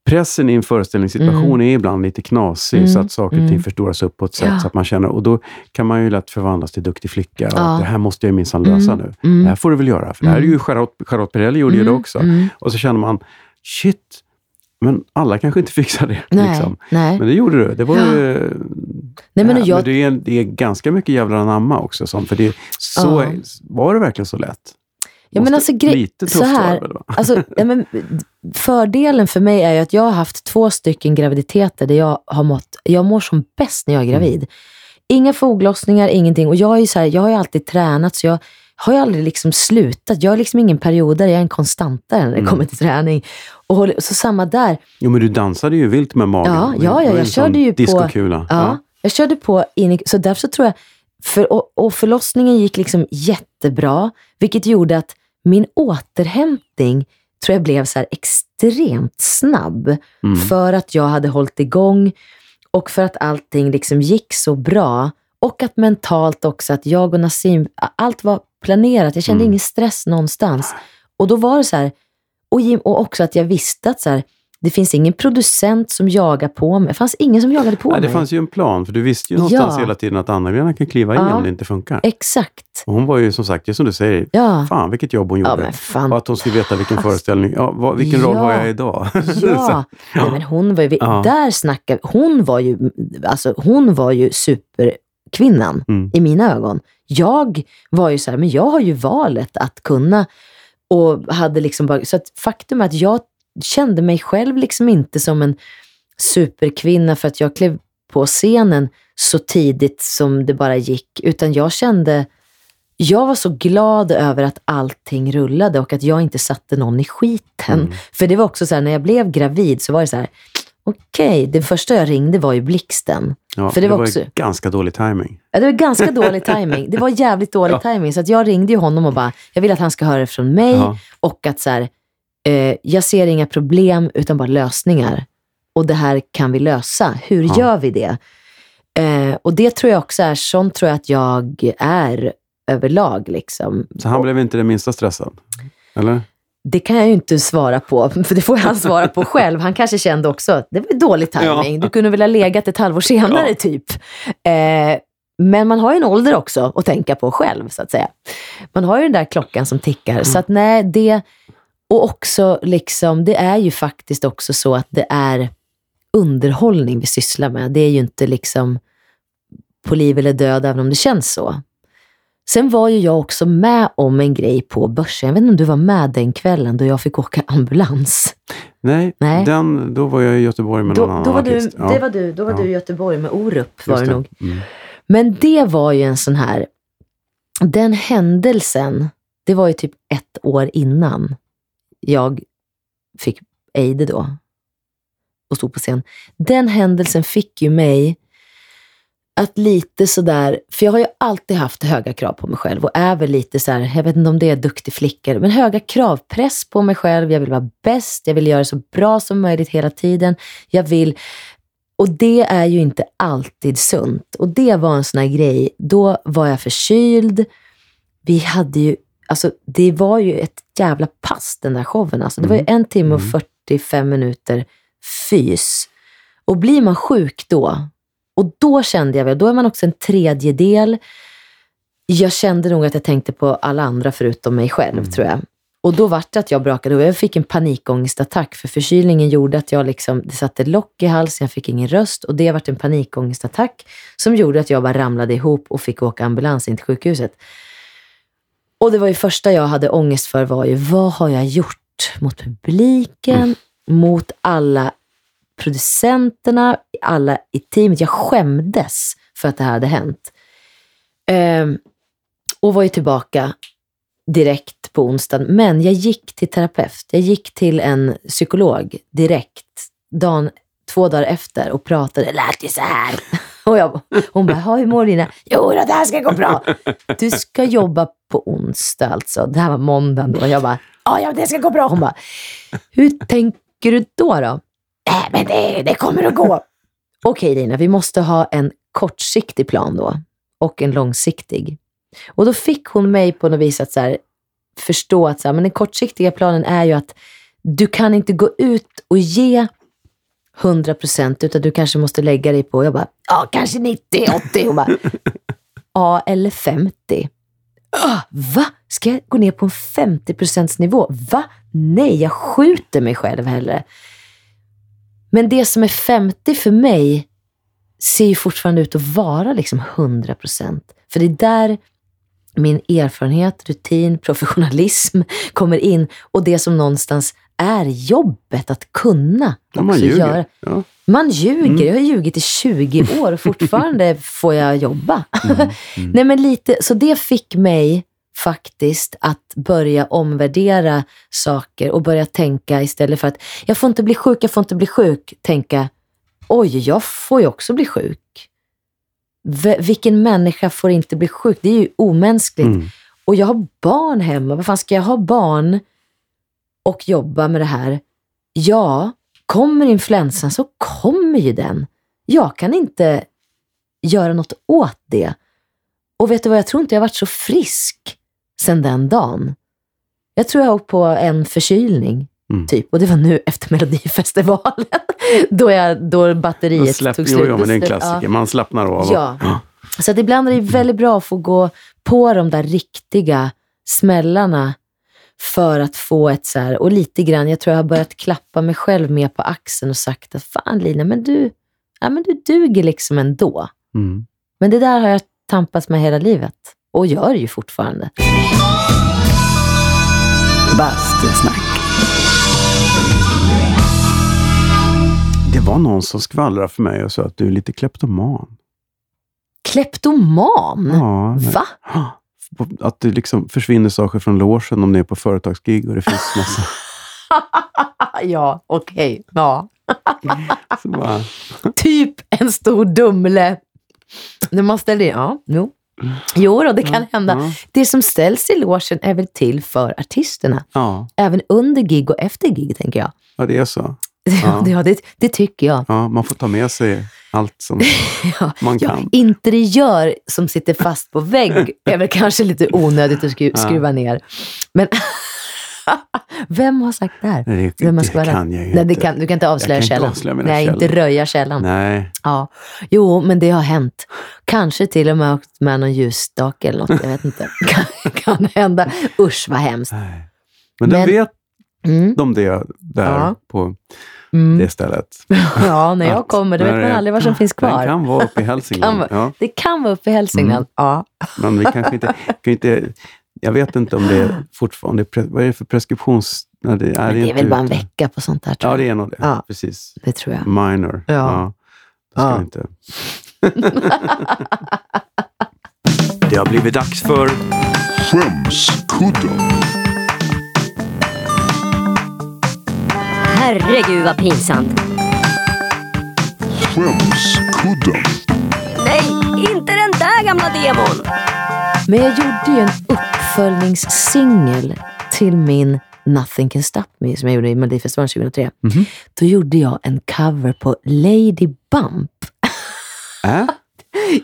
pressen i en föreställningssituation är ibland lite knasig
Mm,
så att saker och ting
mm.
förstoras upp på ett sätt
Ja.
så att man känner, och då kan man ju lätt förvandlas till duktig flicka.
Ja.
det här måste jag minsann lösa
Mm,
nu.
mm.
Det här får du väl göra, för det här är ju Charlotte, Charlotte Perrelli gjorde ju det
Mm,
också.
mm.
Och så känner man, shit, men alla kanske inte fixar det.
Nej,
Liksom.
nej.
Men det gjorde du. Det var
Ja.
ju...
Nej, men
Ja,
jag,
det, är, det är ganska mycket jävlar anamma också. Som, för det, så
Ja.
var det verkligen så lätt?
Ja, men alltså, gre-
lite
så här-
det?
Alltså, ja, men, fördelen för mig är ju att jag har haft två stycken graviditeter där jag har mått, jag mår som bäst när jag är
Mm.
gravid. Inga foglossningar, ingenting. Och jag, är så här, jag har ju alltid tränat så jag har ju aldrig liksom slutat. Jag är liksom ingen periodare, jag är en konstantare när det
Mm.
kommer till träning. Och så samma där.
Jo, men du dansade ju vilt med magen.
Ja, ja, ja, jag
sån
körde ju på-
Diskokula.
Ja, Jag körde på in i, så därför så tror jag, för, och, och förlossningen gick liksom jättebra, vilket gjorde att min återhämtning tror jag blev så extremt snabb.
Mm.
För att jag hade hållit igång och för att allting liksom gick så bra. Och att mentalt också, att jag och Nassim, allt var planerat. Jag kände
Mm.
ingen stress någonstans. Och då var det så här, och, och också att jag visste att så här, det finns ingen producent som jagar på mig. Det fanns ingen som jagade på
Nej, det
mig.
fanns ju en plan, för du visste ju någonstans
Ja.
hela tiden att Anna-Lena kan kliva in
Ja.
om det inte funkar.
Exakt.
Och hon var ju som sagt, det är som du säger,
Ja.
fan vilket jobb hon gjorde.
Ja.
Och att hon skulle veta vilken föreställning, ja, vad, vilken roll har jag idag?
Ja, Nej, men hon var ju, där snackar hon var ju, alltså hon var ju superkvinnan
Mm.
i mina ögon. Jag var ju så här, men jag har ju valet att kunna och hade liksom bara, så faktum är att jag kände mig själv liksom inte som en superkvinna för att jag klev på scenen så tidigt som det bara gick, utan jag kände jag var så glad över att allting rullade och att jag inte satte någon i skiten.
Mm.
För det var också så här, när jag blev gravid så var det så här, okej, det första jag ringde var ju blixten.
Ja,
För det var
ju
också-
ganska dålig timing.
Ja, det var ganska dålig timing. Det var jävligt dålig
Ja.
timing. Så att jag ringde ju honom och bara, jag vill att han ska höra det från mig
Ja.
och att så här, eh, jag ser inga problem utan bara lösningar. Och det här kan vi lösa. Hur
Ja.
gör vi det? Eh, och det tror jag också är, sånt tror jag att jag är överlag. Liksom.
Så han blev inte det minsta stressad? Eller?
Det kan jag ju inte svara på, för det får han svara på själv. Han kanske kände också det var dålig timing.
Ja.
Du kunde väl ha legat ett halvår senare
Ja.
typ. Eh, men man har ju en ålder också att tänka på själv, så att säga. Man har ju den där klockan som tickar. Så att nej, det... Och också, liksom, det är ju faktiskt också så att det är underhållning vi sysslar med. Det är ju inte liksom på liv eller död, även om det känns så. Sen var ju jag också med om en grej på börsen. Jag vet inte om du var med den kvällen då jag fick åka ambulans.
Nej,
Nej.
Den, då var jag i Göteborg med
Då,
någon annan
då var du,
artist. Ja,
det var du, då var
Ja.
du i Göteborg med Orup var
just
det nog.
Mm.
Men det var ju en sån här, den händelsen, det var ju typ ett år innan jag fick Eide då och stod på scen. Den händelsen fick ju mig att lite sådär, för jag har ju alltid haft höga krav på mig själv och är väl lite så här, jag vet inte om det är duktig flicka, men höga krav, press på mig själv, jag vill vara bäst, jag vill göra så bra som möjligt hela tiden. Jag vill, och det är ju inte alltid sunt. Och det var en sån här grej, då var jag förkyld, vi hade ju, alltså det var ju ett jävla pass den där showen. Alltså, det var ju en timme och
Mm.
45 minuter fys. Och blir man sjuk då, och då kände jag väl, då är man också en tredjedel. Jag kände nog att jag tänkte på alla andra förutom mig själv,
Mm.
tror jag. Och då var det att jag brakade och jag fick en panikångestattack för förkylningen gjorde att jag liksom, det satte lock i halsen, jag fick ingen röst och det vart en panikångestattack som gjorde att jag bara ramlade ihop och fick åka ambulans in till sjukhuset. Och det var ju första jag hade ångest för var ju, vad har jag gjort mot publiken, mot alla producenterna, alla i teamet. Jag skämdes för att det här hade hänt. Ehm, och var ju tillbaka direkt på onsdagen, men jag gick till terapeut. Jag gick till en psykolog direkt, dagen, två dagar efter och pratade. Det lät ju så här. Och jag, hon bara, hur mår dina? Jo, det här ska gå bra. Du ska jobba på onsdag alltså. Det här var måndagen då. Jag bara, ja, det ska gå bra. Hon bara, hur tänker du då? då? Äh, men det, det kommer att gå. Okej Lina, vi måste ha en kortsiktig plan då och en långsiktig. Och då fick hon mig på något vis att så här, förstå att så här, men den kortsiktiga planen är ju att du kan inte gå ut och ge 100 procent, utan du kanske måste lägga dig på, jag bara, ja kanske 90, 80. Hon bara, ja eller 50. Ah, va? Ska jag gå ner på en 50 procents nivå? Va? Nej, jag skjuter mig själv hellre. Men det som är 50 för mig ser ju fortfarande ut att vara liksom 100 procent. För det är där min erfarenhet, rutin, professionalism kommer in och det som någonstans är jobbet att kunna
Ja, man ljuger.
göra.
Ja.
Man ljuger.
Mm.
Jag har ljugit i 20 år och fortfarande får jag jobba.
Mm. Mm.
Nej, men lite, så det fick mig faktiskt att börja omvärdera saker och börja tänka istället för att jag får inte bli sjuk, jag får inte bli sjuk, tänka oj, jag får ju också bli sjuk. V- vilken människa får inte bli sjuk? Det är ju omänskligt.
Mm.
Och jag har barn hemma. Vad fan ska jag ha barn och jobba med det här? Ja, kommer influensan så kommer ju den. Jag kan inte göra något åt det. Och vet du vad, jag tror inte jag har varit så frisk sedan den dagen. Jag tror jag har åkt på en förkylning,
Mm.
typ. Och det var nu efter Melodifestivalen. då, jag, då
Då
batteriet
släpp,
tog
jo,
slut.
jo, men det är en klassiker.
ja.
Man slappnar av.
Ja. Så att ibland är det väldigt bra att få gå på de där riktiga smällarna för att få ett så här, och lite grann, jag tror jag har börjat klappa mig själv mer på axeln och sagt att fan Lina, men du, ja, men du duger liksom ändå.
Mm.
Men det där har jag tampats med hela livet och gör ju fortfarande.
Bastusnack. Det var någon som skvallrade för mig och sa att du är lite kleptoman.
Kleptoman?
Ja.
Va?
Att det liksom försvinner saker från logen om det är på företagsgig och det finns massa...
ja, okej. Ja.
Så bara,
Typ en stor Dumle. När man ställer in, ja, jo. Jo då, det kan hända.
ja,
Det som ställs i logen är väl till för artisterna.
ja,
Även under gig och efter gig, tänker jag.
ja, det är så.
Ja.
Ja.
det, det tycker jag.
Ja, man får ta med sig allt som
Ja.
man
Ja,
kan.
interiör som sitter fast på vägg är väl kanske lite onödigt att skru,
Ja.
skruva ner. Men vem har sagt det här?
Nej, det,
Vem
det kan jag ju
Nej,
inte.
det kan, du kan inte avslöja
Jag kan inte
källan.
avslöja mina
Nej, inte
källor.
röja källan.
Nej,
Ja. Jo, men det har hänt. Kanske till och med åkt med någon ljusstake eller något. Jag vet inte. kan, kan hända. Usch, vad hemskt.
nej. Men
Men-
vet
Mm.
de det där
Ja.
på
Mm.
det stället.
Ja, när jag
Att-
kommer, då vet man
det-
aldrig vad som finns kvar.
kan vara uppe i
Kan
Hälsingland.
vara.
Ja,
Det kan vara uppe i Hälsingland.
Mm.
Ja.
men vi kanske inte, kan inte... Jag vet inte om det är fortfarande... Vad är det för preskriptions... Nej, det, är,
Men det är
inte
väl bara en vecka på sånt där, tror
Ja,
jag.
det är nog det.
Ja.
Precis.
Det tror jag.
Minor.
Ja.
Då ska
Ja.
vi inte... det har blivit dags för...
Skämskudden.
Herregud vad pinsamt.
Skämskudden.
Nej, inte den där gamla demon.
Men jag gjorde ju en uppföljningssingel till min Nothing Can Stop Me som jag gjorde i Melodifestivalen 2003.
Mhm.
Då gjorde jag en cover på Lady Bump.
Äh?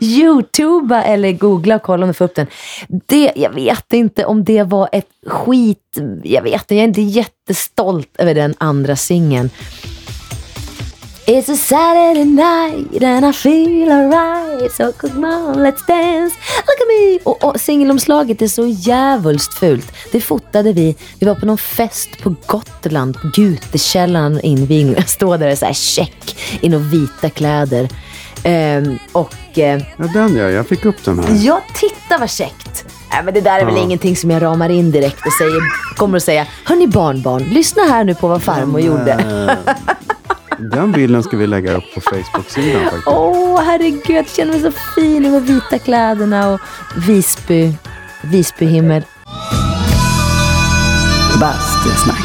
Youtuba eller googla och kolla om du får upp den. Det, jag vet inte om det var ett skit. Jag vet inte, jag är inte jättestolt över den andra singeln. It's a Saturday night and I feel alright So come on let's dance, look at me Och, och singelomslaget är så jävulst fult. Det fotade vi. Vi var på någon fest på Gotland, Gutekällaren invigning. Jag står där och så här check i några vita kläder. Ehm, och eh,
Ja, den ja. Jag fick upp den här.
Ja, titta vad käckt! Nej, men det där är väl
Ja.
ingenting som jag ramar in direkt och säger, kommer att säga, hörni barnbarn, lyssna här nu på vad farmor gjorde.
Eh, Den bilden ska vi lägga upp på Facebook-sidan faktiskt.
Åh, herregud, jag känner mig så fin i de vita kläderna och Visby, Visbyhimmel.
Bastusnack.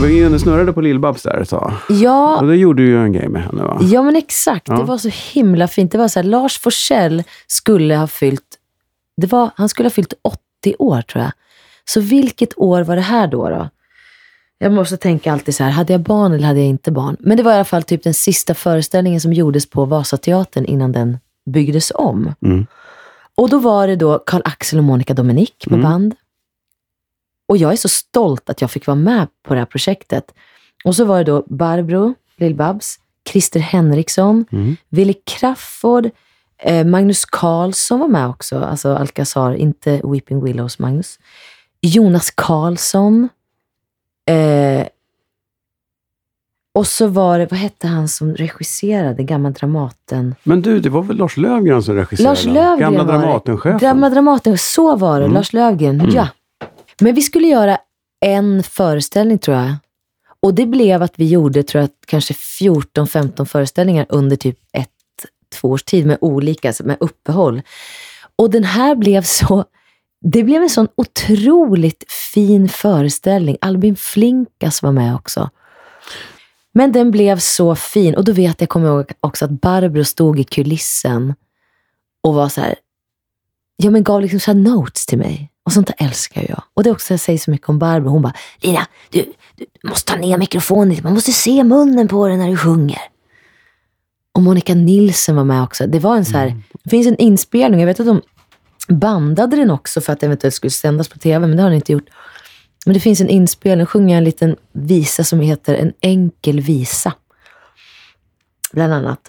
Var ju inne och snurrade på Lill-Babs där ett tag.
Ja,
Och då gjorde du ju en grej med henne va?
Ja, men exakt.
Ja.
Det var så himla fint. Det var så här, Lars Forssell skulle ha fyllt, det var, han skulle ha fyllt 80 år tror jag. Så vilket år var det här då? då? Jag måste tänka alltid så här, hade jag barn eller hade jag inte barn? Men det var i alla fall typ den sista föreställningen som gjordes på Vasateatern innan den byggdes om.
Mm.
Och då var det då Karl-Axel och Monica Dominic med
Mm.
band. Och jag är så stolt att jag fick vara med på det här projektet. Och så var det då Barbro Lill-Babs, Christer Henriksson,
Mm.
Willy Crafoord, eh, Magnus Carlsson var med också, alltså Alcazar, inte Weeping Willows Magnus. Jonas Karlsson. Eh, och så var det, vad hette han som regisserade Gamla Dramaten?
Men du, det var väl Lars Löfgren som regisserade?
Lars Löfgren
Gamla. Dramatenchefen.
Gamla Dramaten, så var det.
Mm.
Lars Löfgren,
Mm.
ja. Men vi skulle göra en föreställning tror jag. Och det blev att vi gjorde, tror jag, kanske 14-15 föreställningar under typ ett, två års tid med olika, alltså med uppehåll. Och den här blev så, det blev en sån otroligt fin föreställning. Albin Flinkas var med också. Men den blev så fin och då vet jag, kommer ihåg också att Barbro stod i kulissen och var så här, ja men gav liksom så här notes till mig. Och sånt där älskar jag. Och det är också, jag säger så mycket om Barbro, hon bara, Lina, du, du måste ta ner mikrofonen lite, man måste se munnen på den när du sjunger. Och Monica Nilsson var med också. Det var en så här, det finns en inspelning, jag vet att de bandade den också för att det eventuellt skulle sändas på tv, men det har den inte gjort. Men det finns en inspelning, sjunger en liten visa som heter En enkel visa. Bland annat.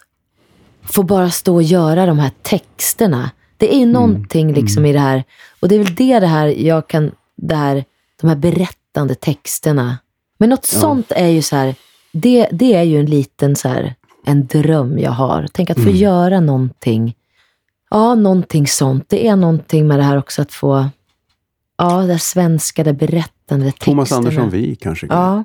Får bara stå och göra de här texterna. Det är ju någonting liksom i det här, och det är väl det det här jag kan, det här, de här berättande texterna. Men något sånt är ju så här, det, det är ju en liten så här, en dröm jag har. Tänk att få göra någonting, ja någonting sånt. Det är någonting med det här också att få, ja det där svenska, det berättande texterna.
Thomas Andersson Vi kanske.
Ja.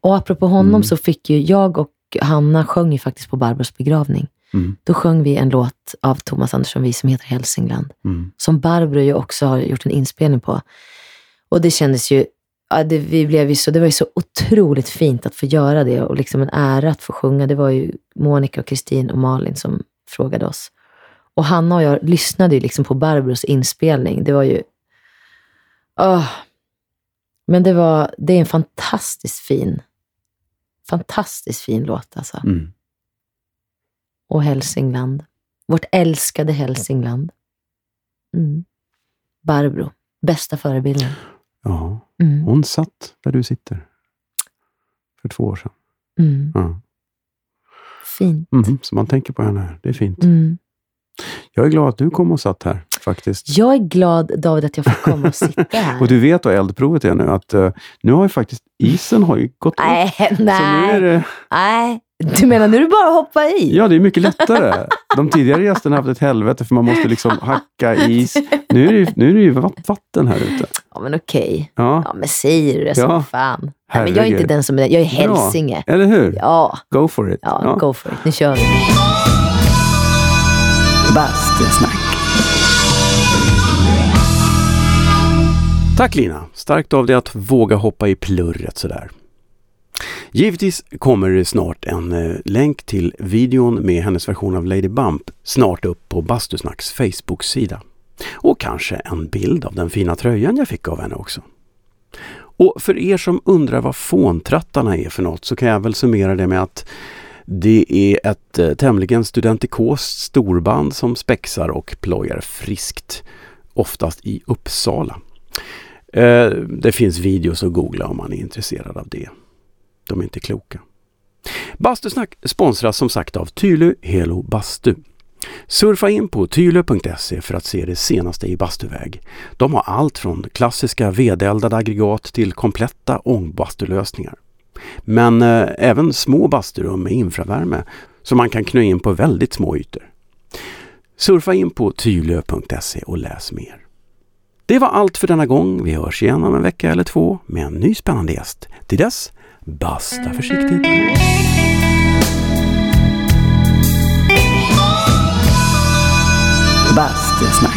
Och apropå honom
Mm.
så fick ju jag och Hanna sjöng ju faktiskt på Barbros begravning.
Mm.
Då sjöng vi en låt av Thomas Andersson Vi som heter Hälsingland.
Mm.
Som Barbro ju också har gjort en inspelning på. Och det kändes ju, ja, det, vi blev ju så, det var ju så otroligt fint att få göra det och liksom en ära att få sjunga. Det var ju Monica, och Kristin och Malin som frågade oss. Och Hanna och jag lyssnade ju liksom på Barbros inspelning. Det var ju... åh. Men det, var, det är en fantastiskt fin, fantastiskt fin låt alltså.
Mm.
Och Hälsingland. Vårt älskade Hälsingland. Mm. Barbro, bästa förebilden.
Ja,
Mm.
hon satt där du sitter. För två år sedan.
Mm.
Ja.
Fint.
Mhm, Så man tänker på henne här. Det är fint.
Mm.
Jag är glad att du kom och satt här faktiskt.
Jag är glad, David, att jag får komma och sitta här.
Och du vet vad eldprovet är nu, att eh, nu har ju faktiskt isen har ju gått upp.
Nej,
Så nu är
nej,
det,
nej. Du menar nu är det bara att hoppa i?
ja, det är mycket lättare. De tidigare gästerna har haft ett helvete för man måste liksom hacka is. Nu är det ju, nu är det ju vatt- vatten här ute.
Ja, men okej.
Ja,
Ja, men säger du det som
Ja.
fan. Nej, men jag är inte den som är Jag är. Hälsinge.
eller hur?
Ja,
Go for it.
ja, go for it. Nu kör vi.
Bastusnack. Tack Lina! Starkt av dig att våga hoppa i plurret sådär. Givetvis kommer det snart en eh, länk till videon med hennes version av Lady Bump snart upp på Bastusnacks Facebook-sida. Och kanske en bild av den fina tröjan jag fick av henne också. Och för er som undrar vad fåntrattarna är för något så kan jag väl summera det med att det är ett eh, tämligen studentikost storband som spexar och plojar friskt. Oftast i Uppsala. Eh, det finns videos att googla om man är intresserad av det. De är inte kloka. Bastusnack sponsras som sagt av Tylö Helo Bastu. Surfa in på tylö.se för att se det senaste i bastuväg. De har allt från klassiska vedeldade aggregat till kompletta ångbastulösningar. Men eh, även små basturum med infravärme som man kan knö in på väldigt små ytor. Surfa in på tylö.se och läs mer. Det var allt för denna gång. Vi hörs igen om en vecka eller två med en ny spännande gäst. Till dess, basta försiktigt!
Bastusnack.